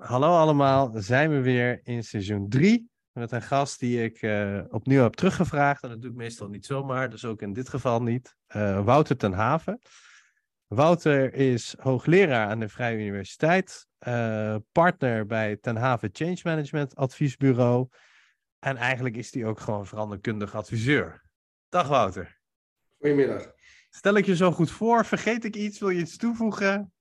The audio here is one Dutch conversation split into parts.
Hallo allemaal, zijn we weer in seizoen 3 met een gast die ik uh, opnieuw heb teruggevraagd. En dat doe ik meestal niet zomaar, dus ook in dit geval niet. Uh, Wouter ten Haven. Wouter is hoogleraar aan de Vrije Universiteit, uh, partner bij Ten Haven Change Management Adviesbureau. En eigenlijk is hij ook gewoon veranderkundig adviseur. Dag Wouter. Goedemiddag. Stel ik je zo goed voor? Vergeet ik iets? Wil je iets toevoegen?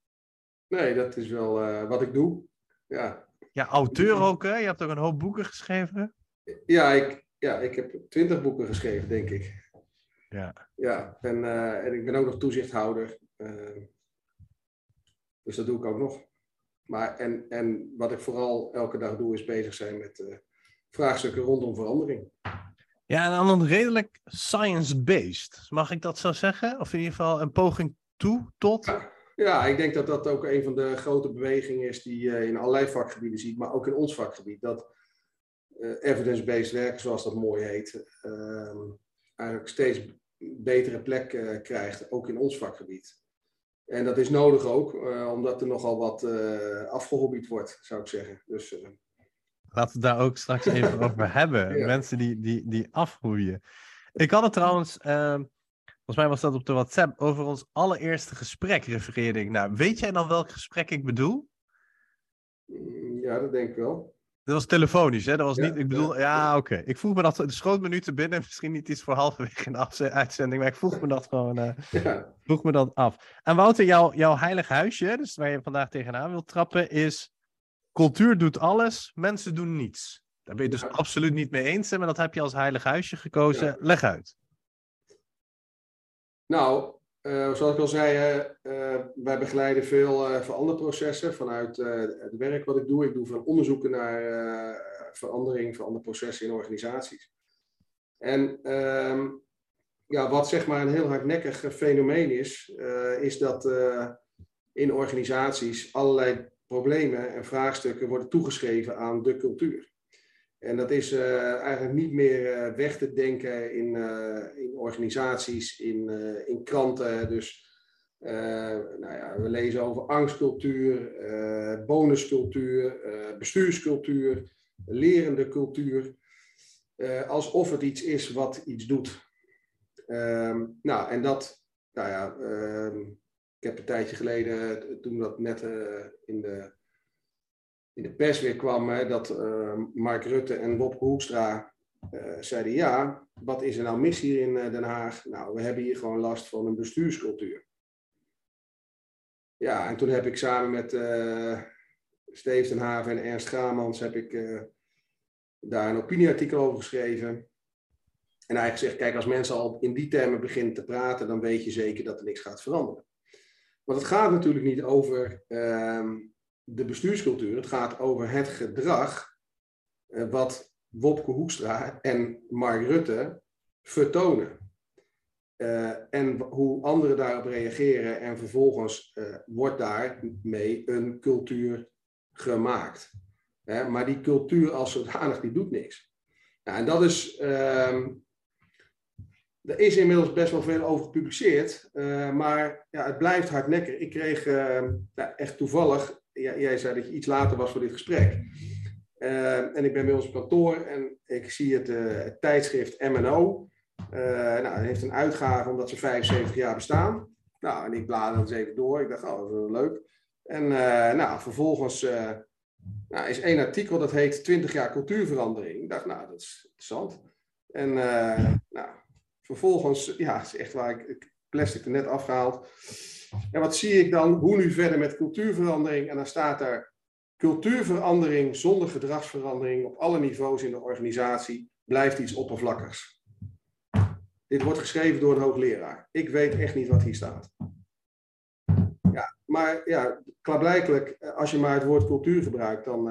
Nee, dat is wel wat ik doe. Ja. Ja, auteur ook, hè? Je hebt ook een hoop boeken geschreven. Ja, ik, ja, ik heb twintig boeken geschreven, denk ik. Ja. Ja, en, uh, en ik ben ook nog toezichthouder. Uh, dus dat doe ik ook nog. Maar en, en wat ik vooral elke dag doe, is bezig zijn met uh, vraagstukken rondom verandering. Ja, en dan redelijk science-based. Mag ik dat zo zeggen? Of in ieder geval een poging toe tot? Ja. Ja, ik denk dat dat ook een van de grote bewegingen is die je in allerlei vakgebieden ziet, maar ook in ons vakgebied. Dat uh, evidence-based werken, zoals dat mooi heet, uh, eigenlijk steeds betere plek uh, krijgt, ook in ons vakgebied. En dat is nodig ook, uh, omdat er nogal wat afgehobbied wordt, zou ik zeggen. Dus, Laten we het daar ook straks even over hebben. Ja. Mensen die, die, die afgroeien. Ik had het trouwens. ehm, Volgens mij was dat op de WhatsApp over ons allereerste gesprek, refereerde ik naar. Weet jij dan welk gesprek ik bedoel? Ja, dat denk ik wel. Dat was telefonisch, hè? Dat was ja, niet, ik bedoel, ja, ja oké. Okay. Ik vroeg me dat, de schoot me nu te binnen, misschien niet iets voor halverwege in de uitzending, maar ik vroeg me dat gewoon, uh, ja. vroeg me dat af. En Wouter, jouw, jouw heilig huisje, dus waar je vandaag tegenaan wilt trappen, is cultuur doet alles, mensen doen niets. Daar ben je dus absoluut niet mee eens, hè? maar dat heb je als heilig huisje gekozen. Leg uit. Nou, uh, zoals ik al zei, uh, wij begeleiden veel uh, veranderprocessen vanuit het werk wat ik doe. Ik doe veel onderzoeken naar verandering, veranderprocessen in organisaties. En ehm, ja, wat zeg maar een heel hardnekkig fenomeen is, is dat in organisaties allerlei problemen en vraagstukken worden toegeschreven aan de cultuur. En dat is uh, eigenlijk niet meer uh, weg te denken in, uh, in organisaties, in, in kranten. Dus nou ja, we lezen over angstcultuur, bonuscultuur, bestuurscultuur, lerende cultuur. alsof het iets is wat iets doet. Ehm, nou, en dat, nou ja, ehm, ik heb een tijdje geleden, toen dat net in de in de pers weer kwam, hè, dat uh, Mark Rutte en Bob Hoekstra uh, zeiden: Ja, wat is er nou mis hier in uh, Den Haag? Nou, we hebben hier gewoon last van een bestuurscultuur. Ja, en toen heb ik samen met Steef Den Haven en Ernst Gramans heb ik, daar een opinieartikel over geschreven. En eigenlijk gezegd: Kijk, als mensen al in die termen beginnen te praten, dan weet je zeker dat er niks gaat veranderen. Want het gaat natuurlijk niet over. Ehm, de bestuurscultuur. Het gaat over het gedrag uh, wat Wopke Hoekstra en Mark Rutte vertonen. Uh, en hoe anderen daarop reageren en vervolgens uh, wordt daarmee een cultuur gemaakt. maar die cultuur als zodanig, die doet niks. Ja, en dat is, uh, er is inmiddels best wel veel over gepubliceerd, maar ja, het blijft hardnekkig. Ik kreeg nou, echt toevallig jij zei dat je iets later was voor dit gesprek. Uh, en ik ben bij ons kantoor en ik zie het, uh, het tijdschrift MNO. Uh, nou, het heeft een uitgave omdat ze 75 jaar bestaan. Nou, en ik blader eens even door. Ik dacht, oh, dat is leuk. En nou, vervolgens nou, is één artikel dat heet 20 jaar cultuurverandering. Ik dacht, nou, dat is interessant. En nou, vervolgens, ja, is echt waar ik, ik plastic er net afgehaald. En wat zie ik dan? Hoe nu verder met cultuurverandering? En dan staat er cultuurverandering zonder gedragsverandering op alle niveaus in de organisatie blijft iets oppervlakkigs. Dit wordt geschreven door een hoogleraar. Ik weet echt niet wat hier staat. Ja, maar ja, klaarblijkelijk, als je maar het woord cultuur gebruikt, dan,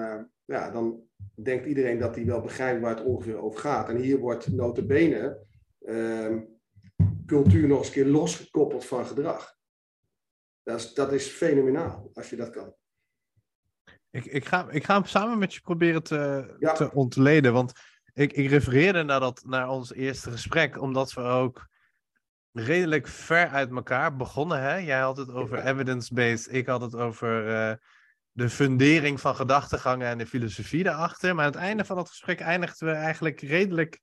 ja, dan denkt iedereen dat hij wel begrijpt waar het ongeveer over gaat. En hier wordt notabene uh, cultuur nog eens een keer losgekoppeld van gedrag. Dat is, dat is fenomenaal, als je dat kan. Ik, ik, ga, ik ga hem samen met je proberen te, te ontleden. Want ik, ik refereerde naar, dat, naar ons eerste gesprek, omdat we ook redelijk ver uit elkaar begonnen. Hè? Jij had het over evidence-based, ik had het over uh, de fundering van gedachtegangen en de filosofie daarachter. Maar aan het einde van dat gesprek eindigden we eigenlijk redelijk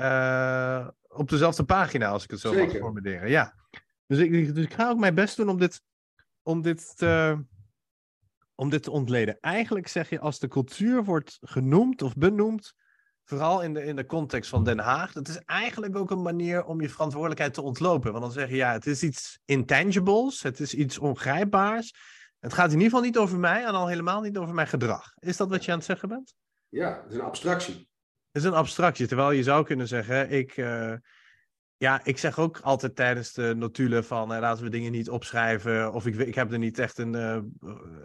uh, op dezelfde pagina, als ik het zo Zeker. mag formuleren. Ja. Dus ik, dus ik ga ook mijn best doen om dit, om dit te om dit te ontleden. Eigenlijk zeg je als de cultuur wordt genoemd of benoemd, vooral in de, in de context van Den Haag, dat is eigenlijk ook een manier om je verantwoordelijkheid te ontlopen. Want dan zeg je ja, het is iets intangibles, het is iets ongrijpbaars. Het gaat in ieder geval niet over mij en al helemaal niet over mijn gedrag. Is dat wat je aan het zeggen bent? Ja, het is een abstractie. Het is een abstractie, terwijl je zou kunnen zeggen, ik, uh, ja, ik zeg ook altijd tijdens de notulen van uh, laten we dingen niet opschrijven. Of ik, ik heb er niet echt een uh,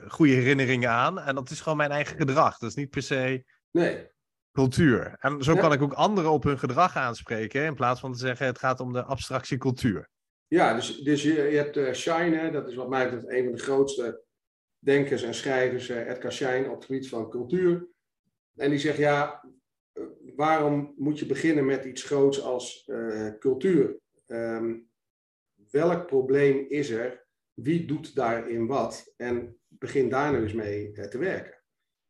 goede herinneringen aan. En dat is gewoon mijn eigen gedrag. Dat is niet per se nee. cultuur. En zo kan ik ook anderen op hun gedrag aanspreken. In plaats van te zeggen het gaat om de abstractie cultuur. Ja, dus, dus je, je hebt uh, Shine, dat is wat mij betreft een van de grootste denkers en schrijvers, Edgar Schein, op het gebied van cultuur. En die zegt ja, waarom moet je beginnen met iets groots als uh, cultuur? Um, welk probleem is er? Wie doet daarin wat? En begin daar nu eens mee uh, te werken.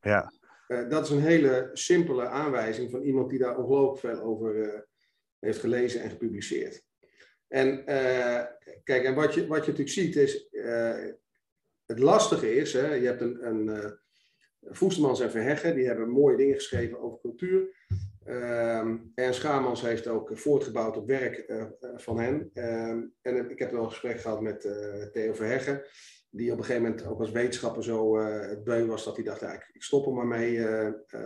Ja. Uh, dat is een hele simpele aanwijzing van iemand die daar ongelooflijk veel over heeft gelezen en gepubliceerd. En kijk, en wat je, wat je natuurlijk ziet is, het lastige is, hè, je hebt een, een Voestemans en Verheggen, die hebben mooie dingen geschreven over cultuur. Um, Ernst Schamans heeft ook voortgebouwd op werk uh, van hen. Um, en ik heb wel een gesprek gehad met Theo Verheggen, die op een gegeven moment ook als wetenschapper zo het beu was dat hij dacht, ja, ik, ik stop er maar mee,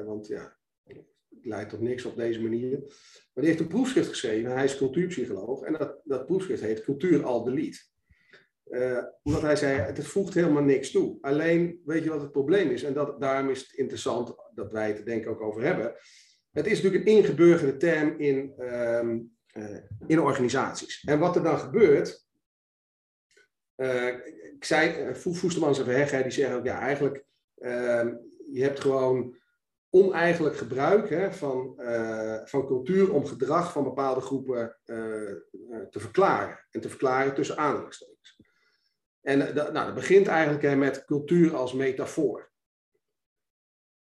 want ja, het leidt tot niks op deze manier. Maar die heeft een proefschrift geschreven, hij is cultuurpsycholoog, en dat, dat proefschrift heet Cultuur al delete. Omdat hij zei, het voegt helemaal niks toe. Alleen, weet je wat het probleem is? En dat, daarom is het interessant dat wij het er denk ik ook over hebben. Het is natuurlijk een ingeburgerde term in, um, uh, in organisaties. En wat er dan gebeurt, uh, ik zei, uh, en Verheg, die zeggen ook, ja, eigenlijk, ehm, je hebt gewoon oneigenlijk gebruik hè, van, van cultuur om gedrag van bepaalde groepen te verklaren. En te verklaren tussen aanhalingstekens. En nou, dat begint eigenlijk hè, met cultuur als metafoor.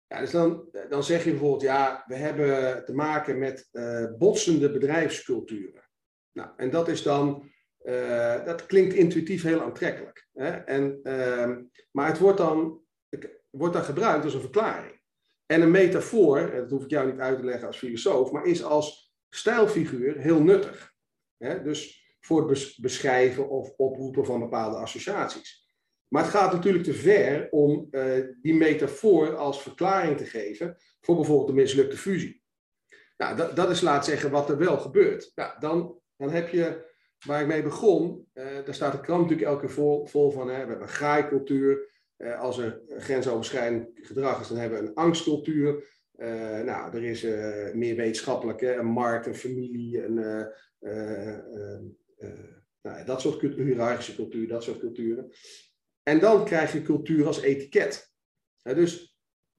Ja, dus dan, zeg je bijvoorbeeld, ja, we hebben te maken met uh, botsende bedrijfsculturen. Nou, en dat is dan, uh, dat klinkt intuïtief heel aantrekkelijk. Hè? En, uh, maar het wordt dan, het wordt dan gebruikt als een verklaring. En een metafoor, dat hoef ik jou niet uit te leggen als filosoof, maar is als stijlfiguur heel nuttig. Hè? Dus voor het beschrijven of oproepen van bepaalde associaties. Maar het gaat natuurlijk te ver om uh, die metafoor als verklaring te geven voor bijvoorbeeld de mislukte fusie. Nou, dat, dat is laat zeggen wat er wel gebeurt. Nou, dan, dan heb je, waar ik mee begon, uh, daar staat de krant natuurlijk elke keer vol, vol van. Hè. We hebben een graaikultuur. Uh, als er grensoverschrijdend gedrag is, dan hebben we een angstcultuur. nou, er is meer wetenschappelijk, een markt, een familie, een, nou, dat soort cultuur, hiërarchische cultuur, dat soort culturen. En dan krijg je cultuur als etiket. dus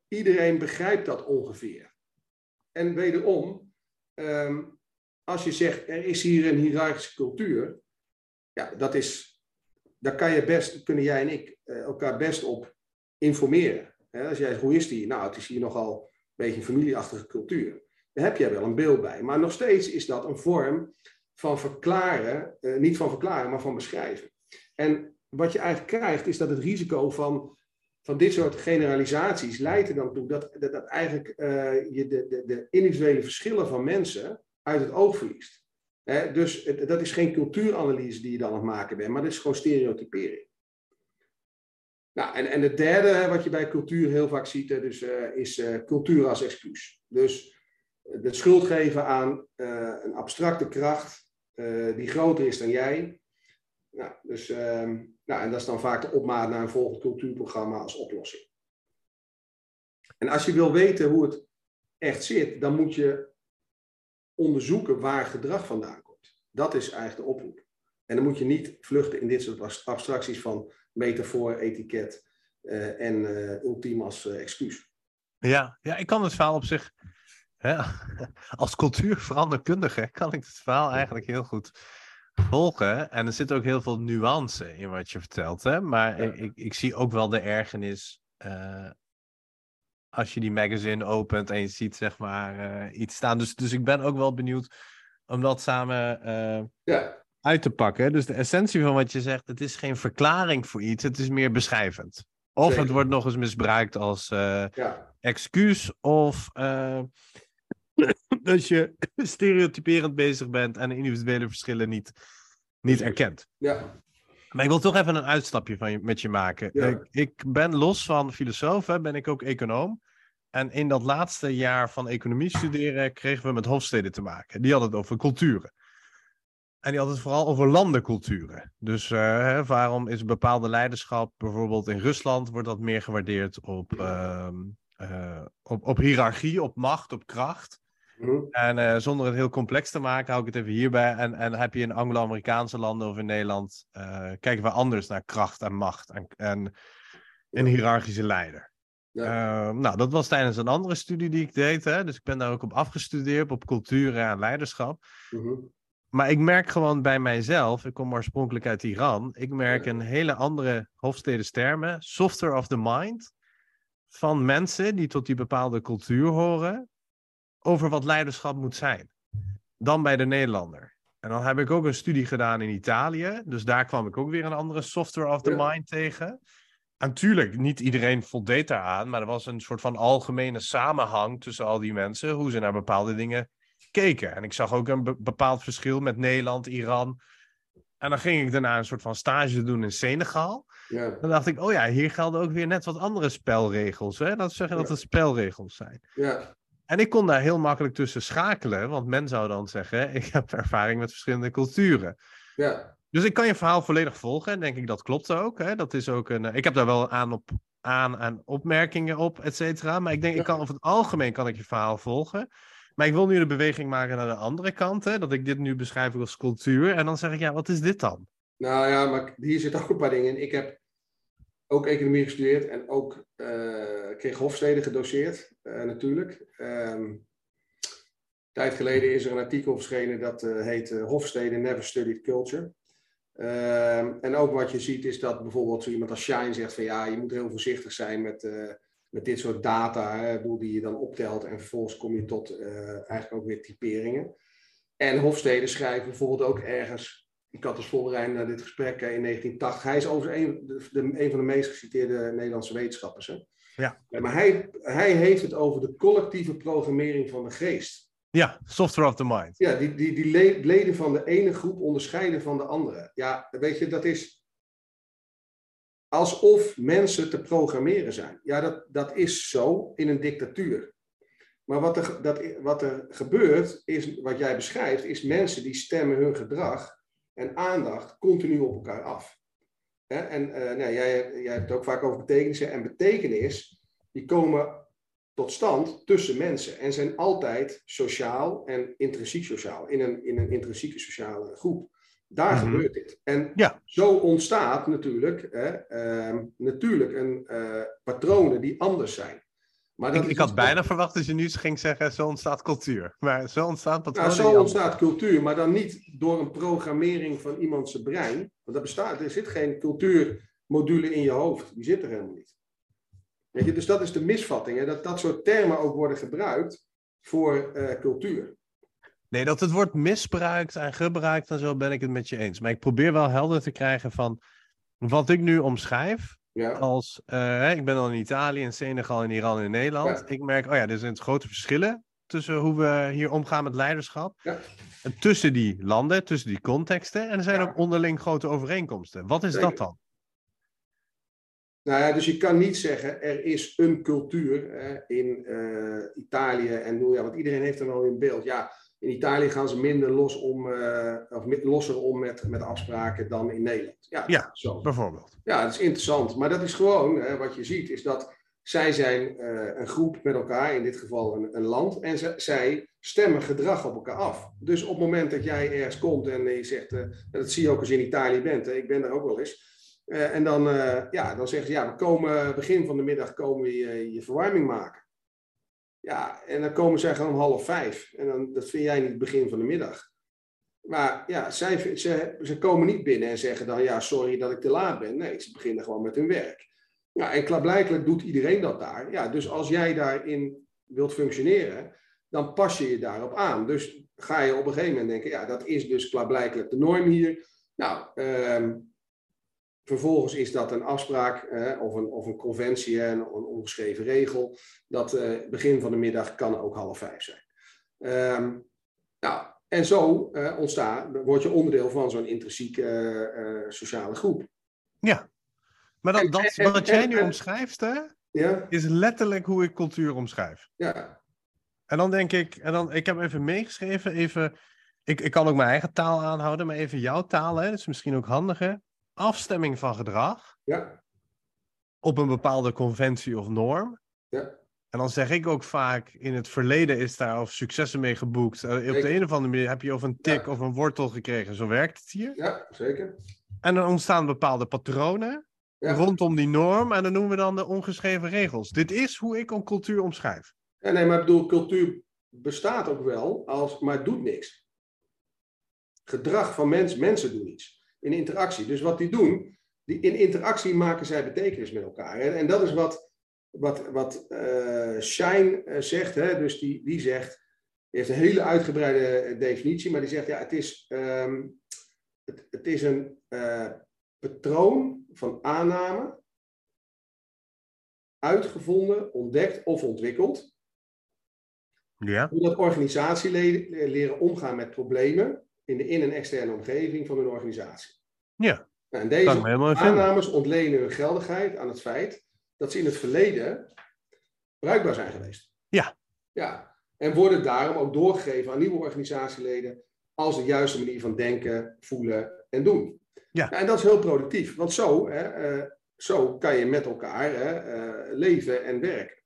iedereen begrijpt dat ongeveer. En wederom, ehm, als je zegt er is hier een hiërarchische cultuur, ja, dat is, daar kan je best, kunnen jij en ik eh, elkaar best op informeren. als jij zegt, hoe is die? Nou, het is hier nogal een beetje een familieachtige cultuur. Daar heb jij wel een beeld bij. Maar nog steeds is dat een vorm van verklaren, uh, niet van verklaren, maar van beschrijven. En wat je eigenlijk krijgt, is dat het risico van, van dit soort generalisaties leidt er dan toe dat, dat, eigenlijk uh, je de, de, de, individuele verschillen van mensen uit het oog verliest. dus het, dat is geen cultuuranalyse die je dan aan het maken bent, maar dat is gewoon stereotypering. Nou, en, en het derde wat je bij cultuur heel vaak ziet, dus, uh, is uh, cultuur als excuus. Dus de schuld geven aan een abstracte kracht die groter is dan jij, Ja, dus, ehm, nou, en dat is dan vaak de opmaat naar een volgend cultuurprogramma als oplossing. En als je wil weten hoe het echt zit, dan moet je onderzoeken waar gedrag vandaan komt. Dat is eigenlijk de oproep. En dan moet je niet vluchten in dit soort abstracties van metafoor, etiket uh, en uh, ultiem als uh, excuus. Ja, ja, ik kan het verhaal op zich, hè, als cultuurveranderkundige, kan ik het verhaal eigenlijk heel goed volgen. En er zit ook heel veel nuance in wat je vertelt. Hè? Maar ja. ik, ik, ik, zie ook wel de ergernis als je die magazine opent en je ziet zeg maar iets staan. Dus, dus ik ben ook wel benieuwd om dat samen ja uit te pakken. Dus de essentie van wat je zegt, het is geen verklaring voor iets, het is meer beschrijvend. Of Zeker. het wordt nog eens misbruikt als ja. excuus, of dat je stereotyperend bezig bent en individuele verschillen niet, niet erkent. Ja. Maar ik wil toch even een uitstapje van je, met je maken. Ja. Ik, ik, ben los van filosoof, hè, ben ik ook econoom. En in dat laatste jaar van economie studeren kregen we met Hofstede te maken. Die hadden het over culturen. En die had het vooral over landenculturen. Dus uh, waarom is bepaalde leiderschap, bijvoorbeeld in Rusland, wordt dat meer gewaardeerd op, uh, uh, op, op hiërarchie, op macht, op kracht. Mm. En eh, zonder het heel complex te maken, hou ik het even hierbij. En, en heb je in Anglo-Amerikaanse landen of in Nederland, eh, kijken we anders naar kracht en macht en, en een hiërarchische leider. Ja. nou, dat was tijdens een andere studie die ik deed. Hè? Dus ik ben daar ook op afgestudeerd, op cultuur en leiderschap. Mm-hmm. Maar ik merk gewoon bij mijzelf, ik kom oorspronkelijk uit Iran, ik merk een hele andere Hofstede-termen, softer of the mind, van mensen die tot die bepaalde cultuur horen, over wat leiderschap moet zijn, dan bij de Nederlander. En dan heb ik ook een studie gedaan in Italië, dus daar kwam ik ook weer een andere softer of the Ja. mind tegen. En tuurlijk, niet iedereen voldeed daaraan, maar er was een soort van algemene samenhang tussen al die mensen, hoe ze naar bepaalde dingen keken. En ik zag ook een be- bepaald verschil met Nederland, Iran. En dan ging ik daarna een soort van stage doen in Senegal. Ja. Dan dacht ik, oh ja, hier gelden ook weer net wat andere spelregels. Hè? Dat zeggen dat het spelregels zijn. Ja. En ik kon daar heel makkelijk tussen schakelen, want men zou dan zeggen, ik heb ervaring met verschillende culturen. Ja. Dus ik kan je verhaal volledig volgen en denk ik dat klopt ook. Hè? Dat is ook een, eh, ik heb daar wel aan, op, aan, aan opmerkingen op, et cetera. Maar ik denk, ik kan over het algemeen kan ik je verhaal volgen. Maar ik wil nu de beweging maken naar de andere kant. Hè? Dat ik dit nu beschrijf als cultuur. En dan zeg ik, ja, wat is dit dan? Nou ja, maar hier zitten ook een paar dingen in. Ik heb ook economie gestudeerd en ook eh, kreeg Hofstede gedoseerd, eh, natuurlijk. Een tijd geleden is er een artikel verschenen dat eh, heet Hofstede Never Studied Culture. Ehm, en ook wat je ziet is dat bijvoorbeeld zo iemand als Shine zegt van ja, je moet heel voorzichtig zijn met, met dit soort data, hè, die je dan optelt en vervolgens kom je tot eigenlijk ook weer typeringen. En Hofstede schrijft bijvoorbeeld ook ergens, ik had dus voorbereid naar dit gesprek eh, in 1980, hij is overigens een, de, een van de meest geciteerde Nederlandse wetenschappers. Hè? Ja. Maar hij, hij heeft het over de collectieve programmering van de geest. Ja, software of the mind. Ja, die, die, die le- leden van de ene groep onderscheiden van de andere. Ja, weet je, dat is alsof mensen te programmeren zijn. Ja, dat, dat is zo in een dictatuur. Maar wat er, dat, wat er gebeurt, is, wat jij beschrijft, is mensen die stemmen hun gedrag en aandacht continu op elkaar af. En eh, nou, jij, jij hebt het ook vaak over betekenissen. En betekenis, die komen tot stand tussen mensen. En zijn altijd sociaal en intrinsiek sociaal. In een, in een intrinsieke sociale groep. Daar Mhm. gebeurt dit. En Ja. zo ontstaat natuurlijk, hè, ehm, natuurlijk een, eh, patronen die anders zijn. Maar dat Ik, had bijna verwacht dat je nu ging zeggen, zo ontstaat cultuur. Maar zo ontstaat Nou, patronen. zo ontstaat cultuur, maar dan niet door een programmering van iemands brein. Want dat bestaat, er zit geen cultuurmodule in je hoofd. Die zit er helemaal niet. Weet je, dus dat is de misvatting, hè, dat dat soort termen ook worden gebruikt voor eh, cultuur. Nee, dat het wordt misbruikt en gebruikt en zo ben ik het met je eens. Maar ik probeer wel helder te krijgen van wat ik nu omschrijf. Ja, Als, eh, ik ben dan in Italië, in Senegal, in Iran en in Nederland. Ja. Ik merk, oh ja, er zijn grote verschillen tussen hoe we hier omgaan met leiderschap. Ja. En tussen die landen, tussen die contexten. En er zijn ook onderling grote overeenkomsten. Wat is Zeker. dat dan? nou ja, dus je kan niet zeggen er is een cultuur hè, in eh, Italië en ja, want iedereen heeft er wel in beeld. Ja, in Italië gaan ze minder los om, uh, of losser om met, met afspraken dan in Nederland. Ja, ja zo. bijvoorbeeld. Ja, dat is interessant. Maar dat is gewoon, hè, wat je ziet, is dat zij zijn uh, een groep met elkaar, in dit geval een, een land, en ze, zij stemmen gedrag op elkaar af. Dus op het moment dat jij ergens komt en je zegt, uh, dat zie je ook als je in Italië bent, hè, ik ben daar ook wel eens, uh, en dan, ja, dan zeggen ze, ja, we komen begin van de middag komen we je, je verwarming maken. Ja, en dan komen zij gewoon om half vijf. En dan, dat vind jij niet het begin van de middag. Maar ja, zij, ze, ze komen niet binnen en zeggen dan, ja, sorry dat ik te laat ben. Nee, ze beginnen gewoon met hun werk. Ja, en klaarblijkelijk doet iedereen dat daar. Ja, dus als jij daarin wilt functioneren, dan pas je je daarop aan. Dus ga je op een gegeven moment denken, ja, dat is dus klaarblijkelijk de norm hier. Nou, um, Vervolgens is dat een afspraak eh, of, een, of een conventie, een, een ongeschreven regel. Dat uh, begin van de middag kan ook half vijf zijn. Um, nou, en zo uh, ontstaat, word je onderdeel van zo'n intrinsieke sociale groep. Ja, maar dat, dat wat jij nu omschrijft, hè, ja? is letterlijk hoe ik cultuur omschrijf. Ja. En dan denk ik, en dan, ik heb even meegeschreven, even, ik, ik kan ook mijn eigen taal aanhouden, maar even jouw taal, hè, dat is misschien ook handiger afstemming van gedrag ja. op een bepaalde conventie of norm. Ja. En dan zeg ik ook vaak, in het verleden is daar of successen mee geboekt. Eh, op de een of andere manier heb je of een tik of een wortel gekregen. Zo werkt het hier. Ja, zeker. En dan ontstaan bepaalde patronen rondom die norm. En dan noemen we dan de ongeschreven regels. Dit is hoe ik een cultuur omschrijf. Ja, nee, maar ik bedoel, cultuur bestaat ook wel, als, maar het doet niks. Gedrag van mens, mensen doen iets in interactie. Dus wat die doen, die, in interactie maken zij betekenis met elkaar. En, en dat is wat, wat, wat uh, Shine uh, zegt. Hè? Dus die, die zegt, die heeft een hele uitgebreide definitie, maar die zegt, ja, het is, um, het, het is een uh, patroon van aanname, uitgevonden, ontdekt of ontwikkeld. Ja. Omdat organisatieleden leren omgaan met problemen in de in- en externe omgeving van hun organisatie. Ja. Nou, en deze aannames ontlenen hun geldigheid aan het feit dat ze in het verleden bruikbaar zijn geweest. Ja. Ja. En worden daarom ook doorgegeven aan nieuwe organisatieleden als de juiste manier van denken, voelen en doen. Ja. Nou, en dat is heel productief, want zo, hè, uh, zo kan je met elkaar hè, uh, leven en werken.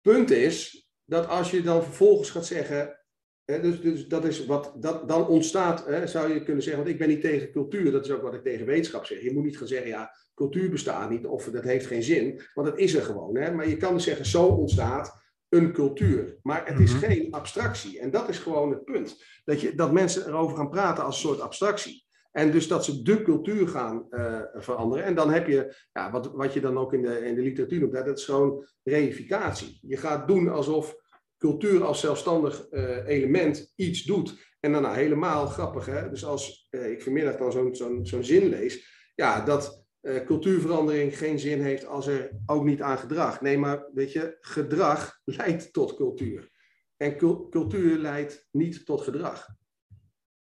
Punt is dat als je dan vervolgens gaat zeggen, dus, dus, dat is wat, dat, dan ontstaat, zou je kunnen zeggen, want ik ben niet tegen cultuur, dat is ook wat ik tegen wetenschap zeg. Je moet niet gaan zeggen, ja, cultuur bestaat niet of dat heeft geen zin, want dat is er gewoon. Maar je kan dus zeggen, zo ontstaat een cultuur. Maar het is mhm. geen abstractie. En dat is gewoon het punt. Dat, je, dat mensen erover gaan praten als een soort abstractie. En dus dat ze de cultuur gaan uh, veranderen. En dan heb je, ja, wat, wat je dan ook in de, in de literatuur noemt, dat is gewoon reificatie. Je gaat doen alsof cultuur als zelfstandig uh, element iets doet. En daarna helemaal grappig, hè? Dus als uh, ik vanmiddag dan zo'n zo'n zo'n zin lees, ja, dat uh, cultuurverandering geen zin heeft als er ook niet aan gedrag. Nee, maar weet je, gedrag leidt tot cultuur. En cultuur leidt niet tot gedrag.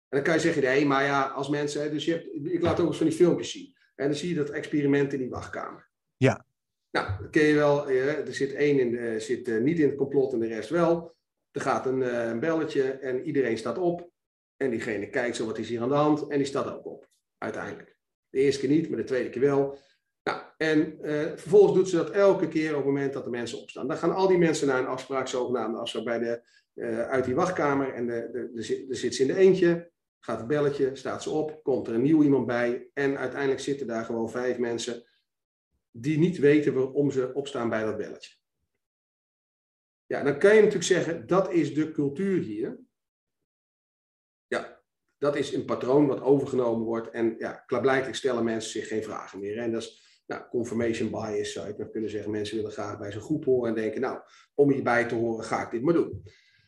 En dan kan je zeggen, nee, maar ja, als mensen, dus je hebt, ik laat ook eens van die filmpjes zien. En dan zie je dat experiment in die wachtkamer. Ja. Nou, dat ken je wel. Er zit één in de, zit eh, niet in het complot en de rest wel. Er gaat een, eh, belletje en iedereen staat op. En diegene kijkt zo, wat is hier aan de hand? En die staat ook op, uiteindelijk. De eerste keer niet, maar de tweede keer wel. Nou, en vervolgens doet ze dat elke keer op het moment dat de mensen opstaan. Dan gaan al die mensen naar een afspraak, zogenaamde afspraak bij de, uit die wachtkamer. En de, de, de zit ze in de eentje, gaat het belletje, staat ze op, komt er een nieuw iemand bij. En uiteindelijk zitten daar gewoon vijf mensen die niet weten waarom ze opstaan bij dat belletje. Ja, dan kan je natuurlijk zeggen, dat is de cultuur hier. Ja, dat is een patroon wat overgenomen wordt. En ja, klaarblijkelijk stellen mensen zich geen vragen meer. En dat is nou, confirmation bias, zou je kunnen zeggen. Mensen willen graag bij zijn groep horen en denken, nou, om hierbij te horen ga ik dit maar doen.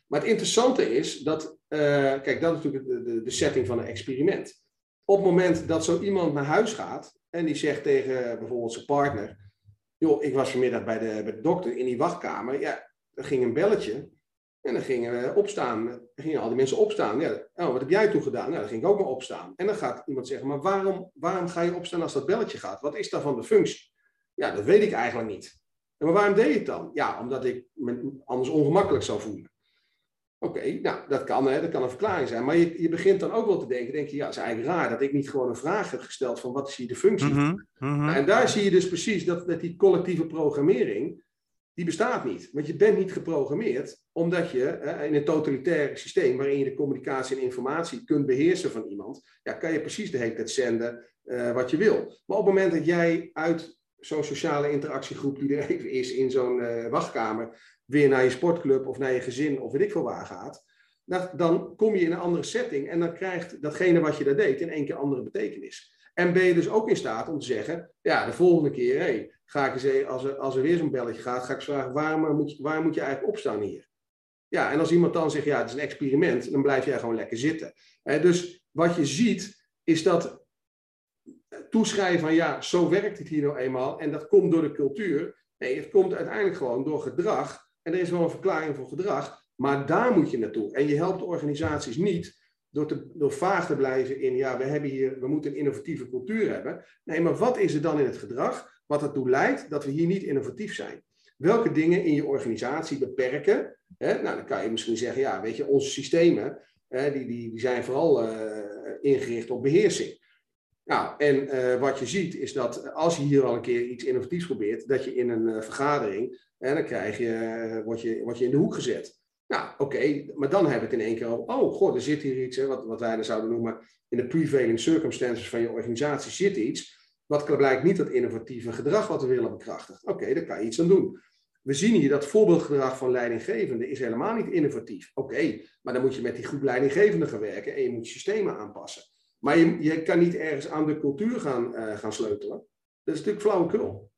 Maar het interessante is dat, uh, kijk, dat is natuurlijk de, de setting van een experiment. Op het moment dat zo iemand naar huis gaat, en die zegt tegen bijvoorbeeld zijn partner: Joh, ik was vanmiddag bij de, bij de dokter in die wachtkamer. Ja, er ging een belletje. En dan gingen we opstaan. Gingen al die mensen opstaan. Ja, oh, wat heb jij toen gedaan? Nou, dan ging ik ook maar opstaan. En dan gaat iemand zeggen: Maar waarom, waarom ga je opstaan als dat belletje gaat? Wat is daarvan de functie? Ja, dat weet ik eigenlijk niet. Maar waarom deed je het dan? Ja, omdat ik me anders ongemakkelijk zou voelen. Oké, nou, dat kan, hè, dat kan een verklaring zijn. Maar je, je begint dan ook wel te denken, denk je, ja, het is eigenlijk raar dat ik niet gewoon een vraag heb gesteld van wat is hier de functie? Nou, en daar zie je dus precies dat, dat die collectieve programmering, die bestaat niet. Want je bent niet geprogrammeerd, omdat je eh, in een totalitair systeem waarin je de communicatie en informatie kunt beheersen van iemand, ja, kan je precies de hele tijd zenden eh, wat je wil. Maar op het moment dat jij uit zo'n sociale interactiegroep die er even is in zo'n eh, wachtkamer, weer naar je sportclub of naar je gezin of weet ik veel waar gaat, dan, dan kom je in een andere setting en dan krijgt datgene wat je daar deed in één keer andere betekenis. En ben je dus ook in staat om te zeggen, ja, de volgende keer, hey, ga ik eens, e- als er, als er weer zo'n belletje gaat, ga ik eens vragen, waar moet, waar moet je eigenlijk opstaan hier? Ja, en als iemand dan zegt, ja, het is een experiment, dan blijf jij gewoon lekker zitten. dus wat je ziet, is dat toeschrijven van, ja, zo werkt het hier nou eenmaal, en dat komt door de cultuur. Nee, het komt uiteindelijk gewoon door gedrag en er is wel een verklaring voor gedrag, maar daar moet je naartoe. En je helpt organisaties niet door, te, door vaag te blijven in, ja, we, hebben hier, we moeten een innovatieve cultuur hebben. Nee, maar wat is er dan in het gedrag wat ertoe leidt dat we hier niet innovatief zijn? Welke dingen in je organisatie beperken? Hè? Nou, dan kan je misschien zeggen, ja, weet je, onze systemen, hè, die, die, die zijn vooral uh, ingericht op beheersing. Nou, en uh, wat je ziet is dat als je hier al een keer iets innovatiefs probeert, dat je in een uh, vergadering en dan krijg je, eh, word, je, word je in de hoek gezet. Nou, oké, maar dan hebben we het in één keer over, oh god, er zit hier iets, hè, wat, wat wij dan zouden noemen, in de prevailing circumstances van je organisatie zit iets, wat blijkt niet dat innovatieve gedrag wat we willen bekrachtigen. Oké, daar kan je iets aan doen. We zien hier dat voorbeeldgedrag van leidinggevende is helemaal niet innovatief. Oké, maar dan moet je met die groep leidinggevenden gaan werken en je moet systemen aanpassen. Maar je, je kan niet ergens aan de cultuur gaan, uh, gaan sleutelen. Dat is natuurlijk flauwekul.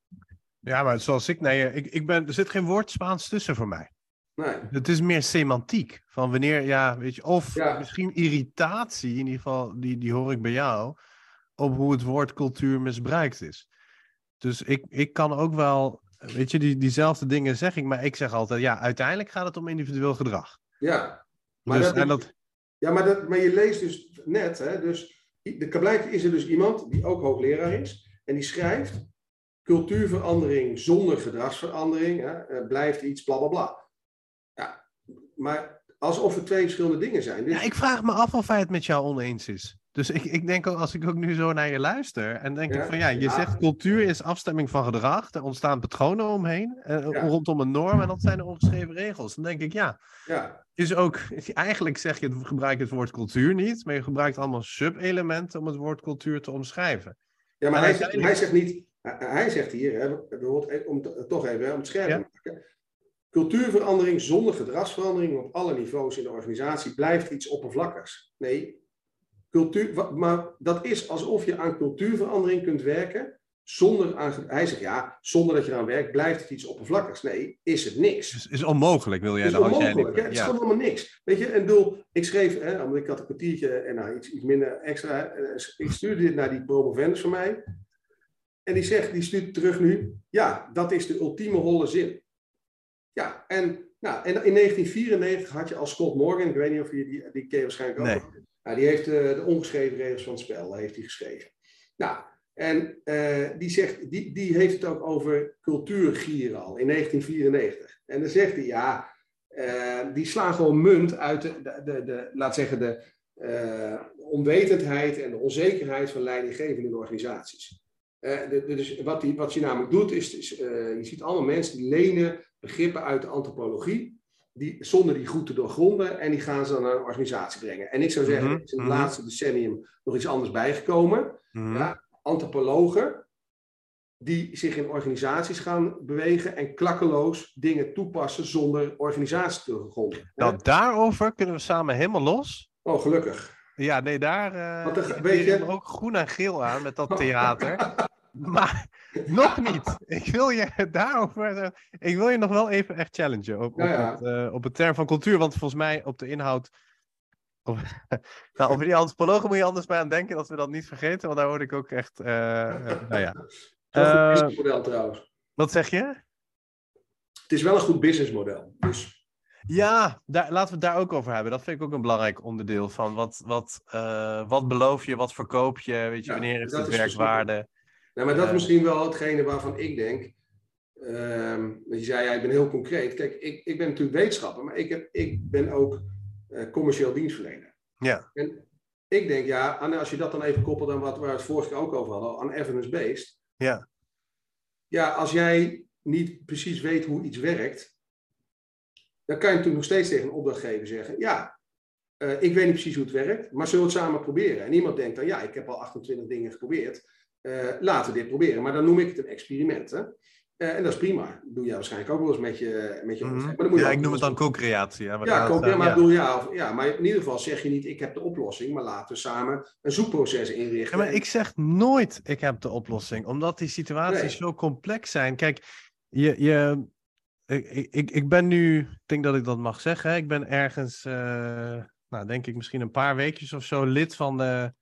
Ja, maar zoals ik, nee, ik, ik ben, er zit geen woord Spaans tussen voor mij. Nee. Het is meer semantiek. Van wanneer, ja, weet je, of misschien irritatie, in ieder geval, die, die hoor ik bij jou, op hoe het woord cultuur misbruikt is. Dus ik, ik kan ook wel, weet je, die, diezelfde dingen zeg ik, maar ik zeg altijd, ja, uiteindelijk gaat het om individueel gedrag. Ja, maar, dus, dat, dat... ja, maar, dat, maar je leest dus net, hè, dus de, blijkt is er dus iemand die ook hoogleraar is, en die schrijft cultuurverandering zonder gedragsverandering hè, blijft iets bla bla bla. Ja, maar alsof het twee verschillende dingen zijn. Ja, ik vraag me af of hij het met jou oneens is. Dus ik, ik denk ook, als ik ook nu zo naar je luister, en denk ik van ja, je zegt cultuur is afstemming van gedrag, er ontstaan patronen omheen, eh, rondom een norm, en dat zijn de ongeschreven regels. Dan denk ik ja, ja. is ook, eigenlijk zeg je, gebruik het woord cultuur niet, maar je gebruikt allemaal sub-elementen om het woord cultuur te omschrijven. Ja, maar hij, hij zegt niet, hij zegt hier, hè, bijvoorbeeld, om het, toch even om het scherp te maken. Cultuurverandering zonder gedragsverandering op alle niveaus in de organisatie blijft iets oppervlakkigs. Nee, cultuur, maar dat is alsof je aan cultuurverandering kunt werken zonder aan, hij zegt ja, zonder dat je eraan werkt, blijft het iets oppervlakkigs. Nee, is het niks. Is, is onmogelijk, wil jij is dan? Onmogelijk, jij het is gewoon helemaal niks. Weet je, en bedoel, ik schreef, hè, omdat ik had een kwartiertje en nou, iets, iets minder extra, eh, ik stuurde dit naar die promovendus van mij. En die zegt, die stuurt terug nu, ja, dat is de ultieme holle zin. Ja, en, nou, en in 1994 had je als Scott Morgan, ik weet niet of je die, die ken waarschijnlijk ook. Nee. Nou, die heeft uh, de ongeschreven regels van het spel, heeft hij geschreven. Nou, en uh, die, zegt, die, die heeft het ook over cultuurgieren al in 1994. En dan zegt hij, ja, uh, die slaan gewoon munt uit de, de, de, laat zeggen, de onwetendheid en de onzekerheid van leidinggevende organisaties. Dus wat, die, wat je namelijk doet, is, is je ziet allemaal mensen die lenen begrippen uit de antropologie, die, zonder die goed te doorgronden, en die gaan ze dan naar een organisatie brengen. En ik zou zeggen, mm -hmm. is in het laatste decennium nog iets anders bijgekomen. Mm -hmm. ja, antropologen die zich in organisaties gaan bewegen en klakkeloos dingen toepassen zonder organisatie te doorgronden. Nou, daarover kunnen we samen helemaal los. Oh, gelukkig. Ja, nee, daar uh, weet je ook groen en geel aan met dat theater. maar nog niet. Ik wil je daarover. Ik wil je nog wel even echt challengen op, op, ja. Het, uh, op het term van cultuur. Want volgens mij op de inhoud. Of, nou, over die antropologen moet je anders bij aan denken dat we dat niet vergeten. Want daar hoorde ik ook echt. Uh, nou ja. Het is een businessmodel trouwens. Wat zeg je? Het is wel een goed businessmodel. Dus. Ja, daar, laten we het daar ook over hebben. Dat vind ik ook een belangrijk onderdeel van. Wat, wat, uh, wat beloof je, wat verkoop je, weet je, Ja, wanneer heeft dat het is werkwaarde? Nou, maar dat is Eh. misschien wel hetgene waarvan ik denk. Ehm, je zei, ja, ik ben heel concreet. Kijk, ik, ik ben natuurlijk wetenschapper, maar ik, heb, ik ben ook uh, commercieel dienstverlener. Ja. En ik denk, ja, als je dat dan even koppelt aan wat we het vorige keer ook over hadden, aan evidence-based. Ja. Ja, als jij niet precies weet hoe iets werkt, dan kan je natuurlijk nog steeds tegen een opdrachtgever zeggen, ja, uh, ik weet niet precies hoe het werkt, maar zullen we het samen proberen? En iemand denkt dan, ja, ik heb al 28 dingen geprobeerd, uh, laten we dit proberen. Maar dan noem ik het een experiment. Hè? Uh, en dat is prima. Dat doe jij waarschijnlijk ook wel eens met je, met je mm maar dan moet je Ja, ik noem het dan co-creatie. Ja, ja, co maar, ja. Bedoel, ja, of, ja, maar in ieder geval zeg je niet, ik heb de oplossing, maar laten we samen een zoekproces inrichten. Ja, maar ik zeg nooit, ik heb de oplossing, omdat die situaties nee. zo complex zijn. Kijk, je, je, ik, ik, ik ben nu, ik denk dat ik dat mag zeggen, ik ben ergens, uh, nou denk ik misschien een paar weekjes of zo, lid van de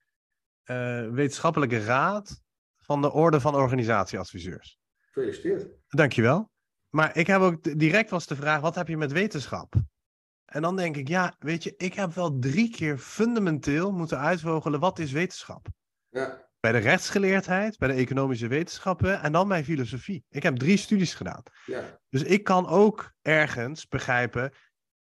uh, wetenschappelijke raad van de Orde van Organisatieadviseurs. Gefeliciteerd. Dankjewel. Maar ik heb ook direct was de vraag, wat heb je met wetenschap? En dan denk ik, ja, weet je, ik heb wel drie keer fundamenteel moeten uitvogelen, wat is wetenschap? Ja. Bij de rechtsgeleerdheid, bij de economische wetenschappen en dan bij filosofie. Ik heb drie studies gedaan. Ja. Dus ik kan ook ergens begrijpen,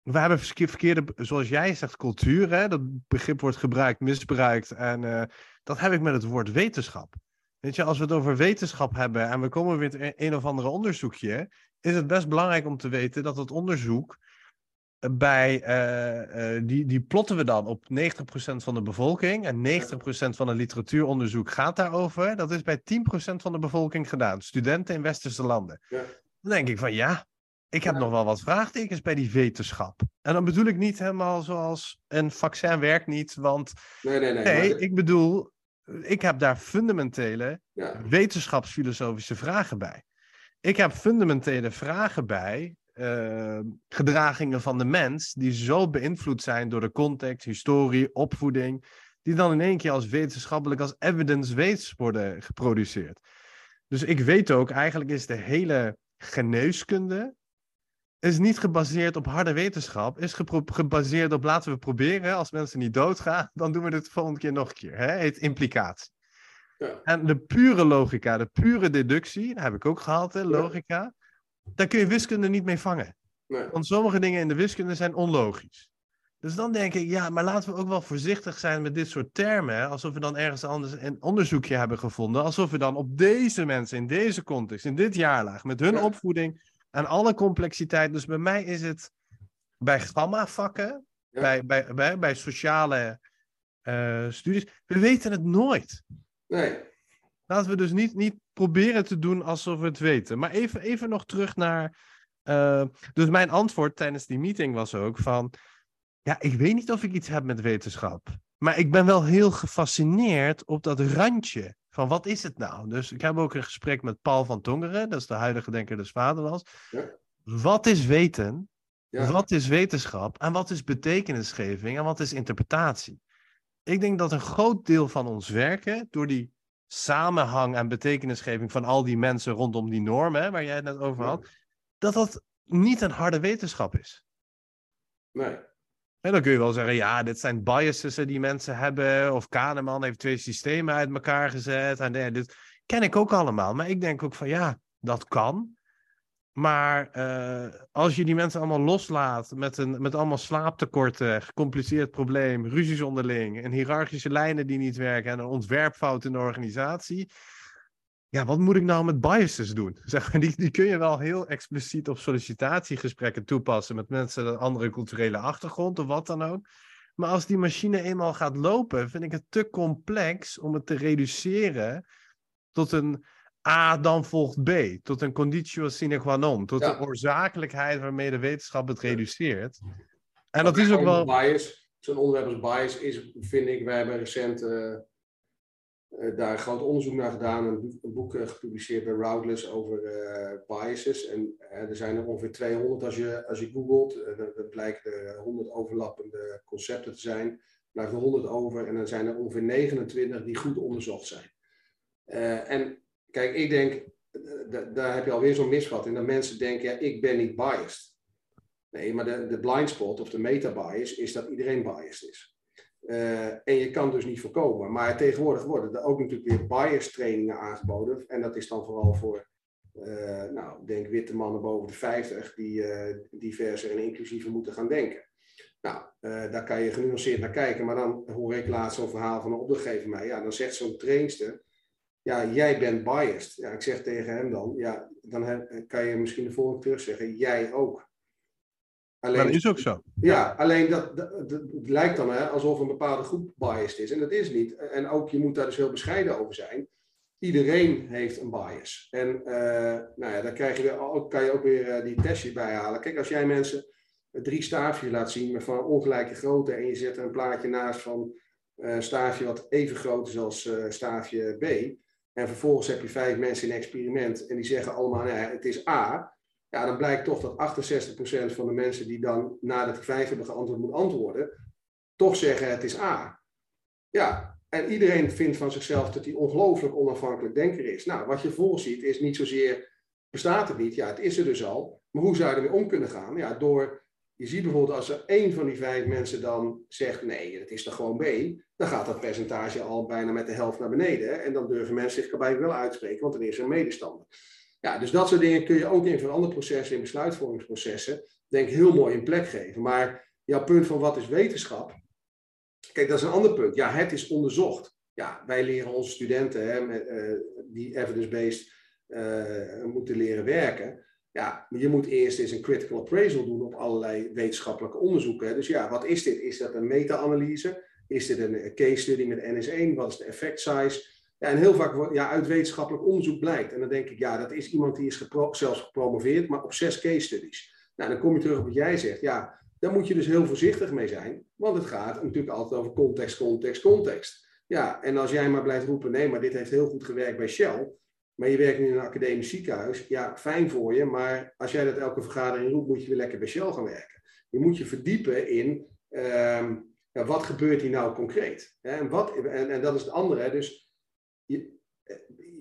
we hebben verkeerde, zoals jij zegt, cultuur. Hè? Dat begrip wordt gebruikt, misbruikt. En uh, dat heb ik met het woord wetenschap. Weet je, als we het over wetenschap hebben en we komen weer een of andere onderzoekje, is het best belangrijk om te weten dat het onderzoek bij, uh, uh, die, die plotten we dan op 90% van de bevolking en 90% van het literatuuronderzoek gaat daarover. Dat is bij 10% van de bevolking gedaan, studenten in westerse landen. Ja. Dan denk ik van ja, ik heb nog wel wat vraagtekens bij die wetenschap. En dan bedoel ik niet helemaal zoals een vaccin werkt niet, want nee, nee, nee, nee maar... ik bedoel, ik heb daar fundamentele ja. wetenschapsfilosofische vragen bij. Ik heb fundamentele vragen bij uh, gedragingen van de mens die zo beïnvloed zijn door de context, historie, opvoeding, die dan in één keer als wetenschappelijk, als evidence-based worden geproduceerd. Dus ik weet ook, eigenlijk is de hele geneeskunde is niet gebaseerd op harde wetenschap, is gebaseerd op laten we proberen, als mensen niet doodgaan, dan doen we dit de volgende keer nog een keer. Hè? Heet implicatie. Ja. En de pure logica, de pure deductie, dat heb ik ook gehad, hè, logica, ja. daar kun je wiskunde niet mee vangen. Nee. Want sommige dingen in de wiskunde zijn onlogisch. Dus dan denk ik, ja, maar laten we ook wel voorzichtig zijn met dit soort termen. Hè? Alsof we dan ergens anders een onderzoekje hebben gevonden. Alsof we dan op deze mensen, in deze context, in dit jaarlaag, met hun Ja. opvoeding en alle complexiteit. Dus bij mij is het bij gamma-vakken, Ja. bij, bij, bij, bij sociale eh, studies. We weten het nooit. Nee. Laten we dus niet, niet proberen te doen alsof we het weten. Maar even, even nog terug naar. eh, dus mijn antwoord tijdens die meeting was ook van. Ja, ik weet niet of ik iets heb met wetenschap. Maar ik ben wel heel gefascineerd op dat randje. Van wat is het nou? Dus ik heb ook een gesprek met Paul van Tongeren. Dat is de huidige denker des vaderlands. Ja. Wat is weten? Ja. Wat is wetenschap? En wat is betekenisgeving? En wat is interpretatie? Ik denk dat een groot deel van ons werken, door die samenhang en betekenisgeving van al die mensen rondom die normen, waar jij het net over Ja. had, dat dat niet een harde wetenschap is. Nee. En dan kun je wel zeggen, ja, dit zijn biases die mensen hebben, of Kahneman heeft twee systemen uit elkaar gezet. En dit ken ik ook allemaal. Maar ik denk ook van, ja, dat kan. Maar eh, als je die mensen allemaal loslaat met, een, met allemaal slaaptekorten, gecompliceerd probleem, ruzies onderling, en hiërarchische lijnen die niet werken en een ontwerpfout in de organisatie. Ja, wat moet ik nou met biases doen? Zeg maar, die, die kun je wel heel expliciet op sollicitatiegesprekken toepassen met mensen met een andere culturele achtergrond of wat dan ook. Maar als die machine eenmaal gaat lopen, vind ik het te complex om het te reduceren tot een A, dan volgt B. Tot een conditio sine qua non. Tot Ja. een oorzakelijkheid waarmee de wetenschap het reduceert. En dat is ook wel... Bias. Zo'n onderwerp als bias is, vind ik, wij hebben recent eh, daar groot onderzoek naar gedaan. Een boek, eh, gepubliceerd bij Routledge over eh, biases. En eh, er zijn er ongeveer 200 als je, als je googelt. Dat, blijkt er 100 overlappende concepten te zijn. Blijven er 100 over en dan zijn er ongeveer 29 die goed onderzocht zijn. Eh, en kijk, ik denk, eh, da- daar heb je alweer zo'n misvatting. Dat mensen denken, ja, ik ben niet biased. Nee, maar de, de blind spot of de meta-bias is dat iedereen biased is. Eh, en je kan dus niet voorkomen. Maar tegenwoordig worden er ook natuurlijk weer bias trainingen aangeboden. En dat is dan vooral voor uh, nou, denk witte mannen boven de 50 die uh, diverser en inclusiever moeten gaan denken. Nou, daar kan je genuanceerd naar kijken, maar dan hoor ik laatst zo'n verhaal van een opdrachtgever mij. Ja, dan zegt zo'n trainster, ja, jij bent biased. Ja, ik zeg tegen hem dan, ja, dan kan je misschien de volgende terug zeggen, jij ook. Alleen, dat is ook zo. Ja, alleen dat, dat, dat, het lijkt dan hè, alsof een bepaalde groep biased is. En dat is niet. En ook, je moet daar dus heel bescheiden over zijn. Iedereen heeft een bias. En uh, nou ja, dan krijg je ook, kan je ook weer uh, die testjes bijhalen. Kijk, als jij mensen drie staafjes laat zien van ongelijke grootte en je zet er een plaatje naast van uh, een staafje wat even groot is als staafje B. En vervolgens heb je vijf mensen in experiment en die zeggen allemaal, nee, het is A ja, dan blijkt toch dat 68% van de mensen die dan nadat die vijf hebben geantwoord moet antwoorden, toch zeggen het is A. Ja, en iedereen vindt van zichzelf dat hij ongelooflijk onafhankelijk denker is. Nou, wat je volgens ziet is niet zozeer, bestaat het niet? Ja, het is er dus al. Maar hoe zou je ermee om kunnen gaan? Ja, door, je ziet bijvoorbeeld als er één van die vijf mensen dan zegt, nee, het is toch gewoon B, dan gaat dat percentage al bijna met de helft naar beneden. En dan durven mensen zich erbij wel uitspreken, want dan is er een medestander. Ja, dus dat soort dingen kun je ook in veranderprocessen, in besluitvormingsprocessen, denk ik heel mooi in plek geven. Maar jouw punt van wat is wetenschap? Kijk, dat is een ander punt. Ja, het is onderzocht. Ja, wij leren onze studenten hè, met, uh, die evidence-based uh, moeten leren werken. Ja, je moet eerst eens een critical appraisal doen op allerlei wetenschappelijke onderzoeken. Dus ja, wat is dit? Is dat een meta-analyse? Is dit een case study met NS1? Wat is de effect size? Ja, en heel vaak ja, uit wetenschappelijk onderzoek blijkt. En dan denk ik, ja, dat is iemand die is gepro zelfs gepromoveerd, maar op zes case studies. Nou, dan kom je terug op wat jij zegt. Ja, daar moet je dus heel voorzichtig mee zijn. Want het gaat natuurlijk altijd over context, context, context. Ja, en als jij maar blijft roepen, nee, maar dit heeft heel goed gewerkt bij Shell. Maar je werkt nu in een academisch ziekenhuis. Ja, fijn voor je. Maar als jij dat elke vergadering roept, moet je weer lekker bij Shell gaan werken. Je moet je verdiepen in ja, wat gebeurt hier nou concreet. En, wat, en, en dat is het andere. Dus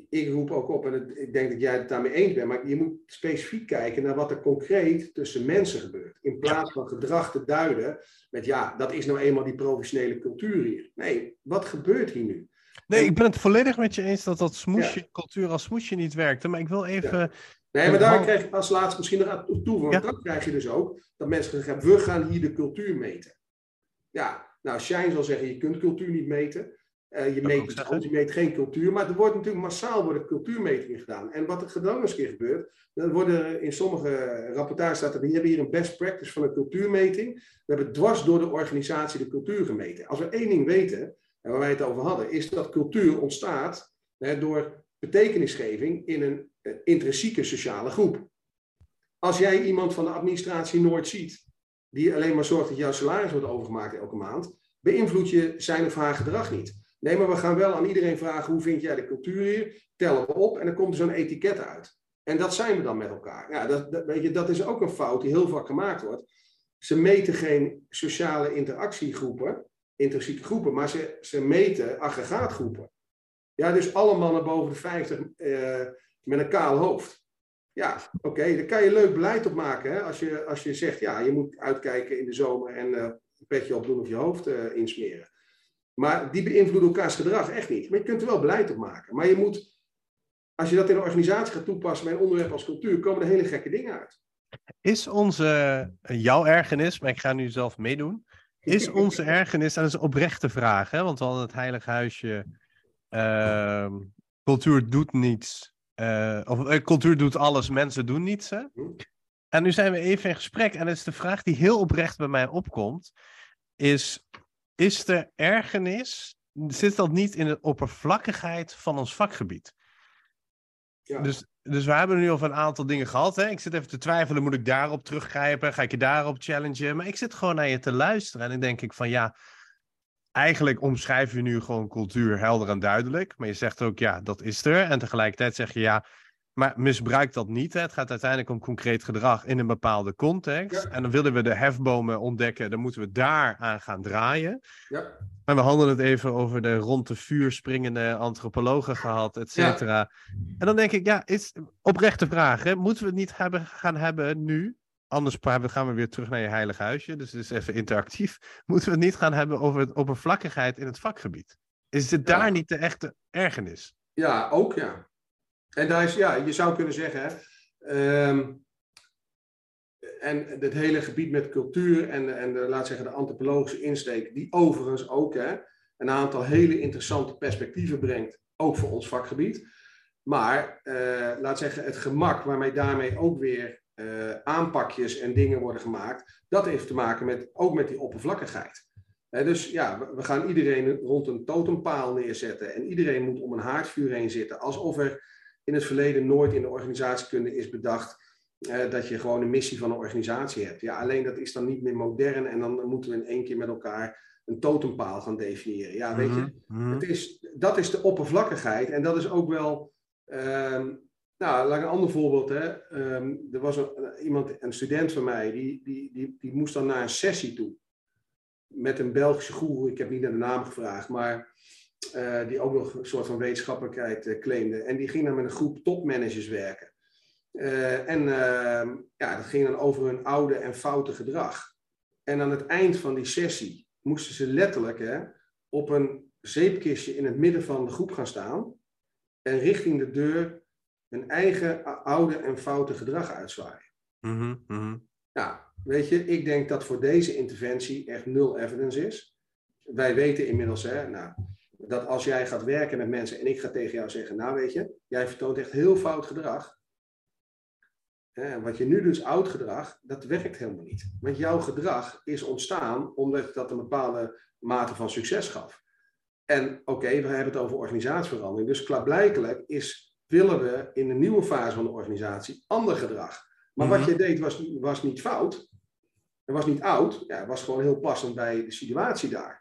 ik roep ook op, en ik denk dat jij het daarmee eens bent, maar je moet specifiek kijken naar wat er concreet tussen mensen gebeurt. In plaats van gedrag te duiden met ja, dat is nou eenmaal die professionele cultuur hier. Nee, wat gebeurt hier nu? Nee, ik ben het volledig met je eens dat dat smoesje, cultuur als smoesje niet werkte. Maar ik wil even. Nee, maar daar krijg ik als laatste misschien nog aan toe. Want dan krijg je dus ook dat mensen zeggen: we gaan hier de cultuur meten. Ja, nou, Shine zal zeggen: je kunt cultuur niet meten. Uh, je, meet, je meet geen cultuur, maar er wordt natuurlijk massaal worden cultuurmetingen gedaan. En wat er dan eens keer gebeurt, dan worden in sommige rapportages staat er, we hebben hier een best practice van een cultuurmeting. We hebben dwars door de organisatie de cultuur gemeten. Als we één ding weten, en waar wij het over hadden, is dat cultuur ontstaat hè, door betekenisgeving in een uh, intrinsieke sociale groep. Als jij iemand van de administratie nooit ziet, die alleen maar zorgt dat jouw salaris wordt overgemaakt elke maand, beïnvloed je zijn of haar gedrag niet. Nee, maar we gaan wel aan iedereen vragen: hoe vind jij de cultuur hier? Tellen we op en dan komt er zo'n etiket uit. En dat zijn we dan met elkaar. Ja, dat, weet je, dat is ook een fout die heel vaak gemaakt wordt. Ze meten geen sociale interactiegroepen, intrinsieke groepen, maar ze, ze meten aggregaatgroepen. Ja, dus alle mannen boven de 50 uh, met een kaal hoofd. Ja, oké, okay, daar kan je leuk beleid op maken. Hè? Als, je, als je zegt, ja, je moet uitkijken in de zomer en uh, een petje opdoen of je hoofd uh, insmeren. Maar die beïnvloeden elkaars gedrag echt niet. Maar je kunt er wel beleid op maken. Maar je moet, als je dat in een organisatie gaat toepassen bij een onderwerp als cultuur, komen er hele gekke dingen uit. Is onze, eh, jouw ergernis, maar ik ga nu zelf meedoen, is onze ergernis, en dat is een oprechte vraag, hè? want we hadden het heilige huisje, uh, cultuur doet niets, uh, of uh, cultuur doet alles, mensen doen niets. Hè? Hm. En nu zijn we even in gesprek en dat is de vraag die heel oprecht bij mij opkomt, is is de ergernis, zit dat niet in de oppervlakkigheid van ons vakgebied? Ja. Dus, dus we hebben nu over een aantal dingen gehad. Hè? Ik zit even te twijfelen, moet ik daarop teruggrijpen? Ga ik je daarop challengen? Maar ik zit gewoon naar je te luisteren en dan denk ik van ja, eigenlijk omschrijf je nu gewoon cultuur helder en duidelijk. Maar je zegt ook ja, dat is er. En tegelijkertijd zeg je ja, maar misbruik dat niet. Hè. Het gaat uiteindelijk om concreet gedrag in een bepaalde context. En dan willen we de hefbomen ontdekken, dan moeten we daar aan gaan draaien. Ja. Maar we hadden het even over de rond de vuur springende antropologen gehad, et cetera. En dan denk ik, ja, is oprechte vraag. Hè? Moeten we het niet hebben, gaan hebben nu? Anders gaan we weer terug naar je heilige huisje. Dus het is even interactief. Moeten we het niet gaan hebben over het oppervlakkigheid in het vakgebied? Is het daar niet de echte ergernis? Ja, ook ja. En daar is, ja, je zou kunnen zeggen, ehm, en het hele gebied met cultuur en, en de, laat zeggen, de antropologische insteek, die overigens ook hè, een aantal hele interessante perspectieven brengt, ook voor ons vakgebied. Maar uh, laat zeggen, het gemak waarmee daarmee ook weer uh, aanpakjes en dingen worden gemaakt, dat heeft te maken met, ook met die oppervlakkigheid. dus ja, we gaan iedereen rond een totempaal neerzetten en iedereen moet om een haardvuur heen zitten, alsof er in het verleden nooit in de organisatiekunde is bedacht uh, dat je gewoon een missie van een organisatie hebt. Ja, alleen dat is dan niet meer modern en dan moeten we in één keer met elkaar een totempaal gaan definiëren. Ja, weet je, mhm, mhm. het is, dat is de oppervlakkigheid en dat is ook wel. Um, nou, laat een ander voorbeeld. Hè. Ehm, er was een, iemand, een student van mij, die, die, die, die moest dan naar een sessie toe. Met een Belgische goeroe, ik heb niet naar de naam gevraagd, maar uh, die ook nog een soort van wetenschappelijkheid uh, claimde. En die ging dan met een groep topmanagers werken. Uh, en ehm, ja, dat ging dan over hun oude en foute gedrag. En aan het eind van die sessie moesten ze letterlijk hè, op een zeepkistje in het midden van de groep gaan staan. En richting de deur hun eigen oude en foute gedrag uitzwaaien. Mm -hmm, Nou, weet je, ik denk dat voor deze interventie echt nul evidence is. Wij weten inmiddels hè, nou, dat als jij gaat werken met mensen en ik ga tegen jou zeggen, nou weet je, jij vertoont echt heel fout gedrag. Hè, wat je nu doet is oud gedrag, dat werkt helemaal niet. Want jouw gedrag is ontstaan omdat dat een bepaalde mate van succes gaf. En oké, we hebben het over organisatieverandering. Dus klaarblijkelijk is willen we in de nieuwe fase van de organisatie ander gedrag. Maar wat mhm. je deed was, was niet fout. Het was niet oud. Ja, het was gewoon heel passend bij de situatie daar.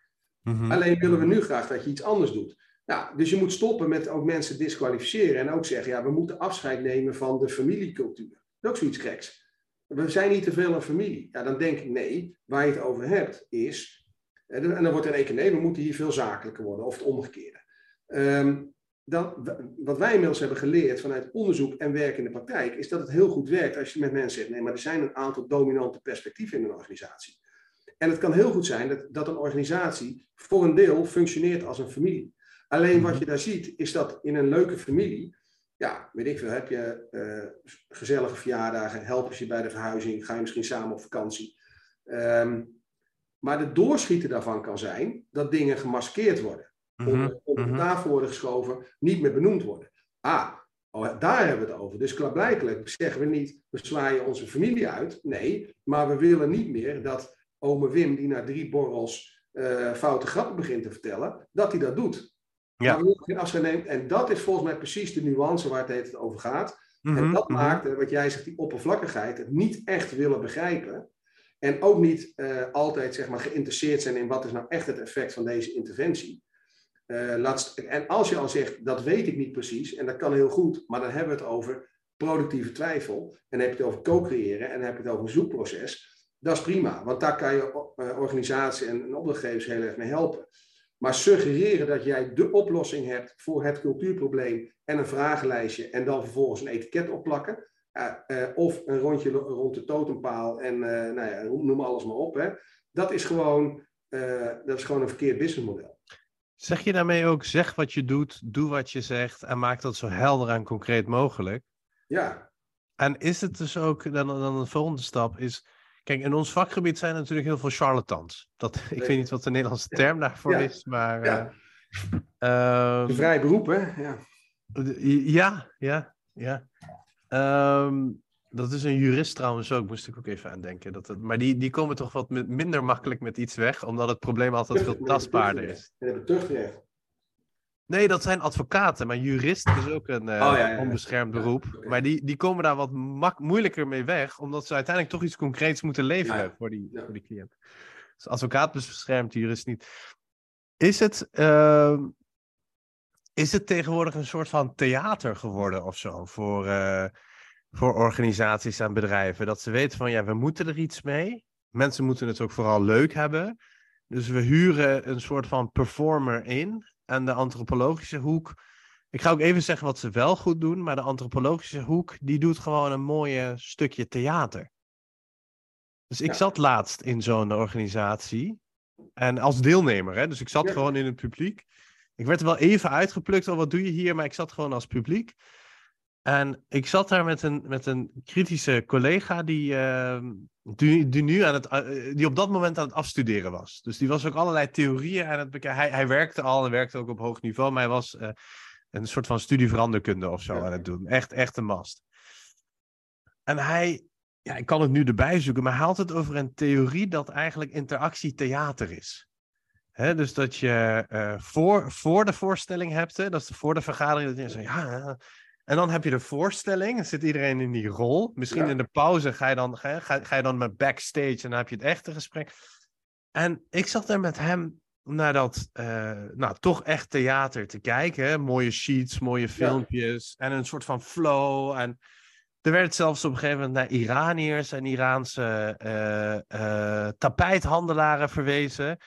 Mhm. Alleen willen we nu graag dat je iets anders doet. Nou, dus je moet stoppen met ook mensen disqualificeren en ook zeggen, ja, we moeten afscheid nemen van de familiecultuur. Dat is ook zoiets geks. We zijn niet te veel een familie. Ja, dan denk ik, nee, waar je het over hebt is, en dan wordt er rekenen, nee, we moeten hier veel zakelijker worden, of het omgekeerde. Um, dat, wat wij inmiddels hebben geleerd vanuit onderzoek en werk in de praktijk, is dat het heel goed werkt als je met mensen zegt, nee, maar er zijn een aantal dominante perspectieven in een organisatie. En het kan heel goed zijn dat, dat een organisatie voor een deel functioneert als een familie. Alleen wat mhm. je daar ziet, is dat in een leuke familie, ja, weet ik veel, heb je uh, gezellige verjaardagen, helpen ze je bij de verhuizing, ga je misschien samen op vakantie. Um, maar de doorschieten daarvan kan zijn dat dingen gemaskeerd worden onder, onder de tafel worden geschoven, niet meer benoemd worden. Ah, oh, daar hebben we het over. Dus klaarblijkelijk zeggen we niet, we zwaaien onze familie uit. Nee, maar we willen niet meer dat ome Wim, die na drie borrels uh, foute grappen begint te vertellen, dat hij dat doet. Ja. Maar geen afscheid neemt. En dat is volgens mij precies de nuance waar het over gaat. en mhm, dat mhm. maakt, wat jij zegt, die oppervlakkigheid, het niet echt willen begrijpen. En ook niet uh, altijd zeg maar, geïnteresseerd zijn in wat is nou echt het effect van deze interventie. Uh, en als je al zegt, dat weet ik niet precies, en dat kan heel goed, maar dan hebben we het over productieve twijfel, en dan heb je het over co-creëren, en dan heb je het over een zoekproces, dat is prima, want daar kan je uh, organisatie en, opdrachtgevers heel erg mee helpen. Maar suggereren dat jij de oplossing hebt voor het cultuurprobleem en een vragenlijstje en dan vervolgens een etiket opplakken, uh, of een rondje rond de totempaal en nou ja, noem alles maar op, hè, dat, is gewoon, dat is gewoon een verkeerd businessmodel. Zeg je daarmee ook, zeg wat je doet, doe wat je zegt en maak dat zo helder en concreet mogelijk? Ja. En is het dus ook, dan, dan de volgende stap is, kijk, in ons vakgebied zijn er natuurlijk heel veel charlatans. Dat, ik weet niet wat de Nederlandse term daarvoor is, maar... Ja. Uh, vrij beroep, hè? Ja, ja, ja. ja. Um, dat is een jurist trouwens ook, moest ik ook even aan denken. Dat het, maar die, die komen toch wat minder makkelijk met iets weg, omdat het probleem altijd veel tastbaarder is. En hebben tuchtrecht. Nee, dat zijn advocaten, maar jurist is ook een uh, onbeschermd beroep. Maar die, die komen daar wat moeilijker mee weg, omdat ze uiteindelijk toch iets concreets moeten leveren voor, die, voor die cliënt. Dus advocaat beschermt, jurist niet. Is het, uh, is het tegenwoordig een soort van theater geworden of zo voor, uh, voor organisaties en bedrijven. Dat ze weten van ja, we moeten er iets mee. Mensen moeten het ook vooral leuk hebben. Dus we huren een soort van performer in. En de antropologische hoek. Ik ga ook even zeggen wat ze wel goed doen. Maar de antropologische hoek, die doet gewoon een mooie stukje theater. Dus ik zat laatst in zo'n organisatie. En als deelnemer, hè? dus ik zat gewoon in het publiek. Ik werd er wel even uitgeplukt, al wat doe je hier? Maar ik zat gewoon als publiek. En ik zat daar met een, met een kritische collega die, ehm, die, die, nu aan het, eh, die op dat moment aan het afstuderen was. Dus die was ook allerlei theorieën aan het bekijken. Hij, hij werkte al en werkte ook op hoog niveau, maar hij was uh, een soort van studieveranderkunde of zo aan het doen. Echt, echt een mast. En hij, ja, ik kan het nu erbij zoeken, maar hij had het over een theorie dat eigenlijk interactie theater is. Dus dat je uh, voor, voor de voorstelling hebt, hè, dat is voor de vergadering, dat je zegt, ja, en dan heb je de voorstelling, zit iedereen in die rol. Misschien in de pauze ga je, dan, ga, ga, ga je dan met backstage en dan heb je het echte gesprek. En ik zat daar met hem naar dat, uh, nou, toch echt theater te kijken. Mooie sheets, mooie filmpjes en een soort van flow. En er werd zelfs op een gegeven moment naar Iraniërs en Iraanse uh, uh, tapijthandelaren verwezen.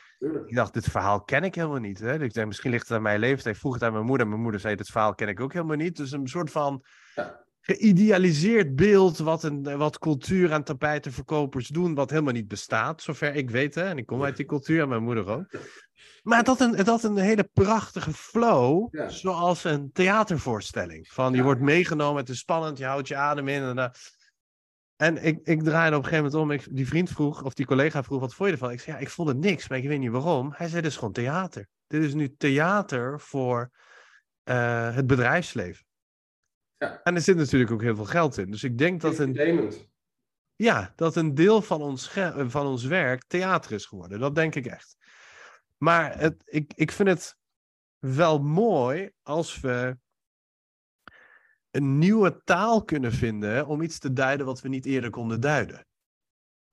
Ik dacht, dit verhaal ken ik helemaal niet. Hè? Ik denk, misschien ligt het aan mijn leeftijd. Ik vroeg het aan mijn moeder. Mijn moeder zei, dit verhaal ken ik ook helemaal niet. Dus een soort van ja. Geïdealiseerd beeld wat, een, wat cultuur en tapijtenverkopers doen, wat helemaal niet bestaat, zover ik weet. Hè? En ik kom uit die cultuur en mijn moeder ook. Maar dat een, dat een hele prachtige flow, ja. zoals een theatervoorstelling. Van je ja. wordt meegenomen, het is spannend, je houdt je adem in. En, uh, en ik, ik draaide op een gegeven moment om. Ik, die vriend vroeg, of die collega vroeg, wat vond je ervan? Ik zei, ja, ik vond het niks, maar ik weet niet waarom. Hij zei, dit is gewoon theater. Dit is nu theater voor uh, het bedrijfsleven. Ja. En er zit natuurlijk ook heel veel geld in. Dus ik denk dat een, ja, dat een deel van ons, van ons werk theater is geworden. Dat denk ik echt. Maar het, ik, ik vind het wel mooi als we een nieuwe taal kunnen vinden om iets te duiden wat we niet eerder konden duiden.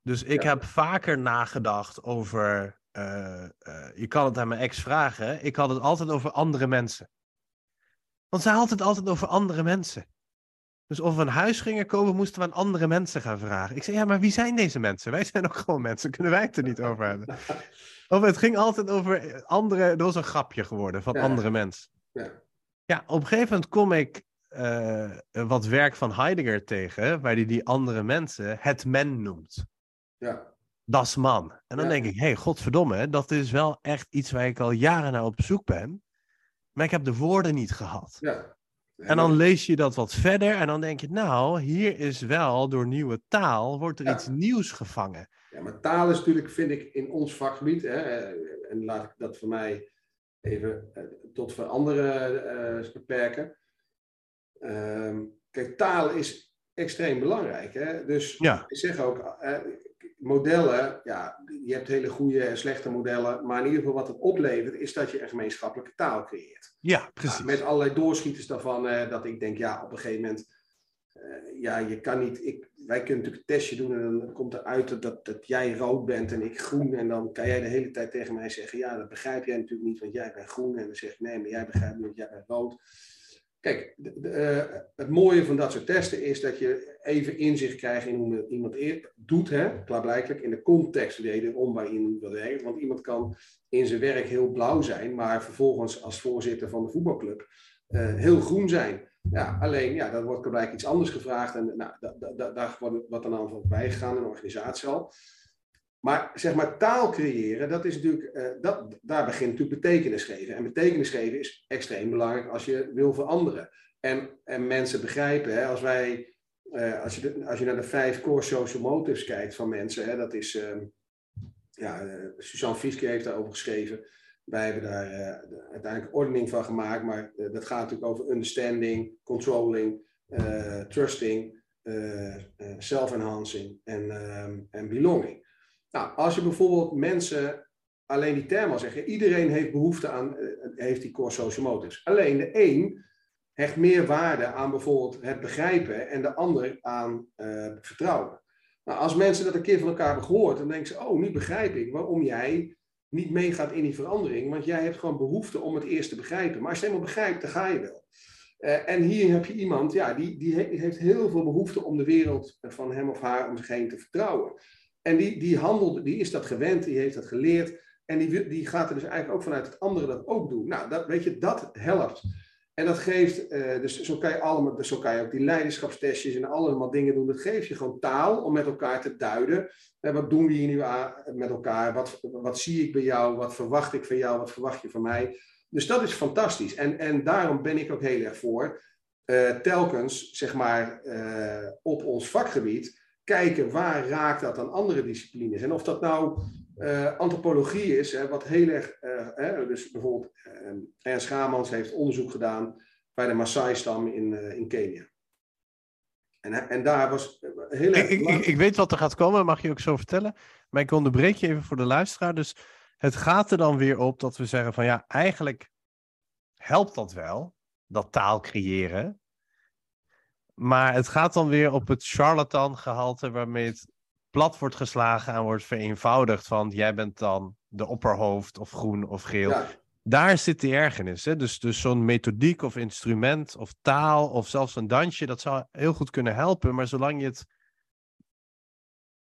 Dus ik ja. heb vaker nagedacht over. Uh, uh, je kan het aan mijn ex vragen. Ik had het altijd over andere mensen. Want zij had het altijd over andere mensen. Dus of we een huis gingen kopen, moesten we aan andere mensen gaan vragen. Ik zei, ja, maar wie zijn deze mensen? Wij zijn ook gewoon mensen. Kunnen wij het er niet over hebben? Of het ging altijd over andere... Dat was een grapje geworden van ja. andere mensen. Ja. ja, op een gegeven moment kom ik uh, wat werk van Heidegger tegen, waar hij die andere mensen het men noemt. Ja. Das man. En dan Ja. denk ik, hé, hey, godverdomme, dat is wel echt iets waar ik al jaren naar op zoek ben. Maar ik heb de woorden niet gehad. Ja. En dan lees je dat wat verder en dan denk je, nou, hier is wel door nieuwe taal, wordt er Ja. iets nieuws gevangen. Ja, maar taal is natuurlijk, vind ik, in ons vakgebied, hè, eh, en laat ik dat voor mij even eh, tot voor anderen eh, beperken. Ehm, kijk, taal is extreem belangrijk. Hè? Dus Ja. ik zeg ook, eh, modellen, ja, je hebt hele goede en slechte modellen, maar in ieder geval wat het oplevert, is dat je een gemeenschappelijke taal creëert. Ja, precies. Ja, met allerlei doorschieters daarvan, eh, dat ik denk, ja, op een gegeven moment, eh, ja, je kan niet, ik, wij kunnen natuurlijk een testje doen en dan komt eruit dat, dat, dat jij rood bent en ik groen. En dan kan jij de hele tijd tegen mij zeggen, ja, dat begrijp jij natuurlijk niet, want jij bent groen. En dan zeg ik, nee, maar jij begrijpt niet, want jij bent rood. Kijk, de- de, eh, het mooie van dat soort testen is dat je even inzicht krijgt in hoe iemand doet, hè, klaarblijkelijk, in de context wederom waar iemand wil werken. Want iemand kan in zijn werk heel blauw zijn, maar vervolgens als voorzitter van de voetbalclub eh, heel groen zijn. Ja, alleen, ja, dan wordt blijkbaar iets anders gevraagd en nou, da, da, da- daar wordt wat dan aan voorbij gegaan in een organisatie al. Maar zeg maar taal creëren, dat is natuurlijk, eh, dat, daar begint natuurlijk betekenis geven. En betekenis geven is extreem belangrijk als je wil veranderen. En, en mensen begrijpen, hè, als wij, eh, als, je als je naar de vijf core social motives kijkt van mensen, hè, dat is, ehm, ja, eh, Suzanne Fiske heeft daarover geschreven. Wij hebben daar de- uiteindelijk ordening van gemaakt, maar dat gaat natuurlijk over understanding, controlling, trusting, self-enhancing en, ehm, en belonging. Nou, als je bijvoorbeeld mensen alleen die termen al zeggen, iedereen heeft behoefte aan, eh, heeft die core social motives. Alleen de een hecht meer waarde aan bijvoorbeeld het begrijpen en de ander aan eh, vertrouwen. Nou, als mensen dat een keer van elkaar hebben gehoord, dan denken ze, oh, nu begrijp ik waarom jij niet meegaat in die verandering, want jij hebt gewoon behoefte om het eerst te begrijpen. Maar als je helemaal begrijpt, dan ga je wel. Eh, en hier heb je iemand, ja, die, die he- heeft heel veel behoefte om de wereld van hem of haar om zich heen te vertrouwen. En die, die handelt, die is dat gewend, die heeft dat geleerd. En die, die gaat er dus eigenlijk ook vanuit het andere dat ook doen. Nou, dat, weet je, dat helpt. En dat geeft, eh, dus zo kan, je allemaal, dus zo kan je ook die leiderschapstestjes en allemaal dingen doen. Dat geeft je gewoon taal om met elkaar te duiden. Eh, wat doen we hier nu aan, met elkaar? Wat, wat zie ik bij jou? Wat verwacht ik van jou? Wat verwacht je van mij? Dus dat is fantastisch. En, en daarom ben ik ook heel erg voor. telkens, zeg maar, op ons vakgebied kijken waar raakt dat aan andere disciplines. En of dat nou antropologie is, hè, wat heel erg, hè, dus bijvoorbeeld Ernst Schamans heeft onderzoek gedaan bij de Maasai-stam in, in Kenia. En, en daar was heel erg... Ik, ik, ik, weet wat er gaat komen, mag je ook zo vertellen. Maar ik onderbreek je even voor de luisteraar. Dus het gaat er dan weer op dat we zeggen van ja, eigenlijk helpt dat wel, dat taal creëren. Maar het gaat dan weer op het charlatan gehalte waarmee het plat wordt geslagen en wordt vereenvoudigd van jij bent dan de opperhoofd of groen of geel. Ja daar zit die ergernis. Hè? Dus, dus zo'n methodiek of instrument of taal of zelfs een dansje, dat zou heel goed kunnen helpen. Maar zolang je het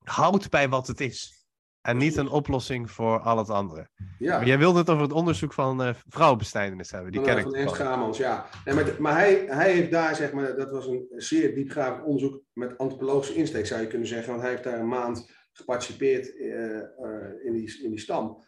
houdt bij wat het is. En niet een oplossing voor al het andere. Ja. Maar jij wilde het over het onderzoek van uh, vrouwenbestijdenis hebben. Die ken ik. Van Gamans, ja. maar, maar hij, hij heeft daar, zeg maar, dat was een zeer diepgravend onderzoek met antropologische insteek, zou je kunnen zeggen. Want hij heeft daar een maand geparticipeerd uh, uh, in, die, in die stam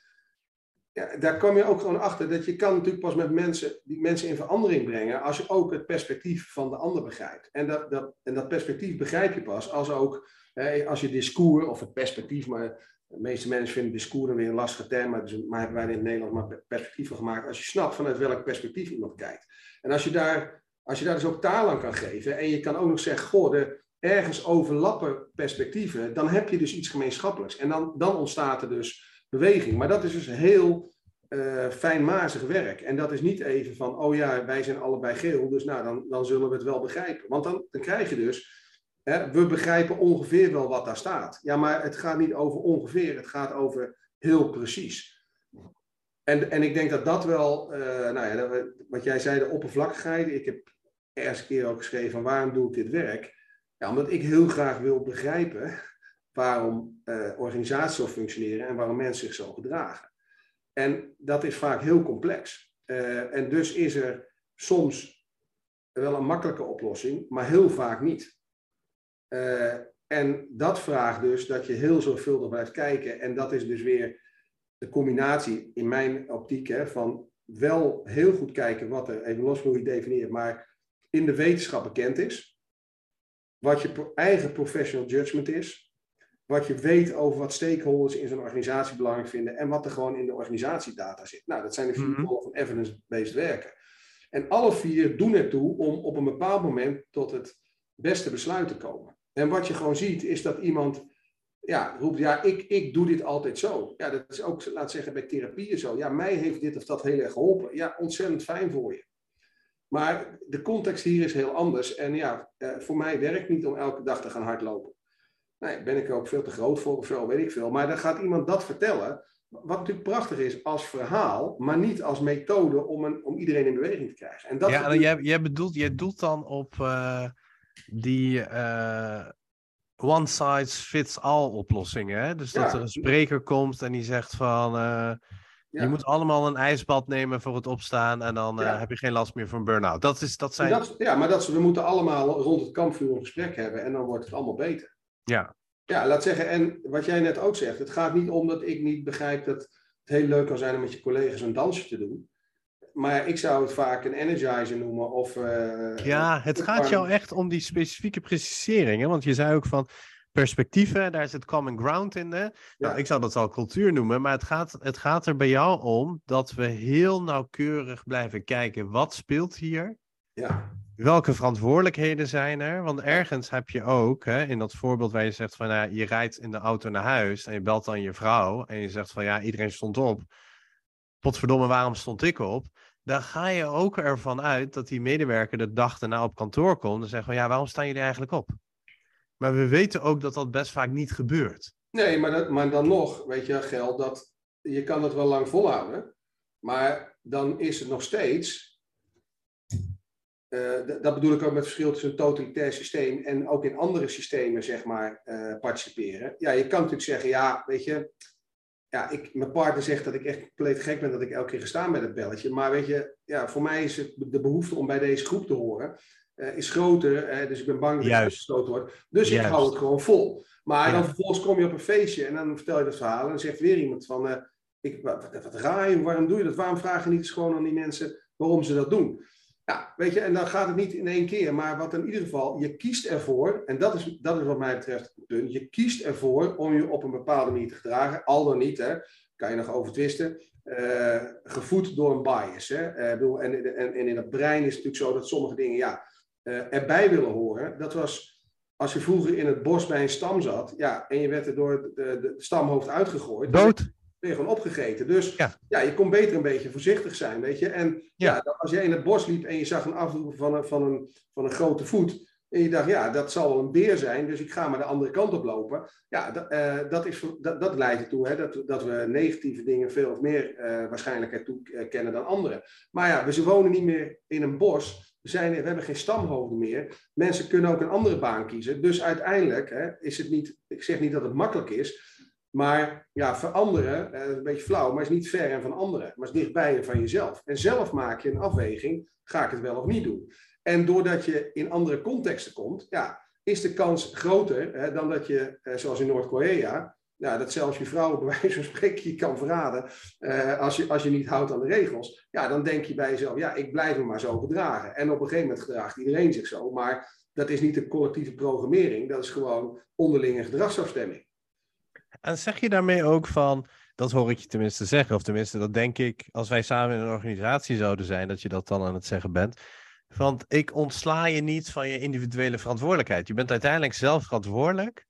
ja, daar kom je ook gewoon achter dat je kan natuurlijk pas met mensen, die mensen in verandering brengen als je ook het perspectief van de ander begrijpt. En dat, dat, en dat perspectief begrijp je pas als ook, hè, als je discours of het perspectief, maar de meeste mensen vinden discours weer een lastige term, maar, hebben wij in het Nederlands maar perspectief van gemaakt. Als je snapt vanuit welk perspectief iemand kijkt. En als je daar, als je daar dus ook taal aan kan geven en je kan ook nog zeggen, goh, de, ergens overlappen perspectieven, dan heb je dus iets gemeenschappelijks. En dan, dan ontstaat er dus beweging. Maar dat is dus heel uh, fijnmazig werk. En dat is niet even van, oh ja, wij zijn allebei geel, dus nou, dan, dan zullen we het wel begrijpen. Want dan, dan krijg je dus, we begrijpen ongeveer wel wat daar staat. Ja, maar het gaat niet over ongeveer, het gaat over heel precies. En, en ik denk dat dat wel, uh, nou ja, wat jij zei, de oppervlakkigheid. Ik heb eerst een keer ook geschreven van waarom doe ik dit werk? Ja, omdat ik heel graag wil begrijpen waarom uh, organisaties zo functioneren en waarom mensen zich zo gedragen. En dat is vaak heel complex. Uh, en dus is er soms wel een makkelijke oplossing, maar heel vaak niet. Uh, en dat vraagt dus dat je heel zorgvuldig blijft kijken. En dat is dus weer de combinatie in mijn optiek hè, van wel heel goed kijken wat er, even los hoe je definieert, maar in de wetenschap bekend is. Wat je eigen professional judgment is wat je weet over wat stakeholders in zo'n organisatie belangrijk vinden en wat er gewoon in de organisatiedata zit. Nou, dat zijn de vier mm van evidence-based werken. En alle vier doen ertoe om op een bepaald moment tot het beste besluit te komen. En wat je gewoon ziet is dat iemand ja, roept, ja, ik, ik doe dit altijd zo. Ja, dat is ook, laat zeggen, bij therapieën zo. Ja, mij heeft dit of dat heel erg geholpen. Ja, ontzettend fijn voor je. Maar de context hier is heel anders. En ja, eh, voor mij werkt niet om elke dag te gaan hardlopen. Nee, ben ik er ook veel te groot voor of zo, weet ik veel. Maar dan gaat iemand dat vertellen, wat natuurlijk prachtig is als verhaal, maar niet als methode om, een, om iedereen in beweging te krijgen. En dat ja, jij, jij, bedoelt, jij doelt dan op uh, die uh, one size fits all oplossingen. Hè? Dus dat er een spreker komt en die zegt van... Uh, Je moet allemaal een ijsbad nemen voor het opstaan en dan heb je geen last meer van burn-out. Dat, is, dat zijn... Dat, ja, maar dat, we moeten allemaal rond het kampvuur een gesprek hebben en dan wordt het allemaal beter. Ja. Ja, laat zeggen, en wat jij net ook zegt, het gaat niet om dat ik niet begrijp dat het heel leuk kan zijn om met je collega's een dansje te doen. Maar ik zou het vaak een energizer noemen of... Uh, ja, het gaat jou echt om die specifieke precisering. Hè? Want je zei ook van perspectieven, daar zit common ground in. Hè? Nou, ik zou dat wel cultuur noemen, maar het gaat, het gaat er bij jou om dat we heel nauwkeurig blijven kijken. Wat speelt hier? Ja welke verantwoordelijkheden zijn er? Want ergens heb je ook, hè, in dat voorbeeld waar je zegt van ja, je rijdt in de auto naar huis en je belt dan je vrouw en je zegt van ja, iedereen stond op. Potverdomme, waarom stond ik op? Dan ga je ook ervan uit dat die medewerker de dag daarna op kantoor komt en zegt van ja, waarom staan jullie eigenlijk op? Maar we weten ook dat dat best vaak niet gebeurt. Nee, maar, dat, maar dan nog, weet je, geld dat je kan het wel lang volhouden, maar dan is het nog steeds uh, dat bedoel ik ook met het verschil tussen een totalitair systeem en ook in andere systemen, zeg maar, uh, participeren. Ja, je kan natuurlijk zeggen, ja, weet je, ja, ik, mijn partner zegt dat ik echt compleet gek ben dat ik elke keer gestaan met het belletje. Maar weet je, ja, voor mij is het de behoefte om bij deze groep te horen, uh, is groter. dus ik ben bang dat ik gestoten word. Dus ik hou het gewoon vol. Maar dan vervolgens kom je op een feestje en dan vertel je dat verhaal en dan zegt weer iemand van, ik, wat, wat, wat raar, waarom doe je dat? Waarom vragen je niet eens gewoon aan die mensen waarom ze dat doen? Ja, weet je, en dan gaat het niet in één keer, maar wat in ieder geval, je kiest ervoor, en dat is, dat is wat mij betreft dun, je kiest ervoor om je op een bepaalde manier te gedragen, al dan niet, hè, kan je nog over twisten, uh, gevoed door een bias. Hè? Uh, bedoel, en, en, en, in het brein is het natuurlijk zo dat sommige dingen ja, uh, erbij willen horen. Dat was als je vroeger in het bos bij een stam zat, ja, en je werd er door de, de, de stamhoofd uitgegooid. Dood ben je gewoon opgegeten. Dus ja. ja, je kon beter een beetje voorzichtig zijn, weet je. En ja. als jij in het bos liep en je zag een afdruk van een, van, een, van een grote voet... En je dacht, ja, dat zal wel een beer zijn, dus ik ga maar de andere kant op lopen. Ja, dat, uh, dat, is, dat, dat leidt ertoe hè, dat, dat we negatieve dingen veel of meer uh, waarschijnlijkheid toekennen dan andere. Maar ja, we wonen niet meer in een bos. We, zijn, we hebben geen stamhoofden meer. Mensen kunnen ook een andere baan kiezen. Dus uiteindelijk hè, is het niet, ik zeg niet dat het makkelijk is, maar ja, veranderen, eh, een beetje flauw, maar is niet ver en van anderen. Maar is dichtbij en van jezelf. En zelf maak je een afweging, ga ik het wel of niet doen? En doordat je in andere contexten komt, ja, is de kans groter hè, dan dat je, eh, zoals in Noord-Korea, ja, dat zelfs je vrouw bij wijze van spreken je kan verraden uh, als, je, als je niet houdt aan de regels. Ja, dan denk je bij jezelf, ja, ik blijf me maar zo gedragen. En op een gegeven moment gedraagt iedereen zich zo. Maar dat is niet een collectieve programmering, dat is gewoon onderlinge gedragsafstemming. En zeg je daarmee ook van, dat hoor ik je tenminste zeggen, of tenminste dat denk ik, als wij samen in een organisatie zouden zijn, dat je dat dan aan het zeggen bent. Want ik ontsla je niet van je individuele verantwoordelijkheid. Je bent uiteindelijk zelf verantwoordelijk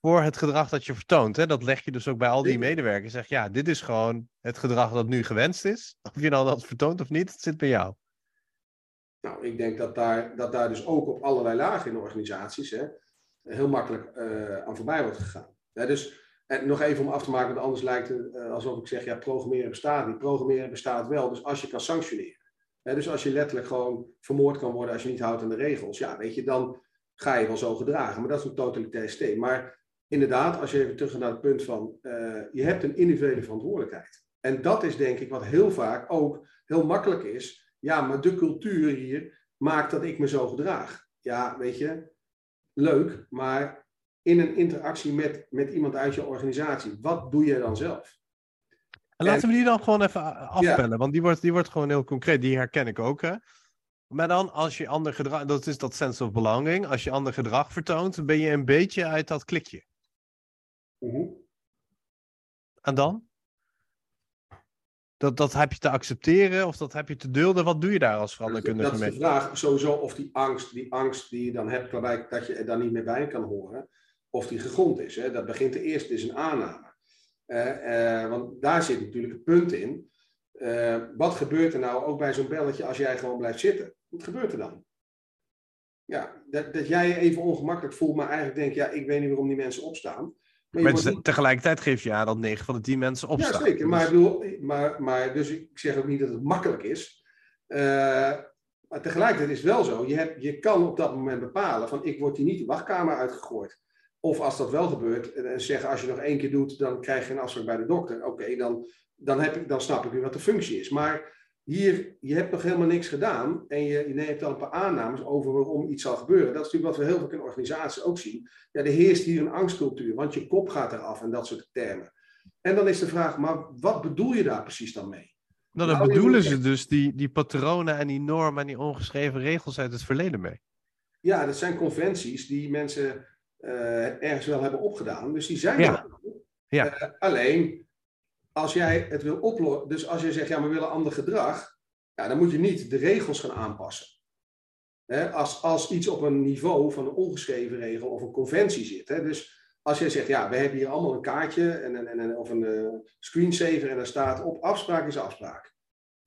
voor het gedrag dat je vertoont. Hè? Dat leg je dus ook bij al die medewerkers. Zeg ja, dit is gewoon het gedrag dat nu gewenst is. Of je nou dat vertoont of niet, het zit bij jou. Nou, ik denk dat daar, dat daar dus ook op allerlei lagen in organisaties hè, heel makkelijk uh, aan voorbij wordt gegaan. Dus en nog even om af te maken, want anders lijkt het uh, alsof ik zeg, ja, programmeren bestaat niet. Programmeren bestaat wel, dus als je kan sanctioneren. Dus als je letterlijk gewoon vermoord kan worden als je niet houdt aan de regels, ja, weet je, dan ga je wel zo gedragen. Maar dat is een totalitair systeem. Maar inderdaad, als je even terug gaat naar het punt van, uh, je hebt een individuele verantwoordelijkheid. En dat is denk ik wat heel vaak ook heel makkelijk is. Ja, maar de cultuur hier maakt dat ik me zo gedraag. Ja, weet je, leuk, maar in een interactie met, met iemand uit je organisatie. Wat doe je dan zelf? En laten we die dan gewoon even afpellen, want die wordt, die wordt gewoon heel concreet. Die herken ik ook. Hè? Maar dan als je ander gedrag, dat is dat sense of belonging. Als je ander gedrag vertoont, ben je een beetje uit dat klikje. Uh En dan? Dat, dat heb je te accepteren of dat heb je te dulden? Wat doe je daar als veranderkundige mee? Dat is de vraag sowieso of die angst, die angst die je dan hebt, dat je er dan niet meer bij kan horen of die gegrond is. Hè? Dat begint de eerste, is een aanname. Uh, uh, want daar zit natuurlijk een punt in. Uh, wat gebeurt er nou ook bij zo'n belletje als jij gewoon blijft zitten? Wat gebeurt er dan? Ja, dat, dat jij je even ongemakkelijk voelt, maar eigenlijk denk ja, ik weet niet waarom die mensen opstaan. Maar, maar tegelijkertijd geef je aan dat 9 van de 10 mensen opstaan. Ja, zeker. Maar, ik bedoel, maar, maar, dus ik zeg ook niet dat het makkelijk is. maar tegelijkertijd is het wel zo. Je, hebt, je kan op dat moment bepalen van ik word hier niet de wachtkamer uitgegooid. Of als dat wel gebeurt, en zeggen als je nog één keer doet, dan krijg je een afspraak bij de dokter. Oké, dan, dan, heb ik, dan snap ik weer wat de functie is. Maar hier, je hebt nog helemaal niks gedaan en je, je neemt dan een paar aannames over waarom iets zal gebeuren. Dat is natuurlijk wat we heel veel in organisaties ook zien. Ja, er heerst hier een angstcultuur, want je kop gaat eraf en dat soort termen. En dan is de vraag, maar wat bedoel je daar precies dan mee? Nou, dan bedoelen ze dus die, die patronen en die normen en die ongeschreven regels uit het verleden mee. Ja, dat zijn conventies die mensen ergens wel hebben opgedaan. Dus die zijn ja. er. Ja. Uh, alleen, als jij het wil oplossen, dus als je zegt, ja, we willen ander gedrag, ja, dan moet je niet de regels gaan aanpassen. Als, als iets op een niveau van een ongeschreven regel of een conventie zit. Hè, dus als jij zegt, ja, we hebben hier allemaal een kaartje en, en, en, of een uh, screensaver en daar staat op afspraak is afspraak.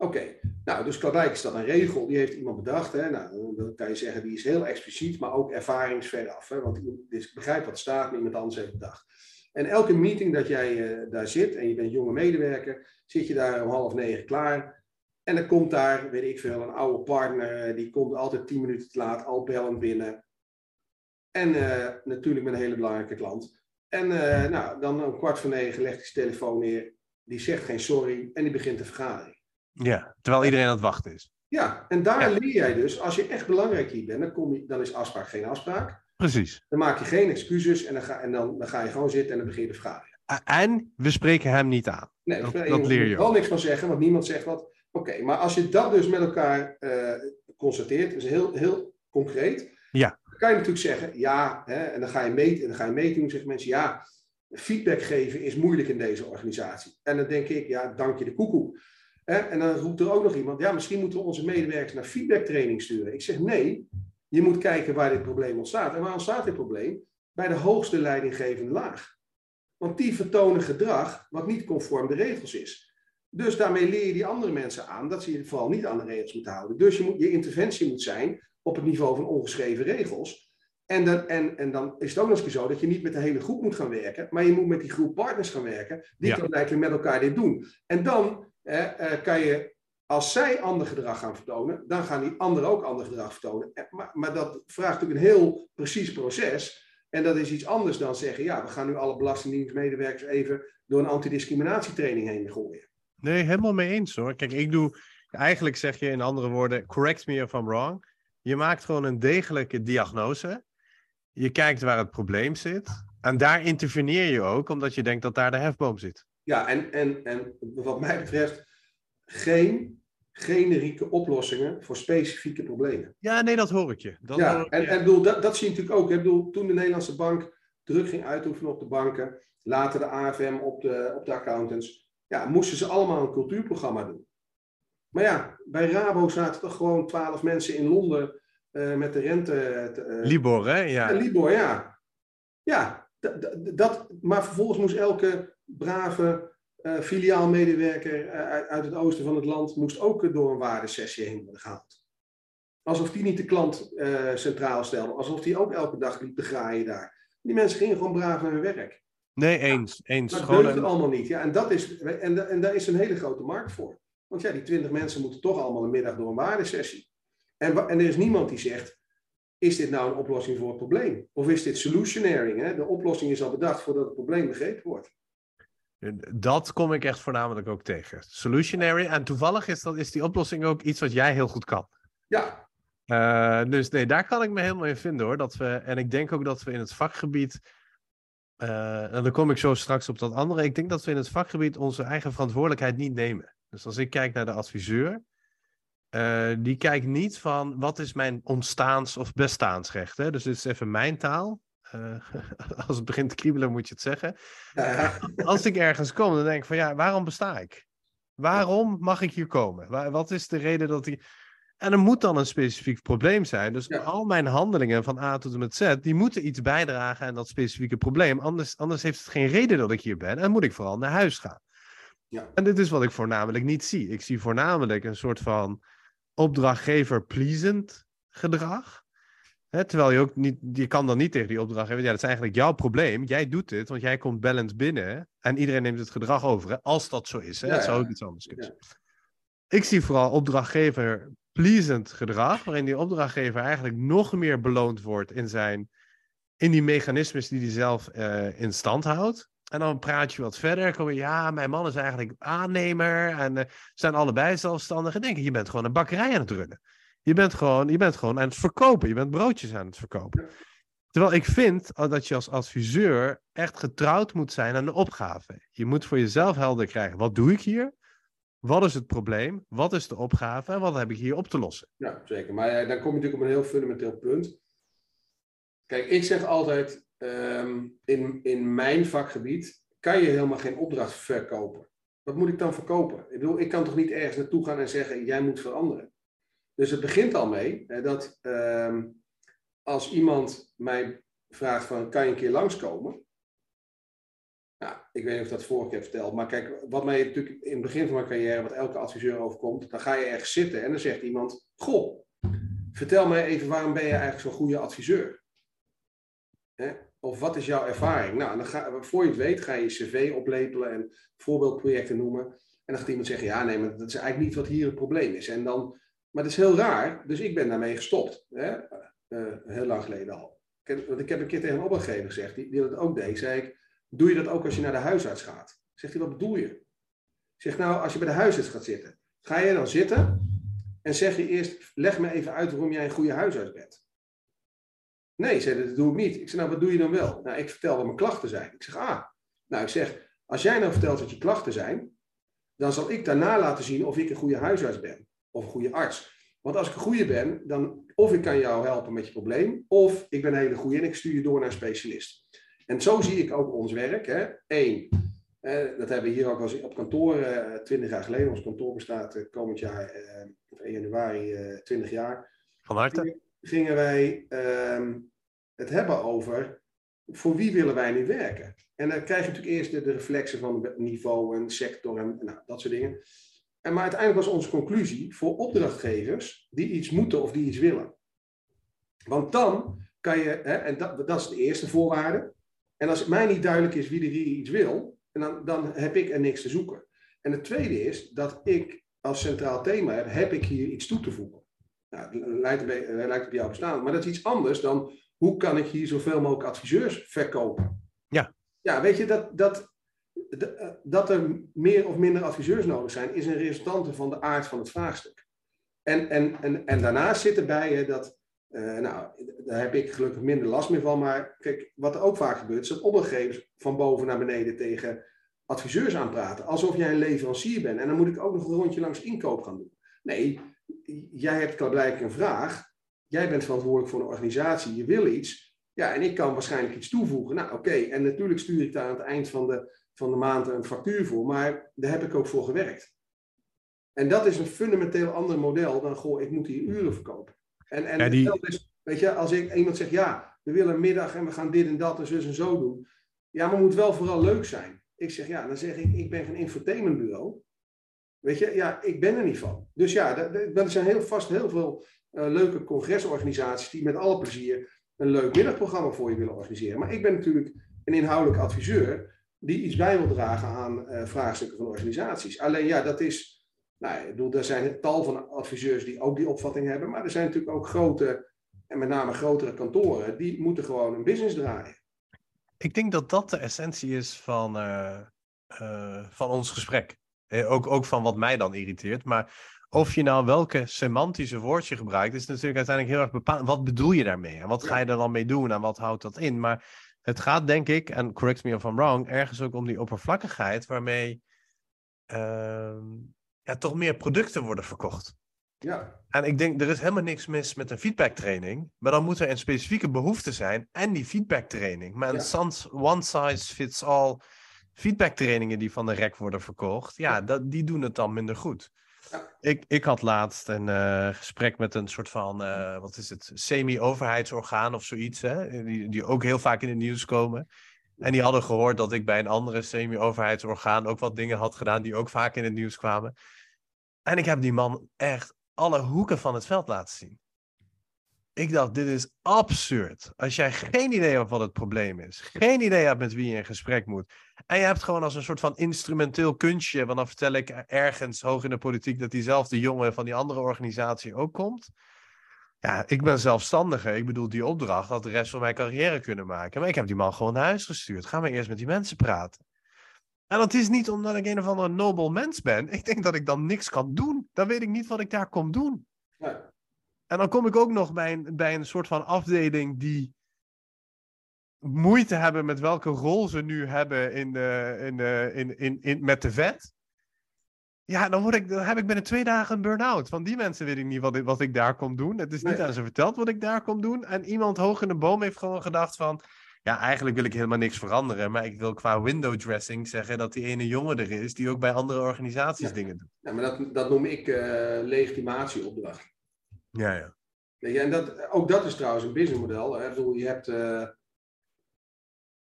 Oké, nou, dus kladijk is dat een regel, die heeft iemand bedacht. Hè? Nou, dan kan je zeggen, die is heel expliciet, maar ook ervaringsveraf. Hè? Want dus begrijpt wat staat en iemand anders heeft bedacht. En elke meeting dat jij uh, daar zit en je bent jonge medewerker, zit je daar om half negen klaar. En dan komt daar, weet ik veel, een oude partner, eh, die komt altijd tien minuten te laat, al bellend binnen. En uh, natuurlijk met een hele belangrijke klant. En uh, nou, dan om kwart voor negen legt hij zijn telefoon neer, die zegt geen sorry en die begint de vergadering. Ja, terwijl iedereen aan het wachten is. Ja, en daar leer jij dus, als je echt belangrijk hier bent, dan, kom je, dan is afspraak geen afspraak. Precies. Dan maak je geen excuses en dan ga, en dan, dan ga je gewoon zitten en dan begin je de vergadering. En we spreken hem niet aan. Nee, dat, dat leer je. Wel niks van zeggen, want niemand zegt wat. Oké, maar als je dat dus met elkaar uh, constateert, is heel, heel concreet. Ja. Dan kan je natuurlijk zeggen, ja, hè, en dan ga je meten, en dan ga je meten, zeggen mensen, ja, feedback geven is moeilijk in deze organisatie. En dan denk ik, ja, dank je de koekoek. En dan roept er ook nog iemand, ja, misschien moeten we onze medewerkers naar feedbacktraining sturen. Ik zeg nee, je moet kijken waar dit probleem ontstaat. En waar ontstaat dit probleem? Bij de hoogste leidinggevende laag. Want die vertonen gedrag wat niet conform de regels is. Dus daarmee leer je die andere mensen aan dat ze je vooral niet aan de regels moeten houden. Dus je, moet, je interventie moet zijn op het niveau van ongeschreven regels. En dan, en, en dan is het ook nog eens zo dat je niet met de hele groep moet gaan werken, maar je moet met die groep partners gaan werken, die Ja. eigenlijk met elkaar dit doen. En dan eh, kan je, als zij ander gedrag gaan vertonen, dan gaan die anderen ook ander gedrag vertonen. Eh, Maar, maar dat vraagt natuurlijk een heel precies proces. En dat is iets anders dan zeggen, ja, we gaan nu alle belastingdienstmedewerkers even door een antidiscriminatietraining heen gooien. Nee, helemaal mee eens hoor. Kijk, ik doe. Eigenlijk zeg je in andere woorden: correct me if I'm wrong. Je maakt gewoon een degelijke diagnose. Je kijkt waar het probleem zit. En daar interveneer je ook, omdat je denkt dat daar de hefboom zit. Ja, en, en, en wat mij betreft geen generieke oplossingen voor specifieke problemen. Ja, nee, dat hoor ik je. Dat ja, ik en, je. en bedoel, dat, dat zie je natuurlijk ook. hè. Ik bedoel, toen de Nederlandse bank druk ging uitoefenen op de banken, later de AFM op de, op de accountants, ja, moesten ze allemaal een cultuurprogramma doen. Maar ja, bij Rabo zaten toch gewoon twaalf mensen in Londen eh, met de rente. te- eh, Libor, hè? Ja. ja, Libor, ja. Ja, dat, maar vervolgens moest elke brave eh, filiaalmedewerker eh, uit, uit het oosten van het land moest ook door een waardesessie heen worden gehaald. Alsof die niet de klant eh, centraal stelde. Alsof die ook elke dag liep te graaien daar. Die mensen gingen gewoon braaf naar hun werk. Nee, eens. eens. Dat deugt een- allemaal niet. Ja, en, dat is, en, en daar is een hele grote markt voor. Want ja, die twintig mensen moeten toch allemaal een middag door een waardesessie. En, en er is niemand die zegt, is dit nou een oplossing voor het probleem? Of is dit solutionaring? Hè? De oplossing is al bedacht voordat het probleem begrepen wordt. Dat kom ik echt voornamelijk ook tegen. Solutionary. En toevallig is, dat, is die oplossing ook iets wat jij heel goed kan. Ja, Eh, dus nee, daar kan ik me helemaal in vinden hoor. Dat we, en ik denk ook dat we in het vakgebied. eh, en dan kom ik zo straks op dat andere. Ik denk dat we in het vakgebied onze eigen verantwoordelijkheid niet nemen. Dus als ik kijk naar de adviseur. eh, die kijkt niet van wat is mijn ontstaans- of bestaansrecht. Hè? Dus dit is even mijn taal. Eh, als het begint te kriebelen moet je het zeggen. ja, Als ik ergens kom, dan denk ik van ja, waarom besta ik? Waarom mag ik hier komen? Wa- Wat is de reden dat ik. En er moet dan een specifiek probleem zijn. Dus Ja. al mijn handelingen van A tot en met Z, die moeten iets bijdragen aan dat specifieke probleem. Anders, anders heeft het geen reden dat ik hier ben en moet ik vooral naar huis gaan. Ja. En dit is wat ik voornamelijk niet zie. Ik zie voornamelijk een soort van opdrachtgever-pleasend gedrag. Hè, terwijl je ook niet, je kan dan niet tegen die opdrachtgever, ja, dat is eigenlijk jouw probleem. Jij doet dit, want jij komt bellend binnen en iedereen neemt het gedrag over. Hè, als dat zo is, hè. Ja, het zou ja. ook iets anders kunnen zijn. Ik zie vooral opdrachtgever pleasend gedrag, waarin die opdrachtgever eigenlijk nog meer beloond wordt in zijn, in die mechanismes die hij zelf eh, in stand houdt. En dan praat je wat verder, kom je, ja, mijn man is eigenlijk aannemer en eh, zijn allebei zelfstandig. En denk je, je bent gewoon een bakkerij aan het runnen. Je bent, gewoon, je bent gewoon aan het verkopen, je bent broodjes aan het verkopen. Terwijl ik vind dat je als adviseur echt getrouwd moet zijn aan de opgave. Je moet voor jezelf helder krijgen, wat doe ik hier? Wat is het probleem? Wat is de opgave? En wat heb ik hier op te lossen? ja, zeker. Maar eh, dan kom je natuurlijk op een heel fundamenteel punt. Kijk, ik zeg altijd, ehm, in, in mijn vakgebied kan je helemaal geen opdracht verkopen. Wat moet ik dan verkopen? Ik bedoel, ik kan toch niet ergens naartoe gaan en zeggen, jij moet veranderen. Dus het begint al mee hè, dat ehm, als iemand mij vraagt van, kan je een keer langskomen? Nou, ik weet niet of ik dat vorige keer verteld, maar kijk, wat mij natuurlijk in het begin van mijn carrière, wat elke adviseur overkomt, dan ga je ergens zitten en dan zegt iemand, goh, vertel mij even waarom ben je eigenlijk zo'n goede adviseur? Hè? Of wat is jouw ervaring? Nou, dan ga, voor je het weet ga je je cv oplepelen en voorbeeldprojecten noemen. En dan gaat iemand zeggen, ja nee, maar dat is eigenlijk niet wat hier het probleem is. En dan, maar dat is heel raar, dus ik ben daarmee gestopt. Hè? Eh, heel lang geleden al. Ik heb, want ik heb een keer tegen een opdrachtgever gezegd, die, die dat ook deed. Zei ik, doe je dat ook als je naar de huisarts gaat? Zegt hij, wat bedoel je? Ik zeg, nou, als je bij de huisarts gaat zitten, ga je dan zitten en zeg je eerst, leg me even uit waarom jij een goede huisarts bent. Nee, zei dat doe ik niet. Ik zeg, nou, wat doe je dan wel? Nou, ik vertel wat mijn klachten zijn. Ik zeg, ah, nou, ik zeg, als jij nou vertelt wat je klachten zijn, dan zal ik daarna laten zien of ik een goede huisarts ben of een goede arts. Want als ik een goede ben, dan of ik kan jou helpen met je probleem, of ik ben een hele goede en ik stuur je door naar een specialist. En zo zie ik ook ons werk. Hè. Eén, eh, dat hebben we hier ook al op kantoor, eh, twintig jaar geleden. Ons kantoor bestaat eh, komend jaar, eh, 1 januari, 20 jaar. Van harte. Gingen, gingen wij ehm, het hebben over voor wie willen wij nu werken? En dan krijg je natuurlijk eerst de, de reflexen van niveau en sector en nou, dat soort dingen. En maar uiteindelijk was onze conclusie voor opdrachtgevers die iets moeten of die iets willen. Want dan kan je, hè, en dat, dat is de eerste voorwaarde. En als het mij niet duidelijk is wie er hier iets wil, dan, dan heb ik er niks te zoeken. En het tweede is dat ik als centraal thema heb, heb ik hier iets toe te voegen. Nou, het lijkt, lijkt op jouw bestaan, maar dat is iets anders dan hoe kan ik hier zoveel mogelijk adviseurs verkopen. Ja. Ja, weet je, dat, dat, eh, dat er meer of minder adviseurs nodig zijn, is een resultante van de aard van het vraagstuk. En, en, en, en daarnaast zit erbij hè, dat, eh, nou, daar heb ik gelukkig minder last meer van, maar kijk, wat er ook vaak gebeurt, is dat opdrachtgevers van boven naar beneden tegen adviseurs aanpraten, alsof jij een leverancier bent. En dan moet ik ook nog een rondje langs inkoop gaan doen. Nee, jij hebt blijkbaar een vraag, jij bent verantwoordelijk voor een organisatie, je wil iets, ja, en ik kan waarschijnlijk iets toevoegen. Nou, oké, en natuurlijk stuur ik daar aan het eind van de, van de maand een factuur voor, maar daar heb ik ook voor gewerkt. En dat is een fundamenteel ander model dan, goh, ik moet hier uren verkopen. En, en Ja, die- is, weet je, als ik, iemand zegt, ja, we willen een middag en we gaan dit en dat en zus en zo doen. Ja, maar het moet wel vooral leuk zijn. Ik zeg, ja, dan zeg ik, ik ben geen infotainmentbureau. Weet je, ja, ik ben er niet van. Dus ja, er zijn heel vast heel veel eh, leuke congresorganisaties die met alle plezier een leuk middagprogramma voor je willen organiseren. Maar ik ben natuurlijk een inhoudelijk adviseur die iets bij wil dragen aan eh, vraagstukken van organisaties. Alleen ja, dat is, nou, ik bedoel, er zijn een tal van adviseurs die ook die opvatting hebben, maar er zijn natuurlijk ook grote, en met name grotere kantoren, die moeten gewoon een business draaien. Ik denk dat dat de essentie is van, eh, eh, van ons gesprek. Ook, ook van wat mij dan irriteert. Maar of je nou welke semantische woordje gebruikt, is natuurlijk uiteindelijk heel erg bepaald. Wat bedoel je daarmee? En wat ga je er dan mee doen? En wat houdt dat in? Maar het gaat denk ik, en correct me if I'm wrong, ergens ook om die oppervlakkigheid waarmee ehm, ja, toch meer producten worden verkocht. Ja, En ik denk, er is helemaal niks mis met een feedbacktraining. Maar dan moet er een specifieke behoefte zijn en die feedbacktraining. Maar een Ja. sans- one-size-fits-all feedbacktrainingen die van de rek worden verkocht, ja, dat, die doen het dan minder goed. Ik, ik had laatst een eh, gesprek met een soort van, eh, wat is het, semi-overheidsorgaan of zoiets, hè? Die, die ook heel vaak in het nieuws komen. En die hadden gehoord dat ik bij een andere semi-overheidsorgaan ook wat dingen had gedaan die ook vaak in het nieuws kwamen. En ik heb die man echt alle hoeken van het veld laten zien. Ik dacht, dit is absurd. Als jij geen idee hebt wat het probleem is, geen idee hebt met wie je in gesprek moet, en je hebt gewoon als een soort van instrumenteel kunstje, want dan vertel ik ergens hoog in de politiek dat diezelfde jongen van die andere organisatie ook komt. Ja, ik ben zelfstandige. Ik bedoel, die opdracht had de rest van mijn carrière kunnen maken. Maar ik heb die man gewoon naar huis gestuurd. Ga maar eerst met die mensen praten. En dat is niet omdat ik een of andere nobel mens ben. Ik denk dat ik dan niks kan doen. Dan weet ik niet wat ik daar kom doen. ja, En dan kom ik ook nog bij een, bij een soort van afdeling die moeite hebben met welke rol ze nu hebben in de, in de, in, in, in, met de vet. Ja, dan, word ik, dan heb ik binnen twee dagen een burn-out. Want die mensen weet ik niet wat ik, wat ik daar kom doen. Het is niet Nee. aan ze verteld wat ik daar kom doen. En iemand hoog in de boom heeft gewoon gedacht van... Ja, eigenlijk wil ik helemaal niks veranderen. Maar ik wil qua window dressing zeggen dat die ene jongen er is... die ook bij andere organisaties Ja. dingen doet. ja maar dat, dat noem ik eh, legitimatieopdracht. Ja, ja. Weet je, en dat, ook dat is trouwens een businessmodel. Ik bedoel, je hebt. er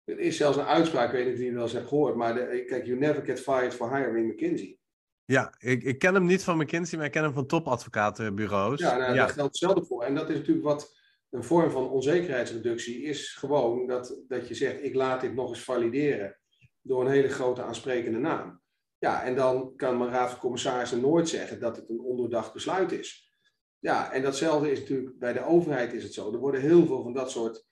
is zelfs een uitspraak, ik weet niet of je die wel eens hebt gehoord, maar de, kijk, you never get fired for hiring McKinsey. Ja, ik, ik ken hem niet van McKinsey, maar ik ken hem van topadvocatenbureaus. Ja, nou, ja. daar geldt hetzelfde voor. En dat is natuurlijk wat een vorm van onzekerheidsreductie is gewoon dat, dat je zegt, ik laat dit nog eens valideren door een hele grote aansprekende naam. Ja, en dan kan mijn raad van commissarissen nooit zeggen dat het een ondoordacht besluit is. Ja, en datzelfde is natuurlijk bij de overheid is het zo. Er worden heel veel van dat soort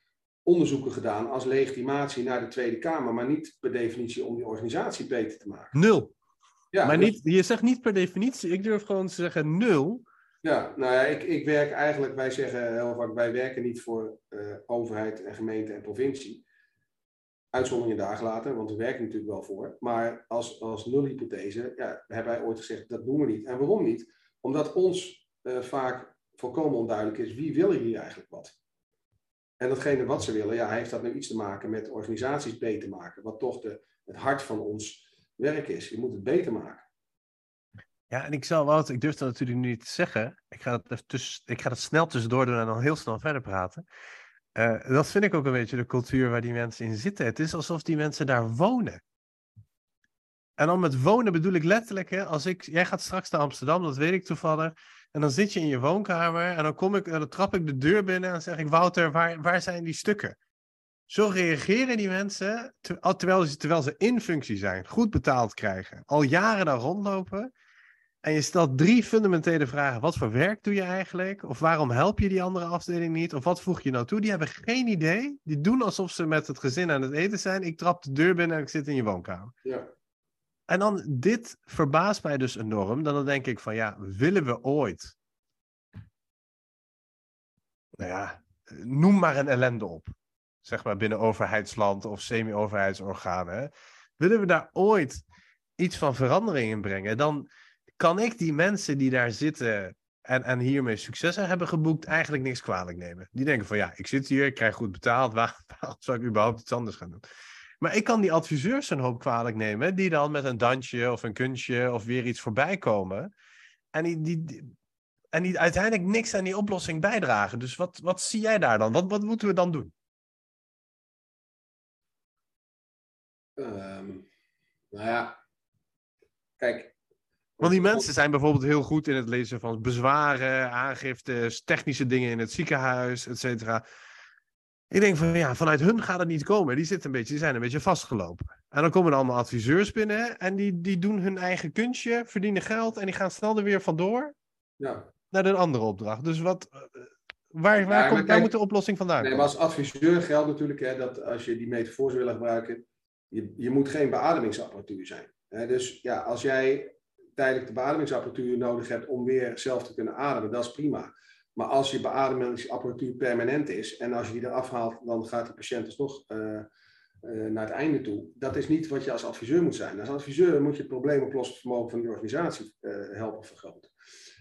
onderzoeken gedaan als legitimatie naar de Tweede Kamer, maar niet per definitie om die organisatie beter te maken. Nul. Ja, maar dus- niet, je zegt niet per definitie, ik durf gewoon te zeggen nul. Ja, nou ja, ik, ik werk eigenlijk, wij zeggen heel vaak, wij werken niet voor eh, overheid en gemeente en provincie. Uitzonderingen daar gelaten, want we werken natuurlijk wel voor. Maar als, als nulhypothese, ja, hebben wij ooit gezegd, dat doen we niet. En waarom niet? Omdat ons uh, vaak volkomen onduidelijk is, wie wil hier eigenlijk wat? En datgene wat ze willen, ja, heeft dat nu iets te maken met organisaties beter maken, wat toch de, het hart van ons werk is. Je moet het beter maken. Ja, en ik zal wat, ik durf dat natuurlijk niet te zeggen. Ik ga dat, tussen, ik ga dat snel tussendoor doen en dan heel snel verder praten. Uh, dat vind ik ook een beetje de cultuur waar die mensen in zitten. Het is alsof die mensen daar wonen. En dan met wonen bedoel ik letterlijk, hè, als ik, jij gaat straks naar Amsterdam, dat weet ik toevallig. En dan zit je in je woonkamer en dan, kom ik, dan trap ik de deur binnen en zeg ik, Wouter, waar, waar zijn die stukken? Zo reageren die mensen, terwijl ze, terwijl ze in functie zijn, goed betaald krijgen, al jaren daar rondlopen. En je stelt drie fundamentele vragen. Wat voor werk doe je eigenlijk? Of waarom help je die andere afdeling niet? Of wat voeg je nou toe? Die hebben geen idee. Die doen alsof ze met het gezin aan het eten zijn. Ik trap de deur binnen en ik zit in je woonkamer. Ja. En dan, dit verbaast mij dus enorm. Dan, denk ik van, ja, willen we ooit... Nou ja, noem maar een ellende op. Zeg maar binnen overheidsland of semi-overheidsorganen. Willen we daar ooit iets van verandering in brengen? Dan kan ik die mensen die daar zitten en, en hiermee succes hebben geboekt, eigenlijk niks kwalijk nemen. Die denken van ja, ik zit hier, ik krijg goed betaald, waar, waarom zou ik überhaupt iets anders gaan doen? Maar ik kan die adviseurs een hoop kwalijk nemen, die dan met een dansje of een kunstje of weer iets voorbij komen. En die, die, en die uiteindelijk niks aan die oplossing bijdragen. Dus wat, wat zie jij daar dan? Wat, wat moeten we dan doen? Um, nou ja, kijk, want die mensen zijn bijvoorbeeld heel goed in het lezen van bezwaren, aangiftes, technische dingen in het ziekenhuis, et cetera. Ik denk van ja, vanuit hun gaat het niet komen. Die, zitten een beetje, die zijn een beetje vastgelopen. En dan komen er allemaal adviseurs binnen en die, die doen hun eigen kunstje, verdienen geld en die gaan snel er weer vandoor ja. naar een andere opdracht. Dus wat, eh, waar, waar, komt, waar moet de oplossing vandaan nee, Maar als adviseur geldt natuurlijk hè, dat als je die metafoor zou willen gebruiken, je, je moet geen beademingsapparatuur zijn. dus ja, als jij tijdelijk de beademingsapparatuur nodig hebt om weer zelf te kunnen ademen, dat is prima. Maar als je beademingsapparatuur permanent is en als je die eraf haalt, dan gaat die patiënt dus nog uh, uh, naar het einde toe. Dat is niet wat je als adviseur moet zijn. Als adviseur moet je het probleemoplossend vermogen van die organisatie uh, helpen vergroten.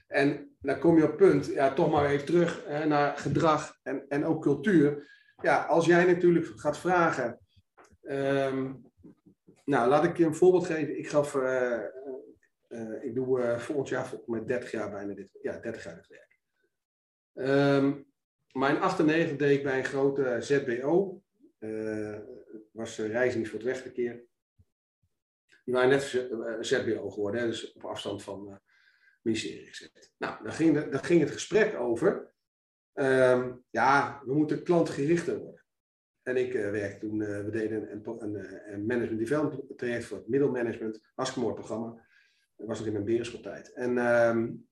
En dan kom je op het punt, ja, toch maar even terug naar gedrag en, en ook cultuur. Ja, als jij natuurlijk gaat vragen. Um, nou, laat ik je een voorbeeld geven. Ik gaf ik doe volgend jaar met 30 jaar bijna dit, ja, 30 jaar dit werk. Um, mijn 98 deed ik bij een grote ZBO. Uh, was reizings voor het wegverkeer. Die waren net ZBO geworden, hè, dus op afstand van het ministerie gezet. Nou, daar ging, ging het gesprek over. Um, ja, we moeten klantgerichter worden. En ik uh, werkte toen, we deden een, een, management development traject voor het middelmanagement. Hartstikke mooi programma. Dat was nog in mijn berenschaptijd. En um,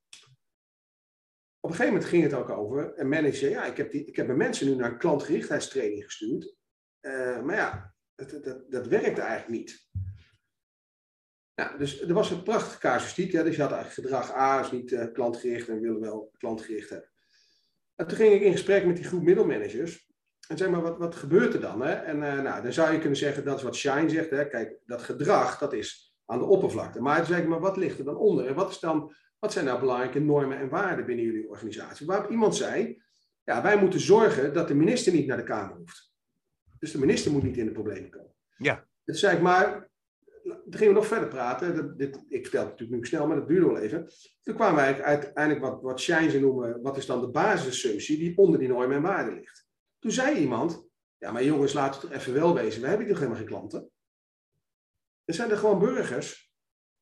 op een gegeven moment ging het ook over. Een manager, ja, ik heb, die, ik heb mijn mensen nu naar klantgerichtheidstraining gestuurd. Uh, maar ja, dat, dat, dat werkte eigenlijk niet. Ja, dus er was een prachtige casuïstiek. Hè? Dus je had eigenlijk gedrag A is niet uh, klantgericht en willen wel klantgericht hebben. En toen ging ik in gesprek met die groep middelmanagers. En zeg maar, wat, wat gebeurt er dan? Hè? En uh, nou, dan zou je kunnen zeggen, dat is wat Shine zegt. Hè? Kijk, dat gedrag, dat is aan de oppervlakte. Maar zei ik, maar wat ligt er dan onder? En wat, is dan, wat zijn nou belangrijke normen en waarden binnen jullie organisatie? Waarop iemand zei, ja, wij moeten zorgen dat de minister niet naar de Kamer hoeft. Dus de minister moet niet in de problemen komen. Ja. Toen zei ik, maar toen gingen we nog verder praten. Dat, dit, ik vertel het natuurlijk nu snel, maar dat duurde wel even. Toen kwamen wij uiteindelijk wat, wat Shine noemen, wat is dan de basisassumptie die onder die normen en waarden ligt. Toen zei iemand, ja maar jongens, laten we toch even wel wezen, we hebben hier helemaal geen klanten. Er zijn er gewoon burgers.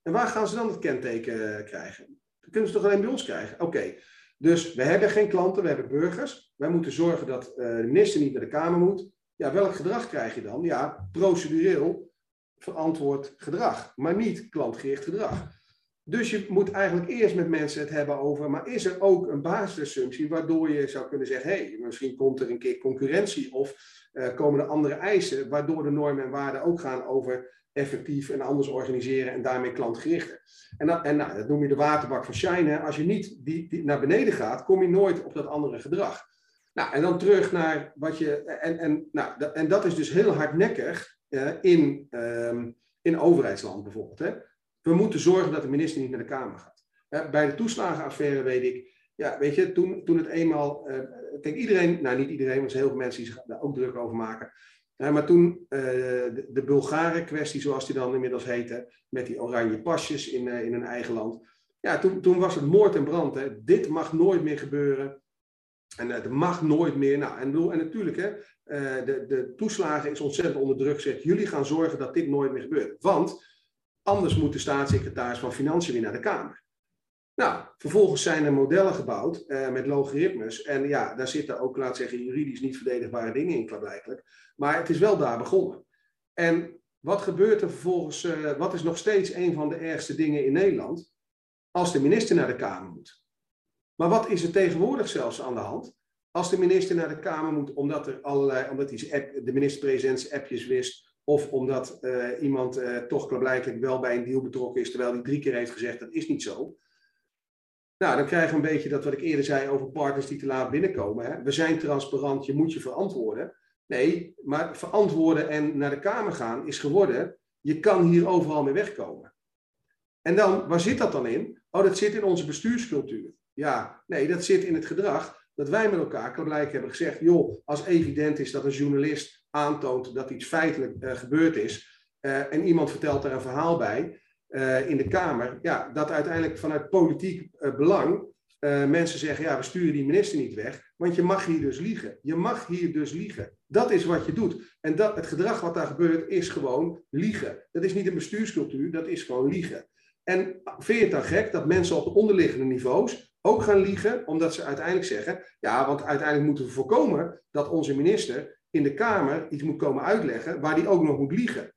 En waar gaan ze dan het kenteken eh, krijgen? Kunnen ze toch alleen bij ons krijgen? Oké, dus we hebben geen klanten, we hebben burgers. Wij moeten zorgen dat uh, de minister niet naar de Kamer moet. Ja, welk gedrag krijg je dan? Ja, procedureel verantwoord gedrag, maar niet klantgericht gedrag. Dus je moet eigenlijk eerst met mensen het hebben over, maar is er ook een basisassumptie waardoor je zou kunnen zeggen, hé, hey, misschien komt er een keer concurrentie of uh, komen er andere eisen, waardoor de normen en waarden ook gaan over effectief en anders organiseren en daarmee klantgerichter. En, dat, en nou, dat noem je de waterbak van Shine. Als je niet die, die, naar beneden gaat, kom je nooit op dat andere gedrag. Nou, en dan terug naar wat je. En, en, nou, dat, en dat is dus heel hardnekkig uh, in, um, in overheidsland bijvoorbeeld. Hè. We moeten zorgen dat de minister niet naar de Kamer gaat. Uh, bij de toeslagenaffaire weet ik. Ja, weet je, toen, toen het eenmaal. Uh, kijk, iedereen, nou niet iedereen, want er zijn heel veel mensen die zich daar ook druk over maken. Maar toen de, de Bulgaren-kwestie, zoals die dan inmiddels heette, met die oranje pasjes in, in hun eigen land. Ja, toen, toen was het moord en brand. Hè. Dit mag nooit meer gebeuren. En het mag nooit meer. Nou, en, en natuurlijk, hè, de, de toeslagen is ontzettend onder druk gezet. Jullie gaan zorgen dat dit nooit meer gebeurt. Want anders moet de staatssecretaris van Financiën weer naar de Kamer. Nou, vervolgens zijn er modellen gebouwd uh, met logaritmes. En ja, daar zitten ook, laat zeggen, juridisch niet verdedigbare dingen in, klaarblijkelijk. Maar het is wel daar begonnen. En wat gebeurt er vervolgens? Uh, wat is nog steeds een van de ergste dingen in Nederland? Als de minister naar de Kamer moet. Maar wat is er tegenwoordig zelfs aan de hand? Als de minister naar de Kamer moet, omdat, er allerlei, omdat hij de minister-president appjes wist, of omdat uh, iemand toch klaarblijkelijk wel bij een deal betrokken is, terwijl hij drie keer heeft gezegd dat is niet zo nou, dan krijgen we een beetje dat wat ik eerder zei over partners die te laat binnenkomen. Hè? We zijn transparant, je moet je verantwoorden. Nee, maar verantwoorden en naar de Kamer gaan is geworden, je kan hier overal mee wegkomen. En dan, waar zit dat dan in? Oh, dat zit in onze bestuurscultuur. Ja, nee, dat zit in het gedrag dat wij met elkaar blijkbaar hebben gezegd, joh, als evident is dat een journalist aantoont dat iets feitelijk uh, gebeurd is, uh, en iemand vertelt daar een verhaal bij, uh, in de Kamer, ja, dat uiteindelijk vanuit politiek uh, belang uh, mensen zeggen, ja, we sturen die minister niet weg, want je mag hier dus liegen. Je mag hier dus liegen. Dat is wat je doet. En dat, het gedrag wat daar gebeurt is gewoon liegen. Dat is niet een bestuurscultuur, dat is gewoon liegen. En vind je het dan gek dat mensen op de onderliggende niveaus ook gaan liegen, omdat ze uiteindelijk zeggen, ja, want uiteindelijk moeten we voorkomen dat onze minister in de Kamer iets moet komen uitleggen waar die ook nog moet liegen.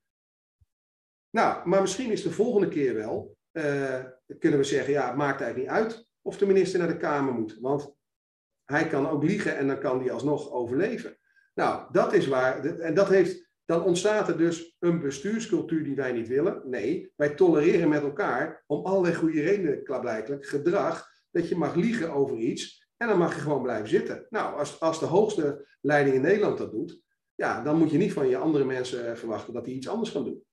Nou, maar misschien is de volgende keer wel, uh, kunnen we zeggen, ja, het maakt eigenlijk niet uit of de minister naar de Kamer moet. Want hij kan ook liegen en dan kan hij alsnog overleven. Nou, dat is waar. En dat heeft, dan ontstaat er dus een bestuurscultuur die wij niet willen. Nee, wij tolereren met elkaar, om allerlei goede redenen, klaarblijkelijk, gedrag, dat je mag liegen over iets. En dan mag je gewoon blijven zitten. Nou, als, als de hoogste leiding in Nederland dat doet, ja, dan moet je niet van je andere mensen eh, verwachten dat die iets anders gaan doen.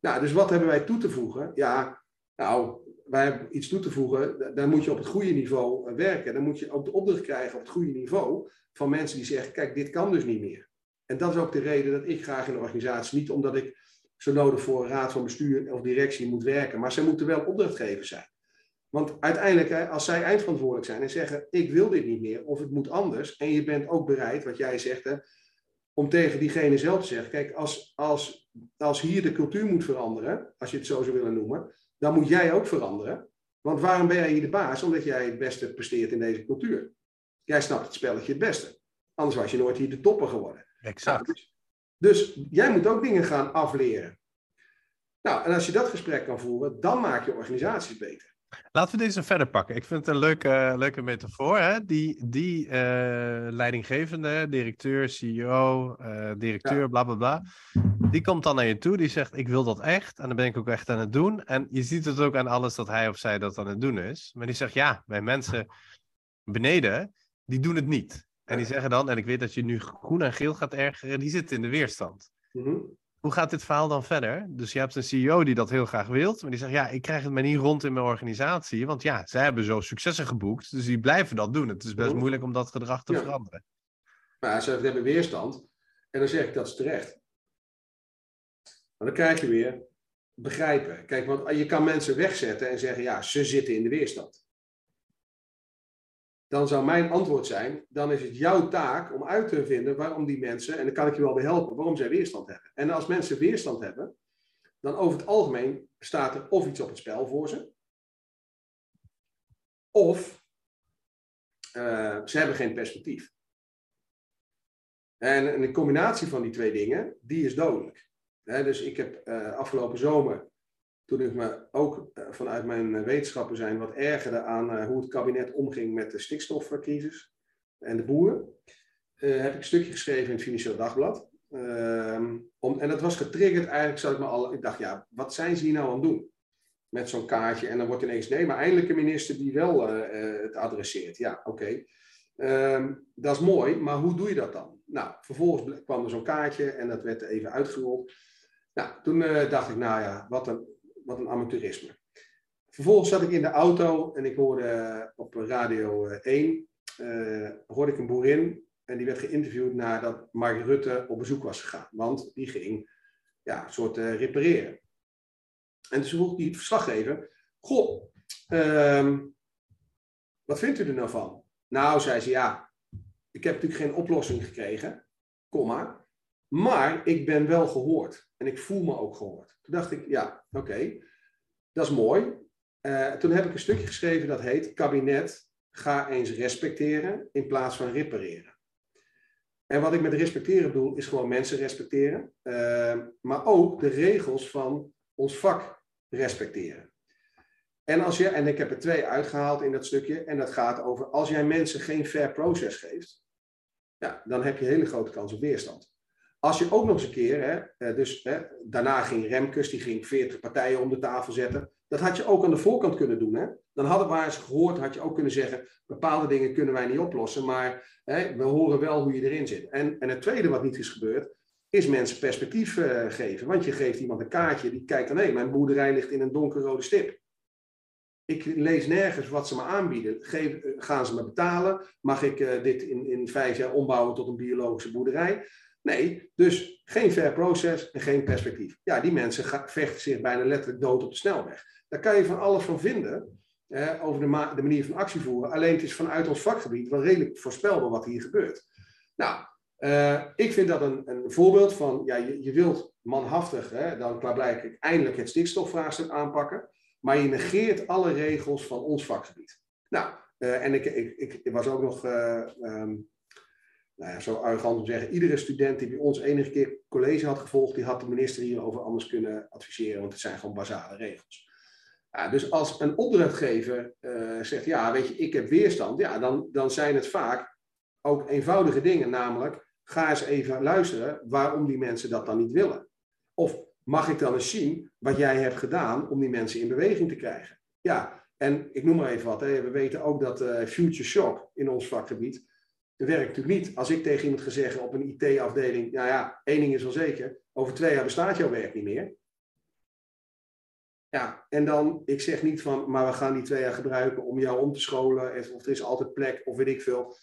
Nou, dus wat hebben wij toe te voegen? Ja, nou, wij hebben iets toe te voegen. Dan moet je op het goede niveau eh, werken. Dan moet je ook de opdracht krijgen op het goede niveau van mensen die zeggen: kijk, dit kan dus niet meer. En dat is ook de reden dat ik graag in de organisatie, niet omdat ik zo nodig voor raad van bestuur of directie moet werken, maar zij moeten wel opdrachtgever zijn. Want uiteindelijk, als zij eindverantwoordelijk zijn en zeggen: ik wil dit niet meer of het moet anders, en je bent ook bereid, wat jij zegt, om tegen diegene zelf te zeggen: kijk, als, als, als hier de cultuur moet veranderen, als je het zo zou willen noemen, dan moet jij ook veranderen. Want waarom ben jij hier de baas? Omdat jij het beste presteert in deze cultuur. Jij snapt het spelletje het beste. Anders was je nooit hier de topper geworden. Exact. dus, dus jij moet ook dingen gaan afleren. Nou, en als je dat gesprek kan voeren, dan maak je organisaties beter. Laten we deze verder pakken. Ik vind het een leuke, leuke metafoor. Hè? Die, die uh, leidinggevende, directeur, CEO, uh, directeur, ja. bla bla bla. Die komt dan naar je toe, die zegt: Ik wil dat echt. En dan ben ik ook echt aan het doen. En je ziet het ook aan alles dat hij of zij dat aan het doen is. Maar die zegt: Ja, bij mensen beneden, die doen het niet. En die zeggen dan: En ik weet dat je nu groen en geel gaat ergeren, die zitten in de weerstand. Mm -hmm hoe gaat dit verhaal dan verder? Dus je hebt een CEO die dat heel graag wilt, maar die zegt, ja, ik krijg het maar niet rond in mijn organisatie, want ja, zij hebben zo successen geboekt, dus die blijven dat doen. Het is best mhm. moeilijk om dat gedrag te veranderen. Maar ze hebben weerstand, en dan zeg ik dat is terecht. Maar dan krijg je weer begrijpen. Kijk, want je kan mensen wegzetten en zeggen, ja, ze zitten in de weerstand dan zou mijn antwoord zijn, dan is het jouw taak om uit te vinden waarom die mensen, en dan kan ik je wel bij helpen, waarom zij weerstand hebben. En als mensen weerstand hebben, dan over het algemeen staat er of iets op het spel voor ze, of uh, ze hebben geen perspectief. En een combinatie van die twee dingen, die is dodelijk. dus ik heb uh, afgelopen zomer toen ik me ook eh, vanuit mijn eh, wetenschappen zijn wat ergerde aan eh, hoe het kabinet omging met de stikstofcrisis en de boeren, heb ik een stukje geschreven in het Financieel Dagblad. Ehm, en dat was getriggerd eigenlijk, zat ik me al, ik dacht, ja, wat zijn ze hier nou aan het doen? Met zo'n kaartje en dan wordt ineens, nee, maar eindelijk een minister die wel het adresseert. Ja, oké. Ehm, dat is mooi, maar hoe doe je dat dan? Nou, vervolgens kwam er zo'n kaartje en dat werd even uitgerold. Nou, toen dacht ik, nou ja, wat een wat een amateurisme. Vervolgens zat ik in de auto en ik hoorde op radio 1 uh, hoorde ik een boerin en die werd geïnterviewd nadat Mark Rutte op bezoek was gegaan. Want die ging ja, een soort repareren. En toen vroeg die verslaggever, goh, uh, wat vindt u er nou van? Nou, zei ze, ja, ik heb natuurlijk geen oplossing gekregen, komma, maar ik ben wel gehoord. En ik voel me ook gehoord. Toen dacht ik, ja, oké, dat is mooi. Uh, toen heb ik een stukje geschreven dat heet Kabinet, ga eens respecteren in plaats van repareren. En wat ik met respecteren bedoel, is gewoon mensen respecteren. Uh, maar ook de regels van ons vak respecteren. En, als je, en ik heb er twee uitgehaald in dat stukje. En dat gaat over als jij mensen geen fair proces geeft. Ja, dan heb je hele grote kans op weerstand. Als je ook nog eens een keer, hè, eh, dus hè, daarna ging Remkes, die ging 40 partijen om de tafel zetten. Dat had je ook aan de voorkant kunnen doen. Hè? Dan hadden we eens gehoord, had je ook kunnen zeggen, bepaalde dingen kunnen wij niet oplossen, maar hè, we horen wel hoe je erin zit. En, en het tweede wat niet is gebeurd, is mensen perspectief uh, geven. Want je geeft iemand een kaartje, die kijkt dan, hé, mijn boerderij ligt in een donkerrode stip. Ik lees nergens wat ze me aanbieden. Geef, gaan ze me betalen? Mag ik dit in, in vijf jaar ombouwen tot een biologische boerderij? Nee, dus geen fair proces en geen perspectief. Ja, die mensen vechten zich bijna letterlijk dood op de snelweg. Daar kan je van alles van vinden eh, over de, manier van actie voeren. Alleen het is vanuit ons vakgebied wel redelijk voorspelbaar wat hier gebeurt. Nou, uh, ik vind dat een, een voorbeeld van, ja, je, je wilt manhaftig, hè, dan klaarblijkelijk eindelijk het stikstofvraagstuk aanpakken, maar je negeert alle regels van ons vakgebied. Nou, uh, en ik, ik, ik, was ook nog um, nou ja, zo arrogant om te zeggen, iedere student die bij ons enige keer college had gevolgd, die had de minister hierover anders kunnen adviseren, want het zijn gewoon basale regels. Ja, dus als een opdrachtgever uh, zegt, ja, weet je, ik heb weerstand, ja, dan, dan zijn het vaak ook eenvoudige dingen, namelijk, ga eens even luisteren waarom die mensen dat dan niet willen. Of mag ik dan eens zien wat jij hebt gedaan om die mensen in beweging te krijgen? Ja, en ik noem maar even wat, hè. we weten ook dat uh, Future Shock in ons vakgebied, dat werkt natuurlijk niet. Als ik tegen iemand ga zeggen op een IT-afdeling, nou ja, één ding is wel zeker, over twee jaar bestaat jouw werk niet meer. Ja, en dan, ik zeg niet van, maar we gaan die twee jaar gebruiken om jou om te scholen, of er is altijd plek, of weet ik veel.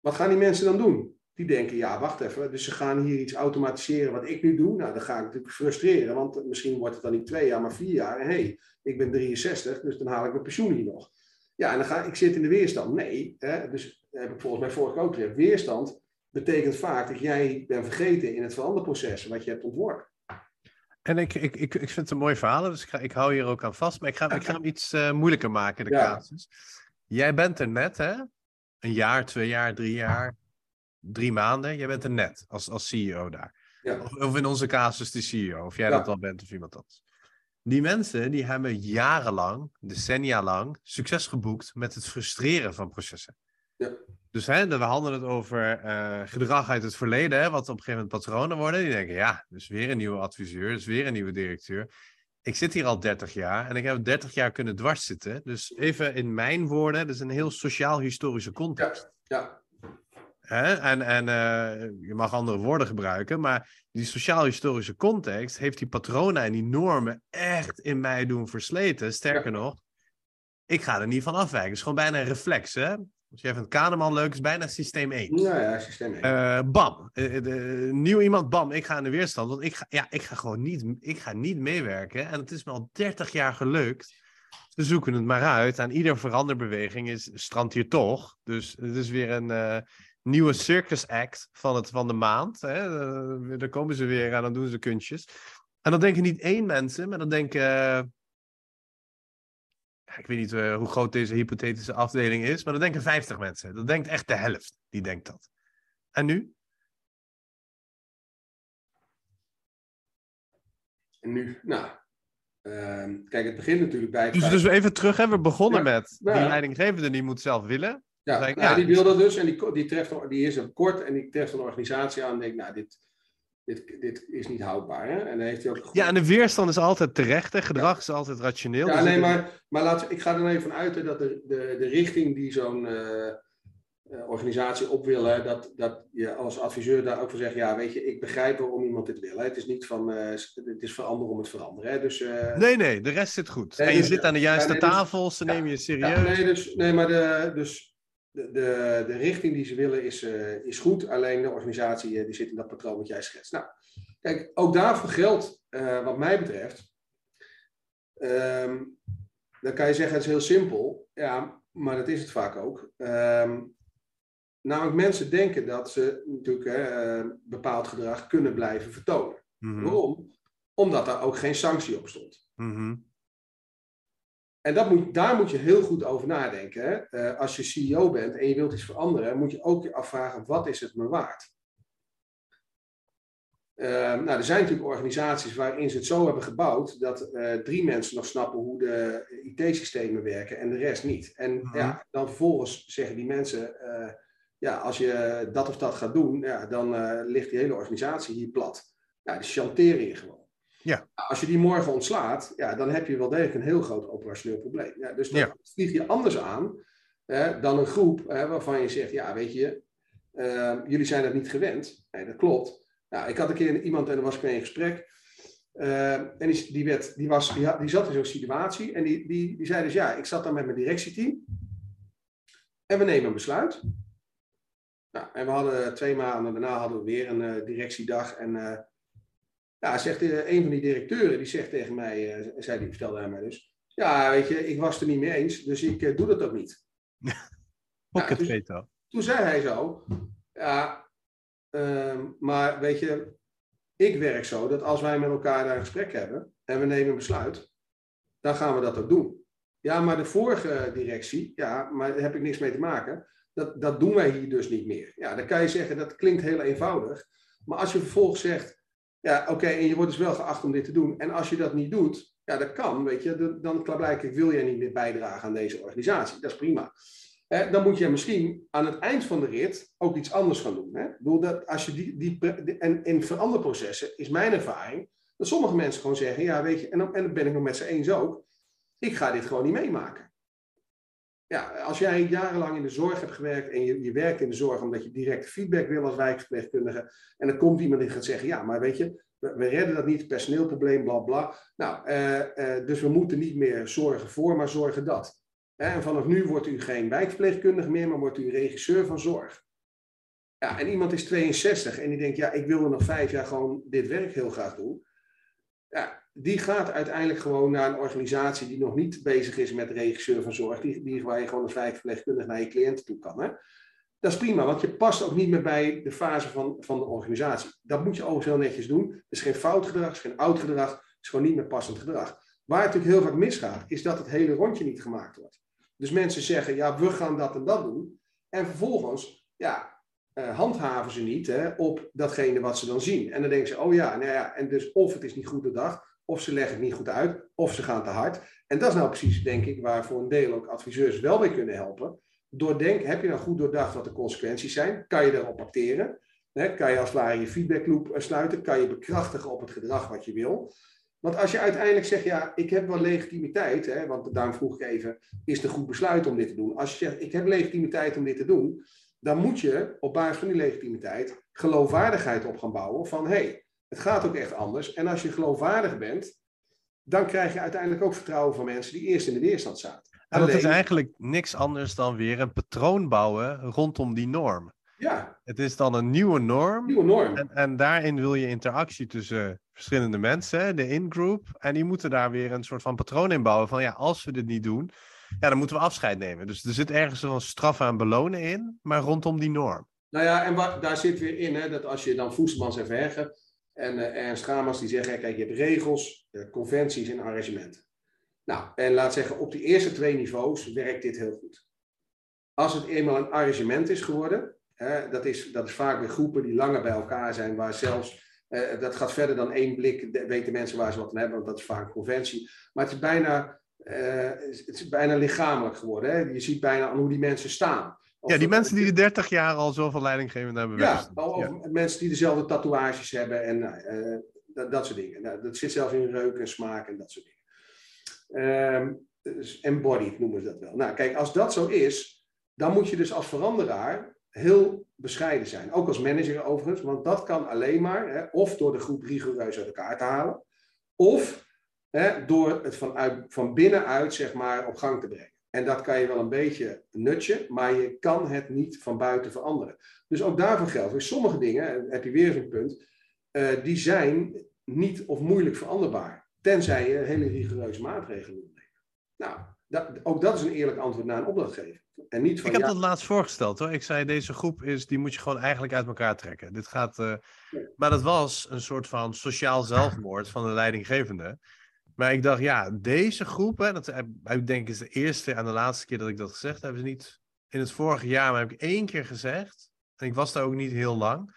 Wat gaan die mensen dan doen? Die denken, ja, wacht even, dus ze gaan hier iets automatiseren wat ik nu doe. Nou, dan ga ik natuurlijk frustreren, want misschien wordt het dan niet twee jaar, maar vier jaar. En hé, hey, ik ben 63, dus dan haal ik mijn pensioen hier nog. Ja, en dan ga ik zit in de weerstand. Nee, hè, dus heb ik volgens mij vorige keer ook gezegd. Weerstand betekent vaak dat jij bent vergeten in het veranderproces wat je hebt ontworpen. En ik, ik, ik, ik vind het een mooi verhaal, dus ik, ga, ik hou hier ook aan vast. Maar ik ga, ik ga hem iets uh, moeilijker maken, de ja. casus. Jij bent er net, hè? Een jaar, twee jaar, drie jaar, drie maanden. Jij bent er net als, als CEO daar. Ja. Of, of, in onze casus de CEO, of jij ja. dat al bent of iemand anders. Die mensen die hebben jarenlang, decennia lang, succes geboekt met het frustreren van processen. Ja. Dus hè, we hadden het over uh, gedrag uit het verleden, hè, wat op een gegeven moment patronen worden. Die denken, ja, dus weer een nieuwe adviseur, dus weer een nieuwe directeur. Ik zit hier al 30 jaar en ik heb 30 jaar kunnen dwarszitten. Dus even in mijn woorden, dat is een heel sociaal-historische context. Ja, ja. Hè? En, en uh, je mag andere woorden gebruiken, maar die sociaal-historische context heeft die patronen en die normen echt in mij doen versleten. Sterker ja. nog, ik ga er niet van afwijken. Het is gewoon bijna een reflex. Hè? Vindt Kahneman leuk, is bijna systeem 1. Ja, ja, systeem 1. Uh, bam. Uh, de, nieuw iemand, bam. Ik ga in de weerstand. Want ik ga, ja, ik ga gewoon niet, ik ga niet meewerken. En het is me al 30 jaar gelukt. We zoeken het maar uit. Aan ieder veranderbeweging is strand hier toch. Dus het is weer een uh, nieuwe circus act van, het, van de maand. Hè? daar komen ze weer aan, dan doen ze kunstjes. En dan denken niet één mensen, maar dan denken ik weet niet uh, hoe groot deze hypothetische afdeling is, maar dat denken 50 mensen. Dat denkt echt de helft, die denkt dat. En nu? En nu, nou, uh, kijk, het begint natuurlijk bij... Dus, dus even terug, hè? we begonnen ja, met, nou, die leidinggevende die moet zelf willen. Ja, nou, ja die wil dat dus en die, die, treft, die is er kort en die treft een organisatie aan en denkt, nou, dit, dit, dit is niet houdbaar. Hè? En heeft hij ook... Ja, en de weerstand is altijd terecht. Hè? Gedrag ja. is altijd rationeel. Ja, dus nee, maar, maar laat, ik ga er even uit dat de, de, de richting die zo'n uh, uh, organisatie op willen, dat, dat je als adviseur daar ook van zegt, ja, weet je, ik begrijp waarom iemand dit wil. Hè. Het is niet van, uh, het is veranderen om het veranderen. Hè. Dus, uh, nee, nee, de rest zit goed. Nee, en je dus, zit aan de juiste ja, nee, dus, ze ja, nemen je serieus. Ja, nee, dus, nee, maar de, dus de, de, de richting die ze willen is, is goed, alleen de organisatie die zit in dat patroon wat jij schetst. Nou, kijk, ook daarvoor geldt, wat mij betreft, um, dan kan je zeggen, het is heel simpel. Ja, maar dat is het vaak ook. Um, namelijk mensen denken dat ze natuurlijk bepaald gedrag kunnen blijven vertonen. Mm-hmm. Waarom? Omdat daar ook geen sanctie op stond. Mm-hmm. En dat moet, daar moet je heel goed over nadenken. Hè? Uh, als je CEO bent en je wilt iets veranderen, moet je ook je afvragen: wat is het me waard? Uh, nou, er zijn natuurlijk organisaties waarin ze het zo hebben gebouwd dat uh, drie mensen nog snappen hoe de IT-systemen werken en de rest niet. En mm-hmm. ja, dan vervolgens zeggen die mensen ja, als je dat of dat gaat doen, ja, dan ligt die hele organisatie hier plat. Ja, die chanteren je gewoon. Ja. Als je die morgen ontslaat, ja, dan heb je wel degelijk een heel groot operationeel probleem. Ja, dus dan ja. vlieg je anders aan hè, dan een groep hè, waarvan je zegt, ja, weet je, uh, jullie zijn dat niet gewend. Nee, dat klopt. Nou, ik had een keer iemand en daar was ik mee in gesprek. Uh, en die, die, werd, die, was, die, die zat in zo'n situatie en die, die, die zei dus, ja, ik zat dan met mijn directieteam en we nemen een besluit. Nou, en we hadden twee maanden daarna hadden we weer een uh, directiedag. En uh, ja, zegt uh, een van die directeuren, die zegt tegen mij, zei die, vertelde hij mij dus. Ja, weet je, ik was het er niet mee eens, dus ik doe dat ook niet. Ook nou, het toen, toen zei hij zo, ja, ehm, maar weet je, ik werk zo dat als wij met elkaar daar een gesprek hebben en we nemen een besluit, dan gaan we dat ook doen. Ja, maar de vorige directie, ja, maar daar heb ik niks mee te maken. Dat, dat doen wij hier dus niet meer. Ja, dan kan je zeggen, dat klinkt heel eenvoudig. Maar als je vervolgens zegt, ja, oké, en je wordt dus wel geacht om dit te doen. En als je dat niet doet, ja, dat kan, weet je. Dan, blijkbaar wil jij niet meer bijdragen aan deze organisatie. Dat is prima. dan moet je misschien aan het eind van de rit ook iets anders gaan doen. Hè? bedoel, dat als je die, die, en in veranderprocessen is mijn ervaring dat sommige mensen gewoon zeggen, ja, weet je, en en dan ben ik nog met z'n eens ook, ik ga dit gewoon niet meemaken ja, als jij jarenlang in de zorg hebt gewerkt en je, je werkt in de zorg omdat je direct feedback wil als wijkverpleegkundige, en dan komt iemand die gaat zeggen, ja, maar weet je, we, redden dat niet, personeelprobleem, bla bla. Nou, uh, uh, dus we moeten niet meer zorgen voor, maar zorgen dat. En vanaf nu wordt u geen wijkverpleegkundige meer, maar wordt u regisseur van zorg. Ja, en iemand is 62 en die denkt, ja, ik wil er nog vijf jaar gewoon dit werk heel graag doen. Ja, die gaat uiteindelijk gewoon naar een organisatie die nog niet bezig is met regisseur van zorg, die, die, waar je gewoon als wijkverpleegkundige naar je cliënten toe kan. Hè? Dat is prima, want je past ook niet meer bij de fase van, van de organisatie. Dat moet je overigens heel netjes doen. Het is geen fout gedrag, het is geen oud gedrag, het is gewoon niet meer passend gedrag. Waar het natuurlijk heel vaak misgaat, is dat het hele rondje niet gemaakt wordt. Dus mensen zeggen, ja, we gaan dat en dat doen. En vervolgens, ja, uh, handhaven ze niet hè, op datgene wat ze dan zien. En dan denken ze, oh ja, nou ja, en dus of het is niet goed bedacht, of ze leggen het niet goed uit, of ze gaan te hard. En dat is nou precies, denk ik, waar voor een deel ook adviseurs wel mee kunnen helpen. Doordenk, heb je nou goed doordacht wat de consequenties zijn? Kan je erop acteren? kan je als het je feedbackloop eh, sluiten? Kan je bekrachtigen op het gedrag wat je wil? Want als je uiteindelijk zegt, ja, ik heb wel legitimiteit, hè, want daarom vroeg ik even, is het een goed besluit om dit te doen? Als je zegt, ik heb legitimiteit om dit te doen, dan moet je op basis van die legitimiteit geloofwaardigheid op gaan bouwen van, hé, hey, het gaat ook echt anders. En als je geloofwaardig bent, dan krijg je uiteindelijk ook vertrouwen van mensen die eerst in de weerstand zaten. En dat is eigenlijk niks anders dan weer een patroon bouwen rondom die norm. Ja. Het is dan een nieuwe norm. Nieuwe norm. En, en daarin wil je interactie tussen verschillende mensen, de in-group. En die moeten daar weer een soort van patroon in bouwen. Van ja, als we dit niet doen, ja, dan moeten we afscheid nemen. Dus er zit ergens een straf en belonen in, maar rondom die norm. Nou ja, en daar zit weer in, hè, dat als je dan Voedselsmans en Vergen en uh, Gamers die zeggen, kijk, je hebt regels, uh, conventies en arrangementen. Nou, en laat zeggen, op die eerste twee niveaus werkt dit heel goed. Als het eenmaal een arrangement is geworden, dat, is, dat is vaak weer groepen die langer bij elkaar zijn, waar zelfs, uh, dat gaat verder dan één blik, weten mensen waar ze wat aan hebben, want dat is vaak een conventie. Maar het is bijna, het is bijna lichamelijk geworden. Hè? Je ziet bijna aan hoe die mensen staan ja, die mensen die de 30 jaar al zoveel leidinggevend hebben. Ja, of ja. mensen die dezelfde tatoeages hebben en uh, dat, dat, soort dingen. Nou, dat zit zelfs in reuk en smaak en dat soort dingen. Um, dus embodied noemen ze dat wel. Nou, kijk, als dat zo is, dan moet je dus als veranderaar heel bescheiden zijn. Ook als manager overigens, want dat kan alleen maar hè, of door de groep rigoureus uit elkaar te halen, of hè, door het vanuit, van binnenuit zeg maar, op gang te brengen. En dat kan je wel een beetje nutje, maar je kan het niet van buiten veranderen. Dus ook daarvoor geldt, weer sommige dingen, heb je weer zo'n punt, uh, die zijn niet of moeilijk veranderbaar. Tenzij je hele rigoureuze maatregelen wil nemen. Nou, dat, ook dat is een eerlijk antwoord naar een opdrachtgever. En niet van, ik heb ja, dat laatst voorgesteld hoor. Ik zei, deze groep is, die moet je gewoon eigenlijk uit elkaar trekken. Dit gaat, uh... Maar dat was een soort van sociaal zelfmoord van de leidinggevende. Maar ik dacht, ja, deze groep, hè, dat ik denk is de eerste en de laatste keer dat ik dat gezegd heb, is niet in het vorige jaar, maar heb ik één keer gezegd. En ik was daar ook niet heel lang.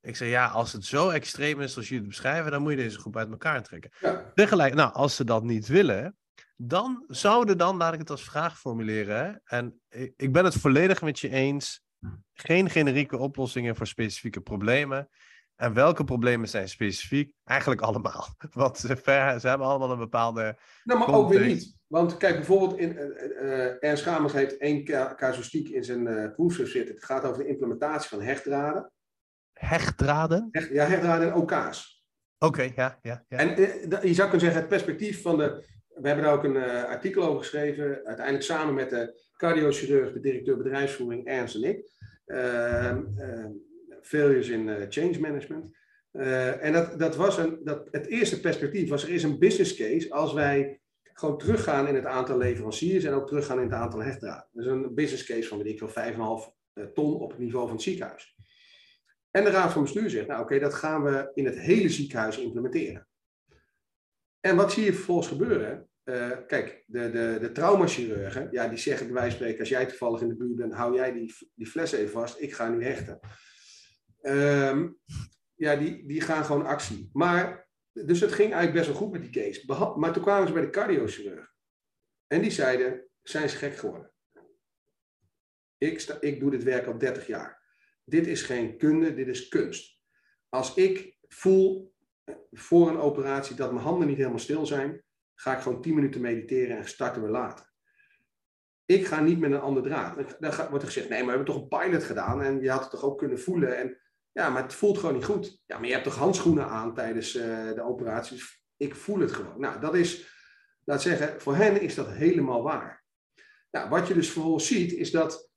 Ik zei, ja, als het zo extreem is als jullie het beschrijven, dan moet je deze groep uit elkaar trekken. Ja. Tegelijk, nou, als ze dat niet willen, dan zouden dan, laat ik het als vraag formuleren, hè, en ik ben het volledig met je eens, geen generieke oplossingen voor specifieke problemen. En welke problemen zijn specifiek? Eigenlijk allemaal. Want ze, ver, ze hebben allemaal een bepaalde. Nou, maar ook weer niet. Want kijk, bijvoorbeeld, in, uh, uh, Ernst Gamers heeft één casuïstiek in zijn uh, proefschrift zitten. Het gaat over de implementatie van hechtdraden. Hechtdraden? Hecht, ja, hechtdraden en OK's. Oké, okay, ja, ja, ja. En je zou kunnen zeggen, het perspectief van de. We hebben daar ook een artikel over geschreven. Uiteindelijk samen met de cardiochirurg, de directeur bedrijfsvoering, Ernst en ik. Failures in uh, change management. Uh, en dat, dat was een, dat, het eerste perspectief was, er is een business case als wij gewoon teruggaan in het aantal leveranciers en ook teruggaan in het aantal hechtdraden. Dus een business case van, weet ik wel, 5,5 ton op het niveau van het ziekenhuis. En de raad van bestuur zegt, nou oké, dat gaan we in het hele ziekenhuis implementeren. En wat zie je vervolgens gebeuren? Kijk, de, de, de traumachirurgen, ja, die zeggen bij wijze van spreken, als jij toevallig in de buurt bent, hou jij die, die fles even vast, ik ga nu hechten. Um, ja, die, die gaan gewoon actie. Maar, dus het ging eigenlijk best wel goed met die case. Maar toen kwamen ze bij de cardiochirurg. En die zeiden, zijn ze gek geworden? Ik, sta, ik doe dit werk al 30 jaar. Dit is geen kunde, dit is kunst. Als ik voel voor een operatie dat mijn handen niet helemaal stil zijn, ga ik gewoon 10 minuten mediteren en starten we later. Ik ga niet met een ander draad. Dan wordt er gezegd, nee, maar we hebben toch een pilot gedaan en je had het toch ook kunnen voelen. En ja, maar het voelt gewoon niet goed. Ja, maar je hebt toch handschoenen aan tijdens uh, de operaties? Ik voel het gewoon. Nou, dat is, laat zeggen, voor hen is dat helemaal waar. Nou, wat je dus vervolgens ziet, is dat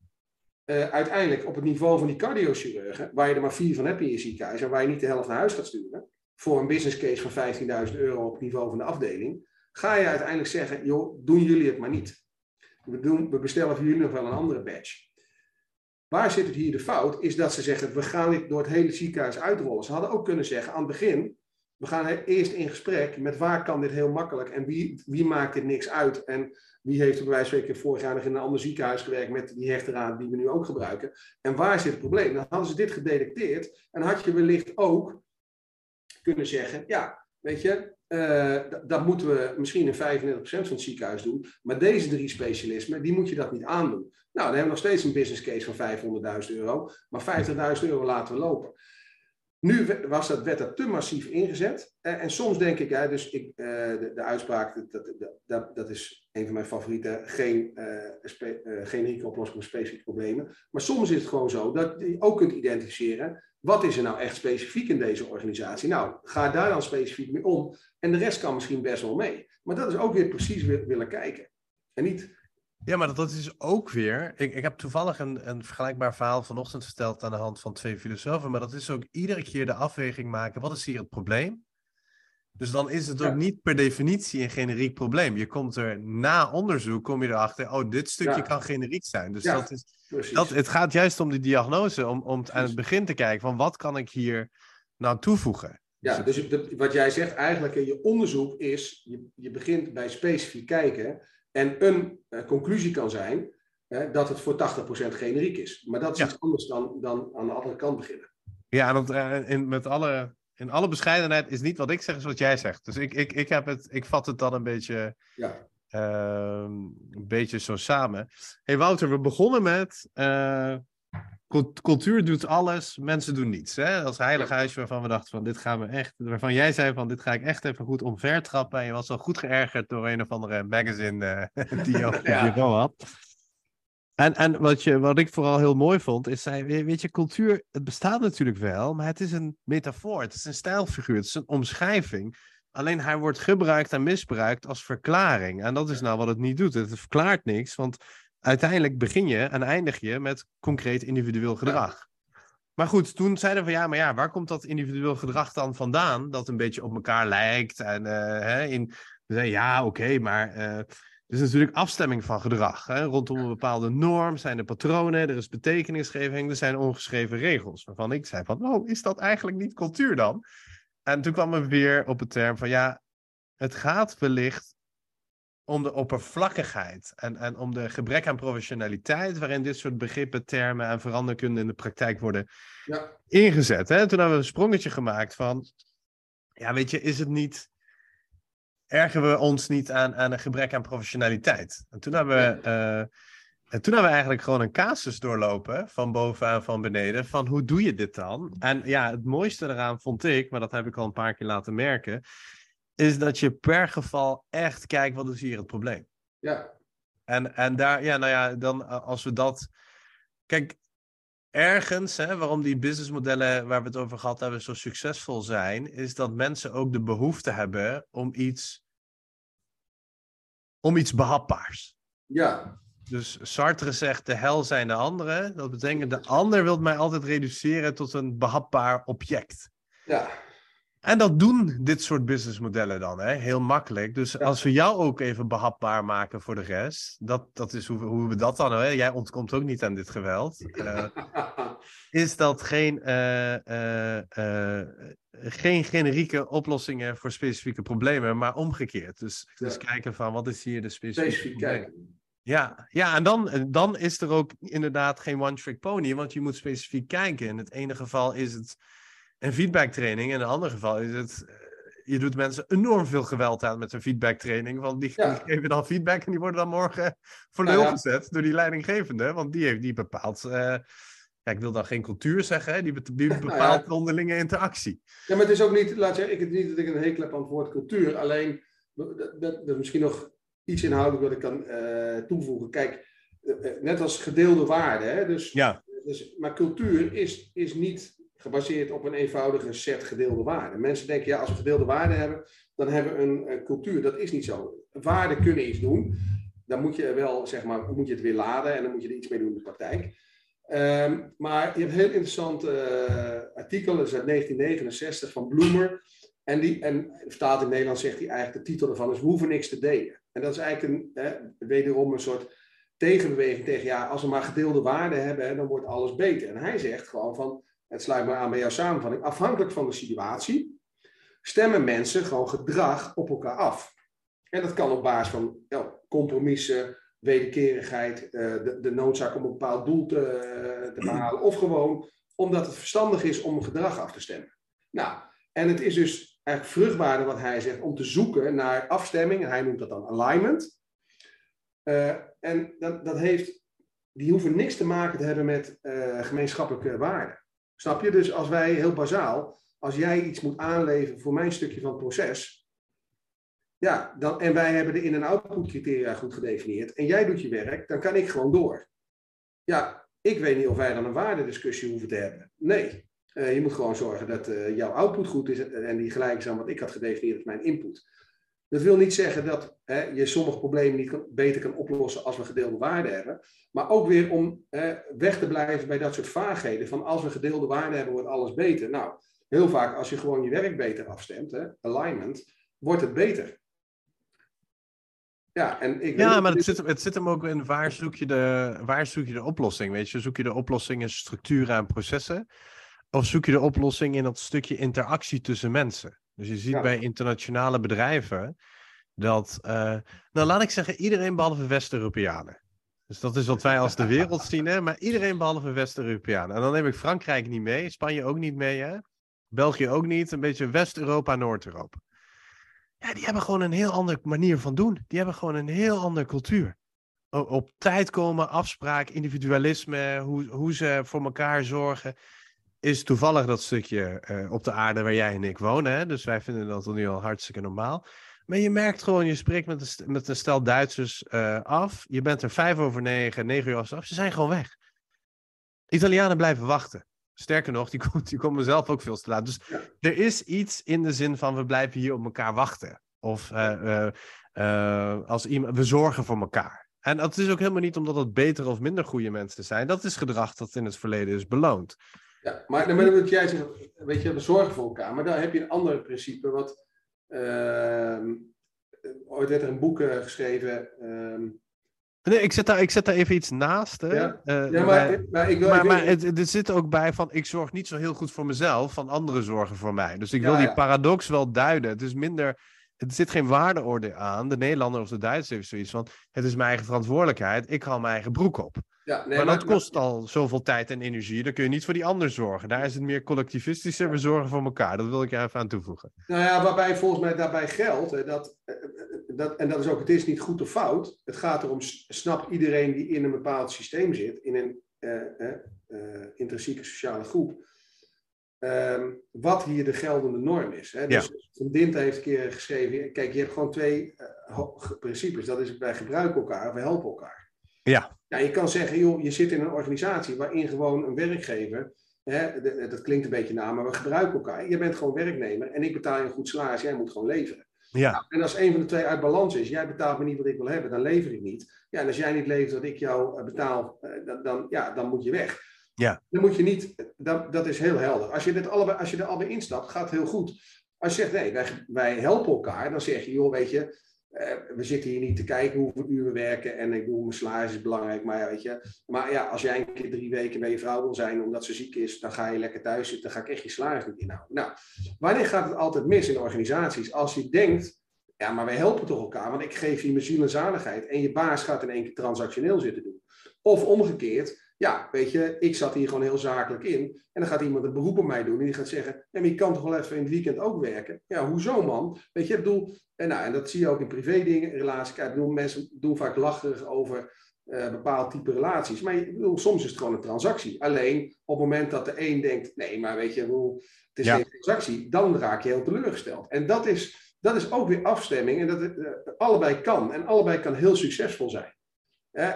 uh, uiteindelijk op het niveau van die cardiochirurgen, waar je er maar vier van hebt in je ziekenhuis en waar je niet de helft naar huis gaat sturen, voor een business case van 15.000 euro op het niveau van de afdeling, ga je uiteindelijk zeggen, joh, doen jullie het maar niet. We, doen, we bestellen voor jullie nog wel een andere badge. Waar zit het hier de fout? Is dat ze zeggen, we gaan dit door het hele ziekenhuis uitrollen. Ze hadden ook kunnen zeggen, aan het begin, we gaan eerst in gesprek met waar kan dit heel makkelijk en wie, wie maakt dit niks uit en wie heeft er bij wijze van vorig jaar nog in een ander ziekenhuis gewerkt met die hechterraad die we nu ook gebruiken. En waar zit het probleem? Dan hadden ze dit gedetecteerd en had je wellicht ook kunnen zeggen, ja, weet je, uh, dat moeten we misschien in 35% van het ziekenhuis doen. Maar deze drie specialismen, die moet je dat niet aandoen. Nou, dan hebben we nog steeds een business case van 500.000 euro. Maar 50.000 euro laten we lopen. Nu was dat, werd dat te massief ingezet. En, soms denk ik, ja, dus ik, uh, de, de, uitspraak, dat, dat, dat, is een van mijn favorieten, geen uh, spe, generieke oplossing voor specifieke problemen. Maar soms is het gewoon zo dat je ook kunt identificeren, wat is er nou echt specifiek in deze organisatie? Nou, ga daar dan specifiek mee om. En de rest kan misschien best wel mee. Maar dat is ook weer precies willen kijken. En niet ja, maar dat is ook weer. Ik, ik heb toevallig een, een vergelijkbaar verhaal vanochtend verteld aan de hand van twee filosofen. Maar dat is ook iedere keer de afweging maken: wat is hier het probleem? Dus dan is het ook niet per definitie een generiek probleem. Je komt er na onderzoek, kom je erachter, oh, dit stukje ja. kan generiek zijn. Dus ja, dat is, dat, het gaat juist om die diagnose, om, om aan het begin te kijken van wat kan ik hier nou toevoegen. Ja, dus de, wat jij zegt eigenlijk in je onderzoek is, je, je begint bij specifiek kijken en een uh, conclusie kan zijn uh, dat het voor 80% generiek is. Maar dat is iets anders dan, dan aan de andere kant beginnen. Ja, want uh, in, met alle, in alle bescheidenheid is niet wat ik zeg, is wat jij zegt. Dus ik, ik, ik, heb het, ik vat het dan een beetje, ja. een beetje zo samen. hey Wouter, we begonnen met cultuur doet alles, mensen doen niets. Hè? Als heilig huisje waarvan we dachten van dit gaan we echt, waarvan jij zei van dit ga ik echt even goed omvertrappen. En je was al goed geërgerd door een of andere magazine uh, die je op je bureau had. En, en wat, je, wat ik vooral heel mooi vond, is, zij, weet je, cultuur, het bestaat natuurlijk wel, maar het is een metafoor, het is een stijlfiguur, het is een omschrijving. Alleen hij wordt gebruikt en misbruikt als verklaring. En dat is nou wat het niet doet. Het verklaart niks, want uiteindelijk begin je en eindig je met concreet individueel gedrag. Maar goed, toen zeiden we van ja, maar ja, waar komt dat individueel gedrag dan vandaan? Dat een beetje op elkaar lijkt. En uh, hè, in, we zeiden ja, oké, maar uh, er is natuurlijk afstemming van gedrag. Hè? Rondom een bepaalde norm zijn er patronen, er is betekenisgeving, er zijn ongeschreven regels. Waarvan ik zei van, oh, is dat eigenlijk niet cultuur dan? En toen kwam we weer op het term van ja, het gaat wellicht om de oppervlakkigheid en, en om de gebrek aan professionaliteit waarin dit soort begrippen, termen en veranderkunde in de praktijk worden ja. ingezet. Hè? Toen hebben we een sprongetje gemaakt van, ja weet je, is het niet, ergen we ons niet aan, aan een gebrek aan professionaliteit? En toen hebben we... Uh, en toen hebben we eigenlijk gewoon een casus doorlopen, van bovenaan van beneden, van hoe doe je dit dan? En ja, het mooiste eraan vond ik, maar dat heb ik al een paar keer laten merken, is dat je per geval echt kijkt, wat is hier het probleem? Ja. En, en daar, ja, nou ja, dan als we dat... Kijk, ergens, hè, waarom die businessmodellen waar we het over gehad hebben zo succesvol zijn, is dat mensen ook de behoefte hebben om iets, om iets behapbaars. Ja. Dus Sartre zegt, de hel zijn de anderen. Dat betekent, de ander wil mij altijd reduceren tot een behapbaar object. Ja. En dat doen dit soort businessmodellen dan, hè? heel makkelijk. Dus als we jou ook even behapbaar maken voor de rest, dat, dat is hoe, hoe we dat dan, hè? jij ontkomt ook niet aan dit geweld, uh, is dat geen, uh, uh, geen generieke oplossingen voor specifieke problemen, maar omgekeerd. Dus, dus kijken van wat is hier de specifieke Specifiek kijken. Ja, ja en dan, dan is er ook inderdaad geen one-trick pony, want je moet specifiek kijken. In het ene geval is het een feedbacktraining, in het andere geval is het... Eh, je doet mensen enorm veel geweld aan met een feedbacktraining, want die, geven dan feedback en die worden dan morgen voor lul ja. gezet door die leidinggevende, want die, heeft, die bepaalt... Uh, ja, ik wil dan geen cultuur zeggen, hè? die, die bepaalt nou onderlinge interactie. Ja, maar het is ook niet, laat zeggen, ik het niet dat ik een hekel heb aan het woord cultuur, alleen dat, dat, dat misschien nog iets inhoudelijk wat ik kan uh, toevoegen. Kijk, uh, net als gedeelde waarden. Hè? Dus, ja. dus, maar cultuur is, is niet gebaseerd op een eenvoudige set gedeelde waarden. Mensen denken, ja, als we gedeelde waarden hebben, dan hebben we een uh, cultuur. Dat is niet zo. Waarden kunnen iets doen. Dan moet je wel, zeg maar, moet je het weer laden en dan moet je er iets mee doen in de praktijk. Um, maar je hebt een heel interessant artikel, dat is uit 1969 van Bloemer. En, die, en vertaald in Nederland zegt hij eigenlijk, de titel ervan is, we hoeven niks te delen. En dat is eigenlijk een, wederom een soort tegenbeweging tegen, ja, als we maar gedeelde waarden hebben, hè, dan wordt alles beter. En hij zegt gewoon van, het sluit me aan bij jouw samenvatting, afhankelijk van de situatie, stemmen mensen gewoon gedrag op elkaar af. En dat kan op basis van ja, compromissen, wederkerigheid, uh, de, de, noodzaak om een bepaald doel te, te behalen, of gewoon omdat het verstandig is om gedrag af te stemmen. Nou, en het is dus eigenlijk vruchtbaarder wat hij zegt om te zoeken naar afstemming. Hij noemt dat dan alignment. Uh, en dat, dat heeft, die hoeven niks te maken te hebben met gemeenschappelijke waarden. Snap je? Dus als wij heel bazaal, als jij iets moet aanleveren voor mijn stukje van het proces. Ja, dan, en wij hebben de in- en output criteria goed gedefinieerd. En jij doet je werk, dan kan ik gewoon door. Ja, ik weet niet of wij dan een waardediscussie hoeven te hebben. Nee, uh, je moet gewoon zorgen dat uh, jouw output goed is en die gelijk is aan wat ik had gedefinieerd als mijn input. Dat wil niet zeggen dat hè, je sommige problemen niet kan, beter kan oplossen als we gedeelde waarden hebben. Maar ook weer om hè, weg te blijven bij dat soort vaagheden. Van als we gedeelde waarden hebben, wordt alles beter. Nou, heel vaak als je gewoon je werk beter afstemt, hè, alignment, wordt het beter. Ja, en ik ja maar het zit, het zit hem ook in waar zoek, je de, waar zoek je de oplossing? Weet je, zoek je de oplossing in structuren en processen? Of zoek je de oplossing in dat stukje interactie tussen mensen? Dus je ziet ja. bij internationale bedrijven dat, uh, nou laat ik zeggen, iedereen behalve West-Europeanen. Dus dat is wat wij als de wereld zien, hè? maar iedereen behalve West-Europeanen. En dan neem ik Frankrijk niet mee, Spanje ook niet mee, hè? België ook niet, een beetje West-Europa, Noord-Europa. Ja, die hebben gewoon een heel andere manier van doen. Die hebben gewoon een heel andere cultuur. Op tijd komen, afspraak, individualisme, hoe, hoe ze voor elkaar zorgen is toevallig dat stukje uh, op de aarde waar jij en ik wonen. Hè? Dus wij vinden dat nu al hartstikke normaal. Maar je merkt gewoon, je spreekt met een, met een stel Duitsers eh, af. Je bent er vijf over negen, negen uur af. Ze zijn gewoon weg. Italianen blijven wachten. Sterker nog, die, komt, die komen zelf ook veel te laat. Dus Ja. er is iets in de zin van we blijven hier op elkaar wachten. Of eh, eh, eh, als iemand, we zorgen voor elkaar. En dat is ook helemaal niet omdat het betere of minder goede mensen zijn. Dat is gedrag dat in het verleden is beloond. Ja, maar, maar wat jij zegt, weet je, we zorgen voor elkaar. Maar daar heb je een ander principe. Wat, ehm, ooit werd er een boek eh, geschreven. ehm, Nee, ik zet daar, ik zet daar even iets naast. Hè? Ja. Eh, ja, maar, maar ik wil maar, maar het, het zit ook bij van, ik zorg niet zo heel goed voor mezelf, van anderen zorgen voor mij. Dus ik Ja, wil die paradox wel duiden. Het is minder, er zit geen waardeorde aan. De Nederlander of de Duitser heeft zoiets van, het is mijn eigen verantwoordelijkheid, ik haal mijn eigen broek op. ja, nee, maar dat kost al zoveel tijd en energie, dan kun je niet voor die ander zorgen. Daar is het meer collectivistischer, we zorgen voor elkaar. Dat wil ik er even aan toevoegen. Nou ja, waarbij volgens mij daarbij geldt, hè, dat, eh, eh, dat, en dat is ook, het is niet goed of fout. Het gaat erom, s- snapt iedereen die in een bepaald systeem zit, in een eh, intrinsieke sociale groep, ehm, wat hier de geldende norm is. Hè? Dus Van Dinter heeft een keer geschreven, kijk, je hebt gewoon twee eh, principes. Dat is wij gebruiken elkaar, we helpen elkaar. Ja. Ja, je kan zeggen, joh, je zit in een organisatie waarin gewoon een werkgever dat klinkt een beetje na, maar we gebruiken elkaar. Je bent gewoon werknemer en ik betaal je een goed salaris. Jij moet gewoon leveren. Ja, Nou, en als een van de twee uit balans is, jij betaalt me niet wat ik wil hebben, dan lever ik niet. Ja, en als jij niet levert wat ik jou eh, betaal, eh, dan, dan, ja, dan moet je weg. Ja. Dan moet je niet, dat, dat is heel helder. Als je, als je er allebei instapt, gaat het heel goed. Als je zegt, nee, wij, wij helpen elkaar, dan zeg je, joh, weet je, eh, we zitten hier niet te kijken hoeveel uur we werken. En ik bedoel, mijn salaris is belangrijk, maar ja, weet je. Maar ja, als jij een keer drie weken bij je vrouw wil zijn omdat ze ziek is, dan ga je lekker thuis zitten, dan ga ik echt je salaris niet inhouden. Nou, wanneer gaat het altijd mis in organisaties? Als je denkt, ja, maar wij helpen toch elkaar, want ik geef je mijn ziel en zaligheid en je baas gaat in één keer transactioneel zitten doen. Of omgekeerd, ja, weet je, ik zat hier gewoon heel zakelijk in en dan gaat iemand een beroep op mij doen en die gaat zeggen, maar je kan toch wel even in het weekend ook werken? Ja, hoezo man? Weet je, ik bedoel, en, nou, en dat zie je ook in privé dingen, relaties. Ik bedoel, mensen doen vaak lacherig over eh bepaald type relaties. Maar ik bedoel, soms is het gewoon een transactie. Alleen op het moment dat de een denkt, nee, maar weet je, het is Ja. geen transactie, dan raak je heel teleurgesteld. En dat is, dat is ook weer afstemming en dat het eh, allebei kan. En allebei kan heel succesvol zijn.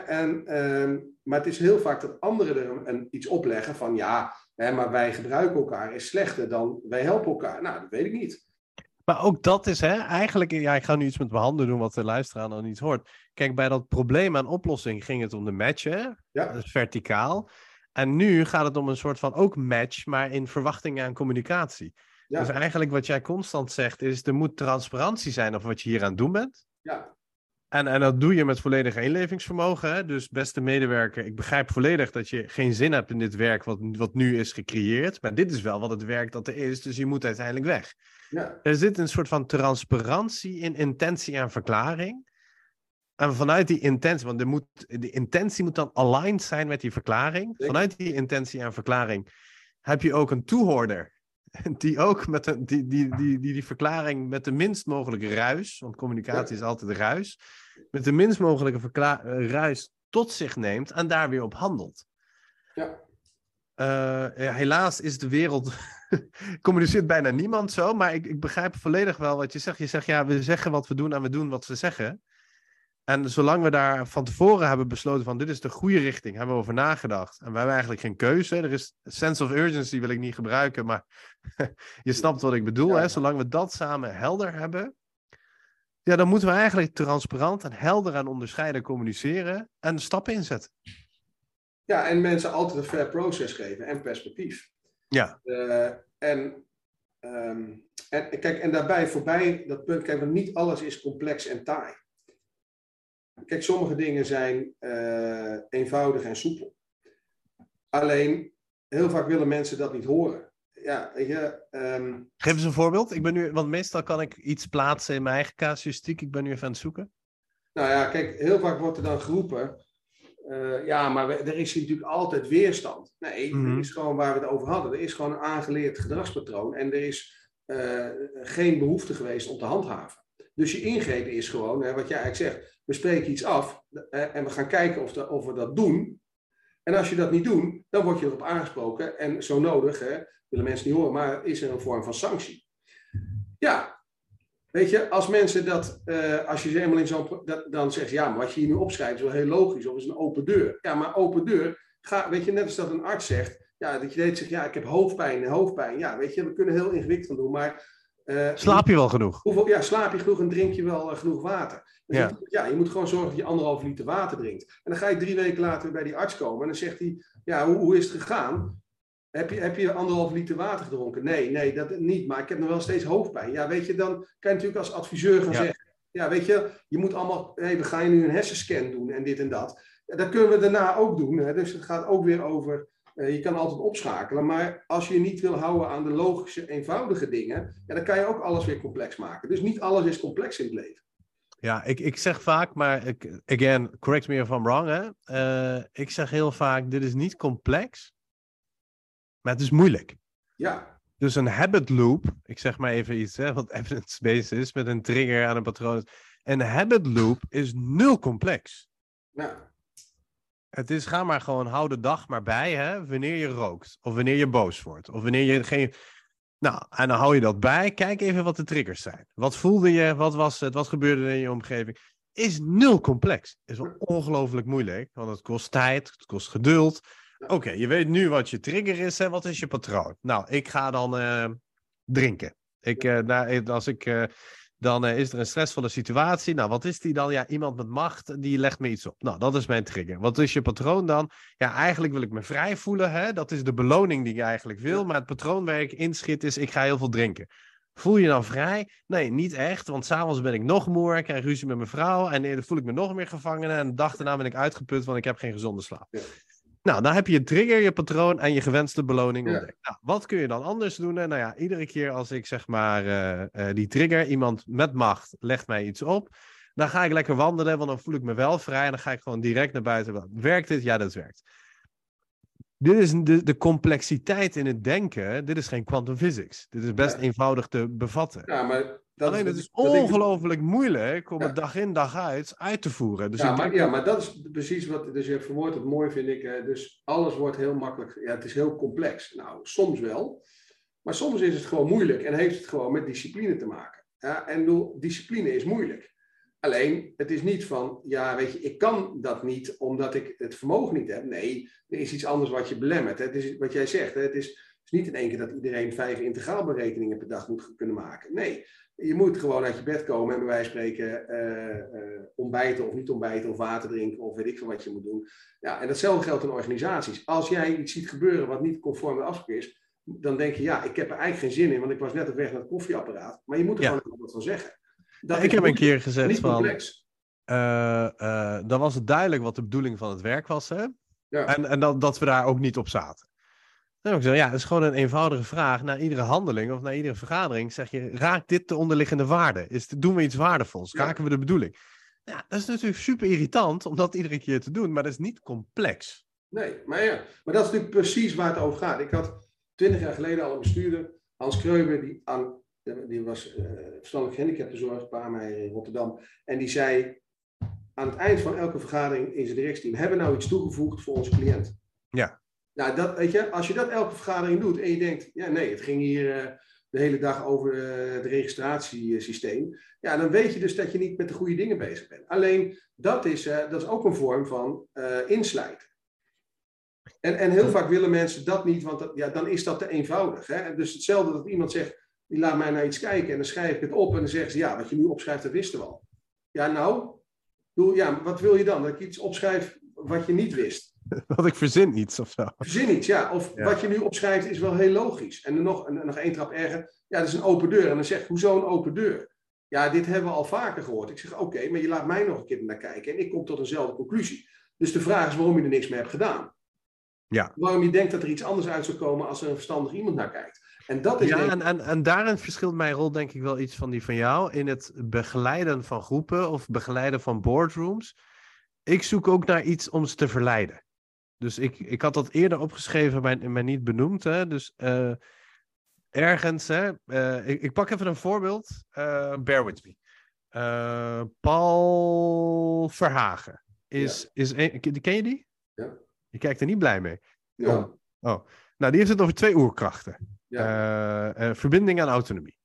En, ehm, maar het is heel vaak dat anderen er een, een- iets opleggen van ja, hè, maar wij gebruiken elkaar is slechter dan wij helpen elkaar. Nou, dat weet ik niet. Maar ook dat is, hè, eigenlijk, ja, ik ga nu iets met mijn handen doen wat de luisteraar nog niet hoort. Kijk, bij dat probleem aan oplossing ging het om de match, hè? Ja. Dat is verticaal. En nu gaat het om een soort van ook match, maar in verwachting en communicatie. Ja. Dus eigenlijk wat jij constant zegt is, er moet transparantie zijn over wat je hier aan het doen bent. Ja, En, en dat doe je met volledig inlevingsvermogen. Hè? Dus beste medewerker, ik begrijp volledig dat je geen zin hebt in dit werk wat, wat nu is gecreëerd. Maar dit is wel wat het werk dat er is, dus je moet uiteindelijk weg. ja, Er zit een soort van transparantie in intentie en verklaring. En vanuit die intentie, want er moet, de intentie moet dan aligned zijn met die verklaring. Vanuit die intentie en verklaring heb je ook een toehoorder. Die ook met een, die, die, die, die, die verklaring met de minst mogelijke ruis, want communicatie is altijd ruis, met de minst mogelijke verkla- eh, ruis tot zich neemt en daar weer op handelt. ja. Eh, ja, helaas is de wereld. communiceert bijna niemand zo. Maar ik, ik begrijp volledig wel wat je zegt. Je zegt ja, we zeggen wat we doen en we doen wat we zeggen. En zolang we daar van tevoren hebben besloten van dit is de goede richting, hebben we over nagedacht. En we hebben eigenlijk geen keuze. Er is sense of urgency wil ik niet gebruiken, maar je snapt wat ik bedoel. Ja. Hè? Zolang we dat samen helder hebben, ja, dan moeten we eigenlijk transparant en helder en onderscheiden communiceren en stappen inzetten. Ja, en mensen altijd een fair proces geven en perspectief. Ja. Eh, en, ehm, en kijk, en daarbij voorbij dat punt, kijk, want niet alles is complex en taai. Kijk, sommige dingen zijn eh, eenvoudig en soepel. Alleen, heel vaak willen mensen dat niet horen. Ja, je, ehm, Geef eens een voorbeeld. Ik ben nu, want meestal kan ik iets plaatsen in mijn eigen casuïstiek. Ik ben nu even aan het zoeken. Nou ja, kijk, heel vaak wordt er dan geroepen. eh, ja, maar we- er is hier natuurlijk altijd weerstand. Nee, Mhm. er is gewoon waar we het over hadden. Er is gewoon een aangeleerd gedragspatroon. En er is eh, geen behoefte geweest om te handhaven. Dus je ingreep is gewoon, hè, wat jij eigenlijk zegt. We spreken iets af eh, en we gaan kijken of, de- of we dat doen. En als je dat niet doet, dan word je erop aangesproken. En zo nodig, hè, willen mensen niet horen, maar is er een vorm van sanctie. Ja, Weet je, als mensen dat, uh, als je ze eenmaal in zo'n, dan zeggen ze, ja, maar wat je hier nu opschrijft is wel heel logisch, of is een open deur. Ja, maar open deur, ga, weet je, net als dat een arts zegt, ja, dat je deed zegt, ja, ik heb hoofdpijn, hoofdpijn. Ja, weet je, we kunnen heel ingewikkeld van doen, maar... Uh, slaap je wel genoeg? Hoeveel, ja, slaap je genoeg en drink je wel uh, genoeg water? Dus ja. Je, ja, je moet gewoon zorgen dat je anderhalf liter water drinkt. En dan ga je drie weken later bij die arts komen en dan zegt hij, ja, hoe, hoe is het gegaan? Heb je, heb je anderhalf liter water gedronken? Nee, nee, dat niet. Maar ik heb nog wel steeds hoofdpijn. Ja, weet je, dan kan je natuurlijk als adviseur gaan zeggen... Ja, weet je, je moet allemaal... Hey, we gaan je nu een hersenscan doen en dit en dat. Ja, dat kunnen we daarna ook doen. Hè? Dus het gaat ook weer over... Uh, je kan altijd opschakelen. Maar als je je niet wil houden aan de logische, eenvoudige dingen... Ja, dan kan je ook alles weer complex maken. Dus niet alles is complex in het leven. Ja, ik, ik zeg vaak, maar ik, again, correct me if I'm wrong. Hè? Uh, ik zeg heel vaak, dit is niet complex. Maar het is moeilijk. Ja. Dus een habit loop, ik zeg maar even iets hè, wat evidence-based is, met een trigger aan een patroon. Een habit loop is nul complex. Ja. Het is, ga maar gewoon, hou de dag maar bij, hè, wanneer je rookt. Of wanneer je boos wordt. Of wanneer je geen... Nou, en dan hou je dat bij. Kijk even wat de triggers zijn. Wat voelde je? Wat was het? Wat gebeurde er in je omgeving? Is nul complex. Is wel ongelooflijk moeilijk, want het kost tijd, het kost geduld. Oké, je weet nu wat je trigger is en wat is je patroon. Nou, ik ga dan uh, drinken. Ik, uh, nou, als ik, uh, dan is er een stressvolle situatie. Nou, wat is die dan? Ja, iemand met macht, die legt me iets op. Nou, dat is mijn trigger. Wat is je patroon dan? Ja, eigenlijk wil ik me vrij voelen. Hè? Dat is de beloning die ik eigenlijk wil. Maar het patroon waar ik inschiet is, ik ga heel veel drinken. Voel je dan vrij? Nee, niet echt. Want s'avonds ben ik nog moer, ik krijg ruzie met mijn vrouw. En dan voel ik me nog meer gevangen. En de dag daarna ben ik uitgeput, want ik heb geen gezonde slaap. Nou, dan heb je je trigger, je patroon en je gewenste beloning ontdekt. Nou, wat kun je dan anders doen? Nou ja, iedere keer als ik zeg maar uh, uh, die trigger, iemand met macht, legt mij iets op. Dan ga ik lekker wandelen, want dan voel ik me wel vrij. En dan ga ik gewoon direct naar buiten. Werkt dit? Ja, dat werkt. Dit is de, de complexiteit in het denken. Dit is geen quantum physics. Dit is best Ja. eenvoudig te bevatten. Ja, maar dat, Alleen het is ik- ongelooflijk moeilijk om Ja. het dag in dag uit uit te voeren. Dus ja, ik maar, ja, dat- maar dat is precies wat. Dus je verwoordt het mooi, vind ik. Dus alles wordt heel makkelijk. Ja, het is heel complex. Nou, soms wel. Maar soms is het gewoon moeilijk en heeft het gewoon met discipline te maken. Ja, en bedoel, discipline is moeilijk. Alleen, het is niet van, ja, weet je, ik kan dat niet omdat ik het vermogen niet heb. Nee, er is iets anders wat je belemmert. hè. Het is wat jij zegt. Hè? Het is niet in één keer dat iedereen vijf integraalberekeningen per dag moet kunnen maken. Nee, je moet gewoon uit je bed komen en bij wijze van spreken eh, eh, ontbijten of niet ontbijten of water drinken of weet ik veel wat je moet doen. Ja, en datzelfde geldt in organisaties. Als jij iets ziet gebeuren wat niet conform de afspraak is, dan denk je, ja, ik heb er eigenlijk geen zin in, want ik was net op weg naar het koffieapparaat. Maar je moet er Ja. gewoon wat van zeggen. Dat ik heb een keer gezegd niet van, complex. eh, dan was het duidelijk wat de bedoeling van het werk was. Hè? Ja. En, en dat, dat we daar ook niet op zaten. Dan gezegd, ja, het is gewoon een eenvoudige vraag. Na iedere handeling of na iedere vergadering zeg je, raakt dit de onderliggende waarde? Is, doen we iets waardevols? Raken we de bedoeling? Ja, dat is natuurlijk super irritant om dat iedere keer te doen, maar dat is niet complex. Nee, maar ja, maar dat is natuurlijk precies waar het over gaat. Ik had twintig jaar geleden al een bestuurder, Hans Kreuber, die, aan, die was eh verstandelijk gehandicaptenzorg bij mij in Rotterdam. En die zei aan het eind van elke vergadering in zijn directieteam, hebben we nou iets toegevoegd voor onze cliënt? Ja. Nou, dat, weet je, als je dat elke vergadering doet en je denkt, ja nee, het ging hier eh, de hele dag over eh, het registratiesysteem. Ja, dan weet je dus dat je niet met de goede dingen bezig bent. Alleen, dat is, eh, dat is ook een vorm van inslijten. En, en heel vaak willen mensen dat niet, want dat, ja, dan is dat te eenvoudig. Hè? Dus hetzelfde dat iemand zegt, die laat mij naar iets kijken en dan schrijf ik het op en dan zeggen ze, ja, wat je nu opschrijft, dat wisten we al. Ja, nou, doe, ja, wat wil je dan? Dat ik iets opschrijf wat je niet wist. Want ik verzin iets of zo. Verzin iets, ja. Of Ja. wat je nu opschrijft is wel heel logisch. En dan nog, en nog één trap erger, ja, dat is een open deur. En dan zeg ik, hoezo een open deur? Ja, dit hebben we al vaker gehoord. Ik zeg, oké, maar je laat mij nog een keer naar kijken en ik kom tot eenzelfde conclusie. Dus de vraag is waarom je er niks mee hebt gedaan. Ja. Waarom je denkt dat er iets anders uit zou komen als er een verstandig iemand naar kijkt. En dat is Ja, denk en, en, en daarin verschilt mijn rol denk ik wel iets van die van jou. In het begeleiden van groepen of begeleiden van boardrooms. Ik zoek ook naar iets om ze te verleiden. Dus ik, ik had dat eerder opgeschreven, maar, maar niet benoemd. Hè? Dus eh, ergens, hè, eh, ik, ik pak even een voorbeeld. Eh, bear with me. Eh, Paul Verhagen. Is, is een, ken je die? Ja. Je kijkt er niet blij mee. ja, Nou, die heeft het over twee oerkrachten. ja. Eh, eh, verbinding en autonomie.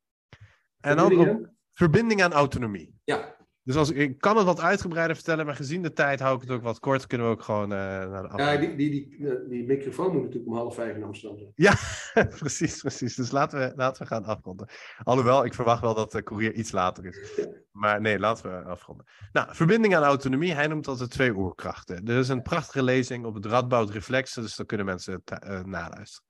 En dan verbinding aan autonomie. Ja. Dus als, ik kan het wat uitgebreider vertellen, maar gezien de tijd hou ik het ook wat kort. Kunnen we ook gewoon uh, naar de Ja, die, die, die, die microfoon moet natuurlijk om half vijf in Amsterdam zijn. Ja, precies, precies. Dus laten we, laten we gaan afronden. Alhoewel, ik verwacht wel dat de courier iets later is. Maar nee, laten we afronden. Nou, verbinding aan autonomie. Hij noemt dat de twee oerkrachten. Er is een prachtige lezing op het Radboud Reflex, dus daar kunnen mensen uh, naluisteren.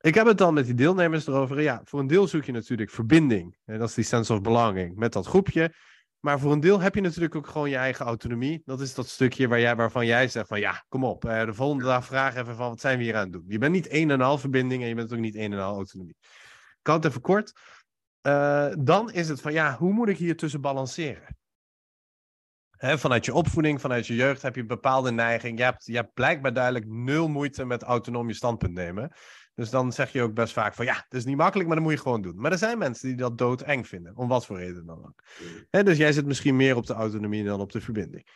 Ik heb het dan met die deelnemers erover. Ja, voor een deel zoek je natuurlijk verbinding. Dat is die sense of belonging met dat groepje. Maar voor een deel heb je natuurlijk ook gewoon je eigen autonomie. Dat is dat stukje waar jij, waarvan jij zegt van ja, kom op. de volgende dag vraag even van wat zijn we hier aan het doen. Je bent niet een en al verbinding en je bent ook niet een en al autonomie. Ik kan het even kort. Uh, dan is het van ja, hoe moet ik hier tussen balanceren? Hè, vanuit je opvoeding, vanuit je jeugd heb je een bepaalde neiging. Je hebt, je hebt blijkbaar duidelijk nul moeite met autonoom je standpunt nemen. Dus dan zeg je ook best vaak van ja, het is niet makkelijk, maar dat moet je gewoon doen. Maar er zijn mensen die dat doodeng vinden, om wat voor reden dan ook. He, dus jij zit misschien meer op de autonomie dan op de verbinding.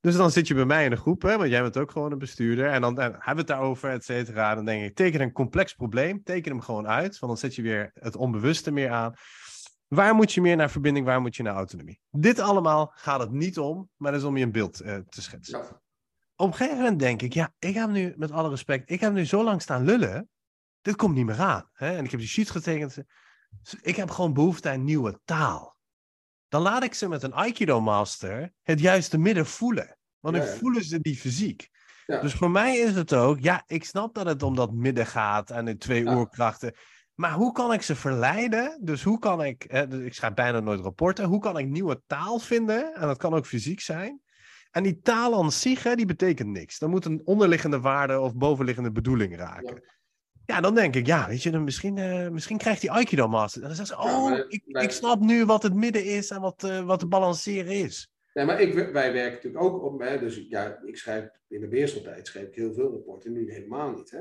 Dus dan zit je bij mij in een groep, hè, want jij bent ook gewoon een bestuurder. En dan hebben we het daarover, et cetera. Dan denk ik, teken een complex probleem, teken hem gewoon uit. Want dan zet je weer het onbewuste meer aan. Waar moet je meer naar verbinding, waar moet je naar autonomie? Dit allemaal gaat het niet om, maar het is om je een beeld uh, te schetsen. Op een gegeven moment denk ik, ja, ik heb nu, met alle respect, ik heb nu zo lang staan lullen dit komt niet meer aan. Hè? En ik heb die sheets getekend. Ik heb gewoon behoefte aan nieuwe taal. Dan laat ik ze met een Aikido Master het juiste midden voelen. Want dan ja, ja. voelen ze die fysiek. Ja. Dus voor mij is het ook, ja, ik snap dat het om dat midden gaat en de twee oerkrachten. Maar hoe kan ik ze verleiden? Dus hoe kan ik, hè, dus ik schrijf bijna nooit rapporten, hoe kan ik nieuwe taal vinden? En dat kan ook fysiek zijn. En die taal aan zich, hè, die betekent niks. Dan moet een onderliggende waarde of bovenliggende bedoeling raken. Ja, dan denk ik, ja, weet je, dan misschien, uh, misschien krijgt die Aikido Master. En dan zegt ze, oh, ja, ik, wij... ik snap nu wat het midden is en wat, uh, wat te balanceren is. Ja, maar ik, wij werken natuurlijk ook op, hè, dus ja, ik schrijf in de weerseltijd schrijf ik heel veel rapporten, nu helemaal niet. Hè.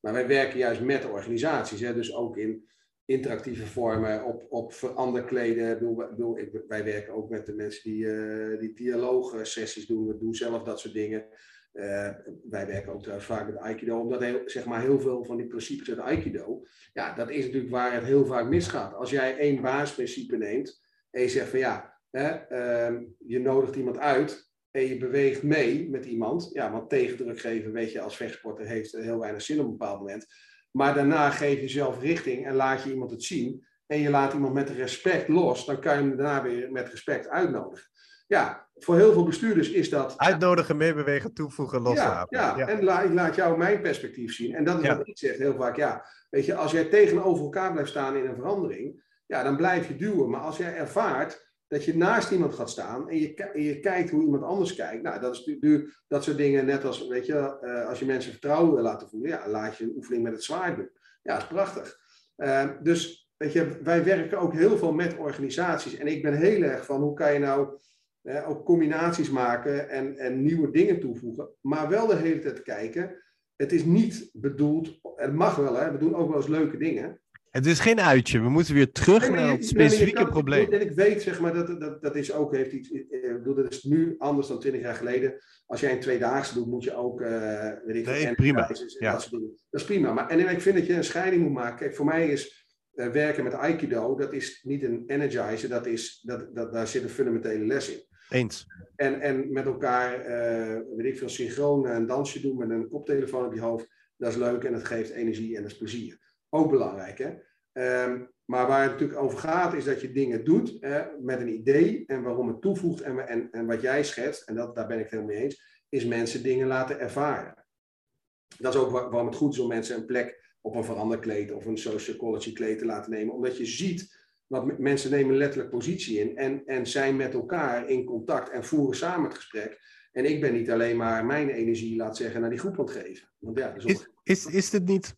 Maar wij werken juist met organisaties, hè, dus ook in interactieve vormen, op, op veranderkleden. Bedoel, bedoel, ik, wij werken ook met de mensen die, uh, die dialoogsessies doen, we doen zelf dat soort dingen. Uh, wij werken ook trouwens vaak met Aikido, omdat heel, zeg maar, heel veel van die principes uit Aikido, ja, dat is natuurlijk waar het heel vaak misgaat. Als jij één basisprincipe neemt en je zegt van ja, hè, uh, je nodigt iemand uit en je beweegt mee met iemand, ja, want tegendruk geven, weet je, als vechtsporter heeft heel weinig zin op een bepaald moment. Maar daarna geef je zelf richting en laat je iemand het zien en je laat iemand met respect los, dan kan je hem daarna weer met respect uitnodigen ja, voor heel veel bestuurders is dat. Uitnodigen, meebewegen, toevoegen, loslaten. Ja, ja. en la, ik laat jou mijn perspectief zien. En dat is wat ik zeg heel vaak. Ja, weet je, als jij tegenover elkaar blijft staan in een verandering, ja, dan blijf je duwen. Maar als jij ervaart dat je naast iemand gaat staan en je, en je kijkt hoe iemand anders kijkt, nou, dat is natuurlijk dat soort dingen, net als, weet je, uh, als je mensen vertrouwen wil laten voelen, ja, laat je een oefening met het zwaard doen. Ja, dat is prachtig. Uh, dus, weet je, wij werken ook heel veel met organisaties. En ik ben heel erg van, hoe kan je nou ook combinaties maken en, en nieuwe dingen toevoegen. Maar wel de hele tijd kijken. Het is niet bedoeld, het mag wel, hè, we doen ook wel eens leuke dingen. Het is geen uitje, we moeten weer terug nee, naar het specifieke kan, probleem. En ik weet, zeg maar, dat, dat, dat is ook, heeft iets, ik bedoel, dat is nu anders dan twintig jaar geleden. Als jij een tweedaagse doet, moet je ook, uh, weet ik nee, prima. Ja. Dat, dat, is prima. Maar, en ik vind dat je een scheiding moet maken. Kijk, voor mij is uh, werken met Aikido, dat is niet een energizer, dat is, dat, dat, daar zit een fundamentele les in. Eens. En, en met elkaar, uh, weet ik veel, synchroon een dansje doen met een koptelefoon op je hoofd. Dat is leuk en dat geeft energie en dat is plezier. Ook belangrijk, hè? Um, maar waar het natuurlijk over gaat, is dat je dingen doet met een idee en waarom het toevoegt. En, en, en wat jij schetst, en dat, daar ben ik het helemaal mee eens, is mensen dingen laten ervaren. Dat is ook waarom het goed is om mensen een plek op een veranderkleed of een sociology kleed te laten nemen. Omdat je ziet want mensen nemen letterlijk positie in en, en zijn met elkaar in contact en voeren samen het gesprek. En ik ben niet alleen maar mijn energie, laat zeggen, naar die groep aan het geven. Want ja, dus is, is, is dit niet.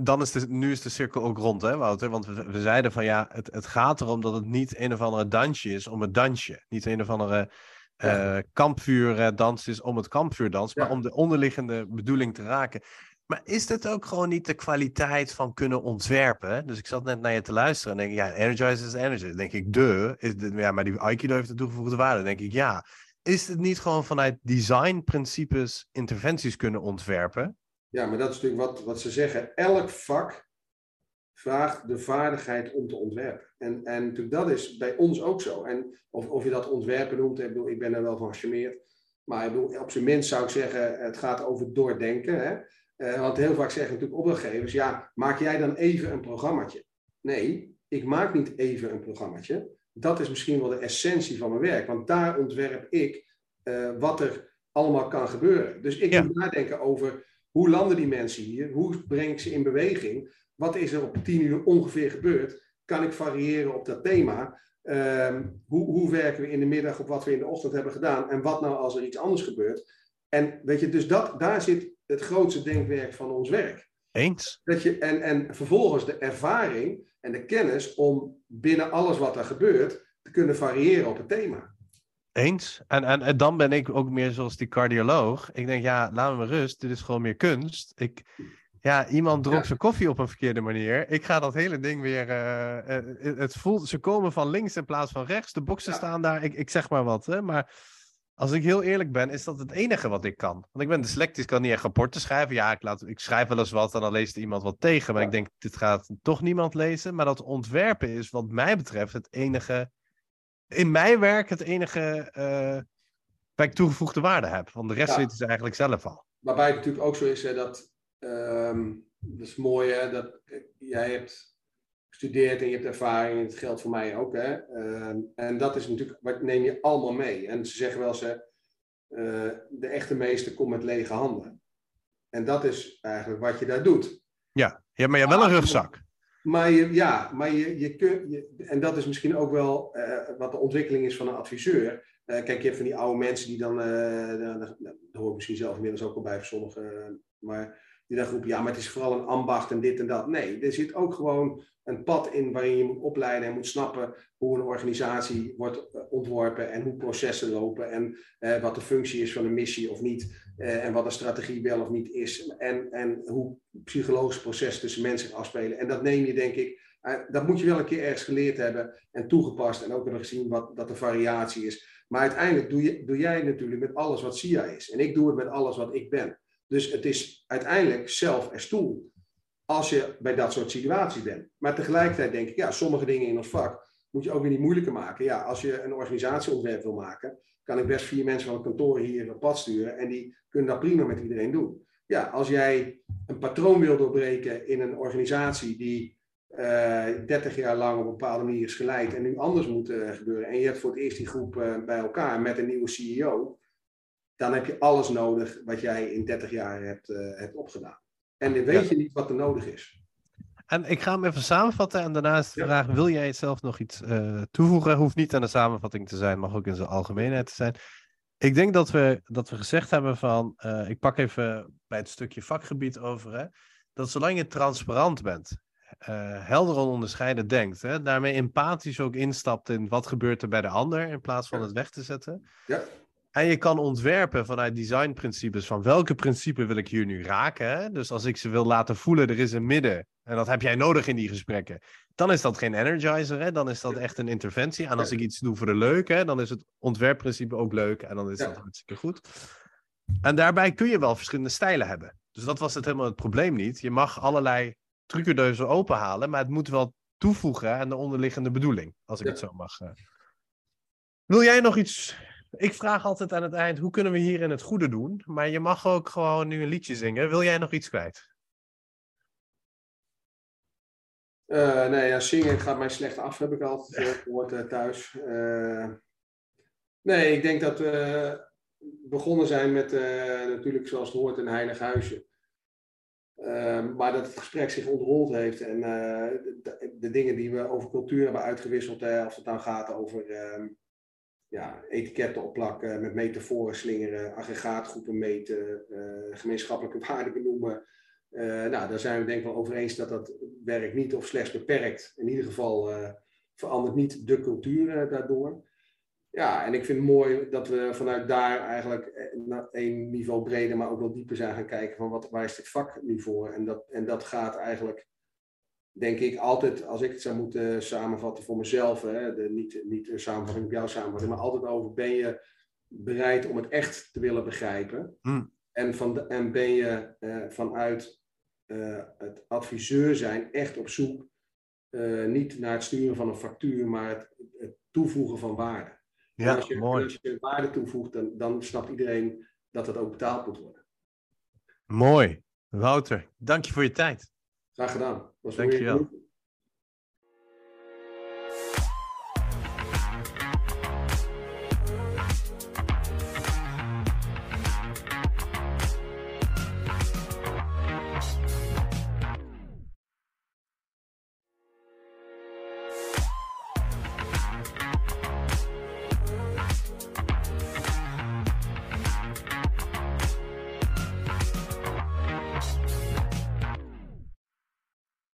Dan is de, nu is de cirkel ook rond, hè, Wouter? Want we, we zeiden van ja, het, het gaat erom dat het niet een of andere dansje is om het dansje. Niet een of andere uh, kampvuurdans is om het kampvuurdans, ja. maar om de onderliggende bedoeling te raken. Maar is dat ook gewoon niet de kwaliteit van kunnen ontwerpen? Dus ik zat net naar je te luisteren en denk ik, ja, energize is energy. Denk ik, de, is ja, maar die Aikido heeft de toegevoegde waarde. Denk ik, ja. Is het niet gewoon vanuit designprincipes interventies kunnen ontwerpen? Ja, maar dat is natuurlijk wat, wat ze zeggen. Elk vak vraagt de vaardigheid om te ontwerpen. En, en natuurlijk dat is bij ons ook zo. En of, of je dat ontwerpen noemt, ik, ik ben er wel van gecharmeerd. Maar ik bedoel, op zijn minst zou ik zeggen, het gaat over doordenken. Hè? Uh, want heel vaak zeggen natuurlijk opdrachtgevers, ja, maak jij dan even een programmaatje? Nee, ik maak niet even een programmaatje. Dat is misschien wel de essentie van mijn werk. Want daar ontwerp ik uh, wat er allemaal kan gebeuren. Dus ik ja. moet nadenken over hoe landen die mensen hier? Hoe breng ik ze in beweging? Wat is er op tien uur ongeveer gebeurd? Kan ik variëren op dat thema? Um, hoe, hoe werken we in de middag op wat we in de ochtend hebben gedaan? En wat nou als er iets anders gebeurt? En weet je, dus dat, daar zit het grootste denkwerk van ons werk. Eens. Dat je, en, en vervolgens de ervaring en de kennis om binnen alles wat er gebeurt te kunnen variëren op het thema. Eens. En, en, en dan ben ik ook meer zoals die cardioloog. Ik denk, ja, laat me rust. Dit is gewoon meer kunst. Ik, ja, iemand dronk zijn koffie op een verkeerde manier. Ik ga dat hele ding weer. Uh, het voelt, ze komen van links in plaats van rechts. De boksen staan daar. Ik, ik zeg maar wat. Hè, maar als ik heel eerlijk ben, is dat het enige wat ik kan. Want ik ben dyslectisch, kan niet echt rapporten schrijven. Ja, ik, laat, ik schrijf wel eens wat en dan leest iemand wat tegen. Maar ik denk, dit gaat toch niemand lezen. Maar dat ontwerpen is, wat mij betreft, het enige. In mijn werk, het enige. Uh, waar ik toegevoegde waarde heb. Want de rest ja. weten ze eigenlijk zelf al. Waarbij het natuurlijk ook zo is hè, dat Um, dat is mooi, hè? Dat, jij hebt gestudeerd en je hebt ervaring, het geldt voor mij ook. Hè? Um, en dat is natuurlijk, wat neem je allemaal mee. En ze zeggen wel ze, uh, de echte meester komt met lege handen. En dat is eigenlijk wat je daar doet. Ja, ja maar je hebt wel een rugzak. Maar je, ja, maar je, je kunt, je, en dat is misschien ook wel uh, wat de ontwikkeling is van een adviseur. Uh, kijk, je hebt van die oude mensen die dan, daar hoor ik misschien zelf inmiddels ook al bij voor sommigen, maar die dan roepen, ja, maar het is vooral een ambacht en dit en dat. Nee, er zit ook gewoon een pad in waarin je moet opleiden en moet snappen hoe een organisatie wordt eh, ontworpen en hoe processen lopen en eh, wat de functie is van een missie of niet eh, en wat een strategie wel of niet is en, en hoe psychologische processen tussen mensen afspelen. En dat neem je denk ik, dat moet je wel een keer ergens geleerd hebben en toegepast en ook hebben gezien wat dat de variatie is. Maar uiteindelijk doe, je, doe jij natuurlijk met alles wat SIA is en ik doe het met alles wat ik ben. Dus het is uiteindelijk zelf er stoel als je bij dat soort situaties bent. Maar tegelijkertijd denk ik, ja, sommige dingen in ons vak moet je ook weer niet moeilijker maken. Ja, als je een organisatieontwerp wil maken, kan ik best vier mensen van het kantoor hier op pad sturen en die kunnen dat prima met iedereen doen. Ja, als jij een patroon wil doorbreken in een organisatie die uh, eh, 30 jaar lang op een bepaalde manier is geleid en nu anders moet uh, gebeuren en je hebt voor het eerst die groep uh, bij elkaar met een nieuwe CEO, dan heb je alles nodig wat jij in 30 jaar hebt, uh, hebt opgedaan. En dan weet ja. je niet wat er nodig is. En ik ga hem even samenvatten en daarnaast de ja. vraag, wil jij zelf nog iets uh, toevoegen? Hoeft niet aan de samenvatting te zijn, mag ook in zijn algemeenheid te zijn. Ik denk dat we, dat we gezegd hebben van, uh, ik pak even bij het stukje vakgebied over, hè, dat zolang je transparant bent, uh, helder en onderscheiden denkt, hè, daarmee empathisch ook instapt in wat gebeurt er bij de ander, in plaats van ja. het weg te zetten, ja. En je kan ontwerpen vanuit designprincipes van welke principe wil ik hier nu raken. Hè? Dus als ik ze wil laten voelen, er is een midden. En dat heb jij nodig in die gesprekken. Dan is dat geen energizer, hè? dan is dat echt een interventie. En als ik iets doe voor de leuk, hè, dan is het ontwerpprincipe ook leuk. En dan is dat hartstikke goed. En daarbij kun je wel verschillende stijlen hebben. Dus dat was het helemaal het probleem niet. Je mag allerlei trucendeuzen openhalen, maar het moet wel toevoegen aan de onderliggende bedoeling. Als ik het zo mag. Wil jij nog iets ik vraag altijd aan het eind, hoe kunnen we hier in het goede doen? Maar je mag ook gewoon nu een liedje zingen. Wil jij nog iets kwijt? Uh, nee, ja, zingen gaat mij slecht af, heb ik altijd gehoord uh, thuis. Uh, nee, ik denk dat we begonnen zijn met natuurlijk zoals het hoort een heilig huisje. maar dat het gesprek zich ontrold heeft en de, de, dingen die we over cultuur hebben uitgewisseld, als het dan gaat over ehm, ja, etiketten opplakken, met metaforen slingeren, aggregaatgroepen meten, uh, gemeenschappelijke waarden benoemen. Uh, nou, daar zijn we denk ik wel over eens dat dat werkt niet of slechts beperkt. In ieder geval uh, verandert niet de cultuur daardoor. Ja, en ik vind het mooi dat we vanuit daar eigenlijk een niveau breder, maar ook wel dieper zijn gaan kijken van wat, waar is dit vak nu voor? En dat, en dat gaat eigenlijk denk ik altijd, als ik het zou moeten samenvatten voor mezelf, hè, de, niet, niet een samenvatting op jouw samenvatting, maar altijd over ben je bereid om het echt te willen begrijpen? Mm. En, van de, en ben je uh, vanuit uh, het adviseur zijn echt op zoek eh, niet naar het sturen van een factuur, maar het, het toevoegen van waarde. En Ja, als je, mooi. als je waarde toevoegt, dan, dan snapt iedereen dat het ook betaald moet worden. Mooi. Wouter, dank je voor je tijd. Graag gedaan. Was Dank je wel.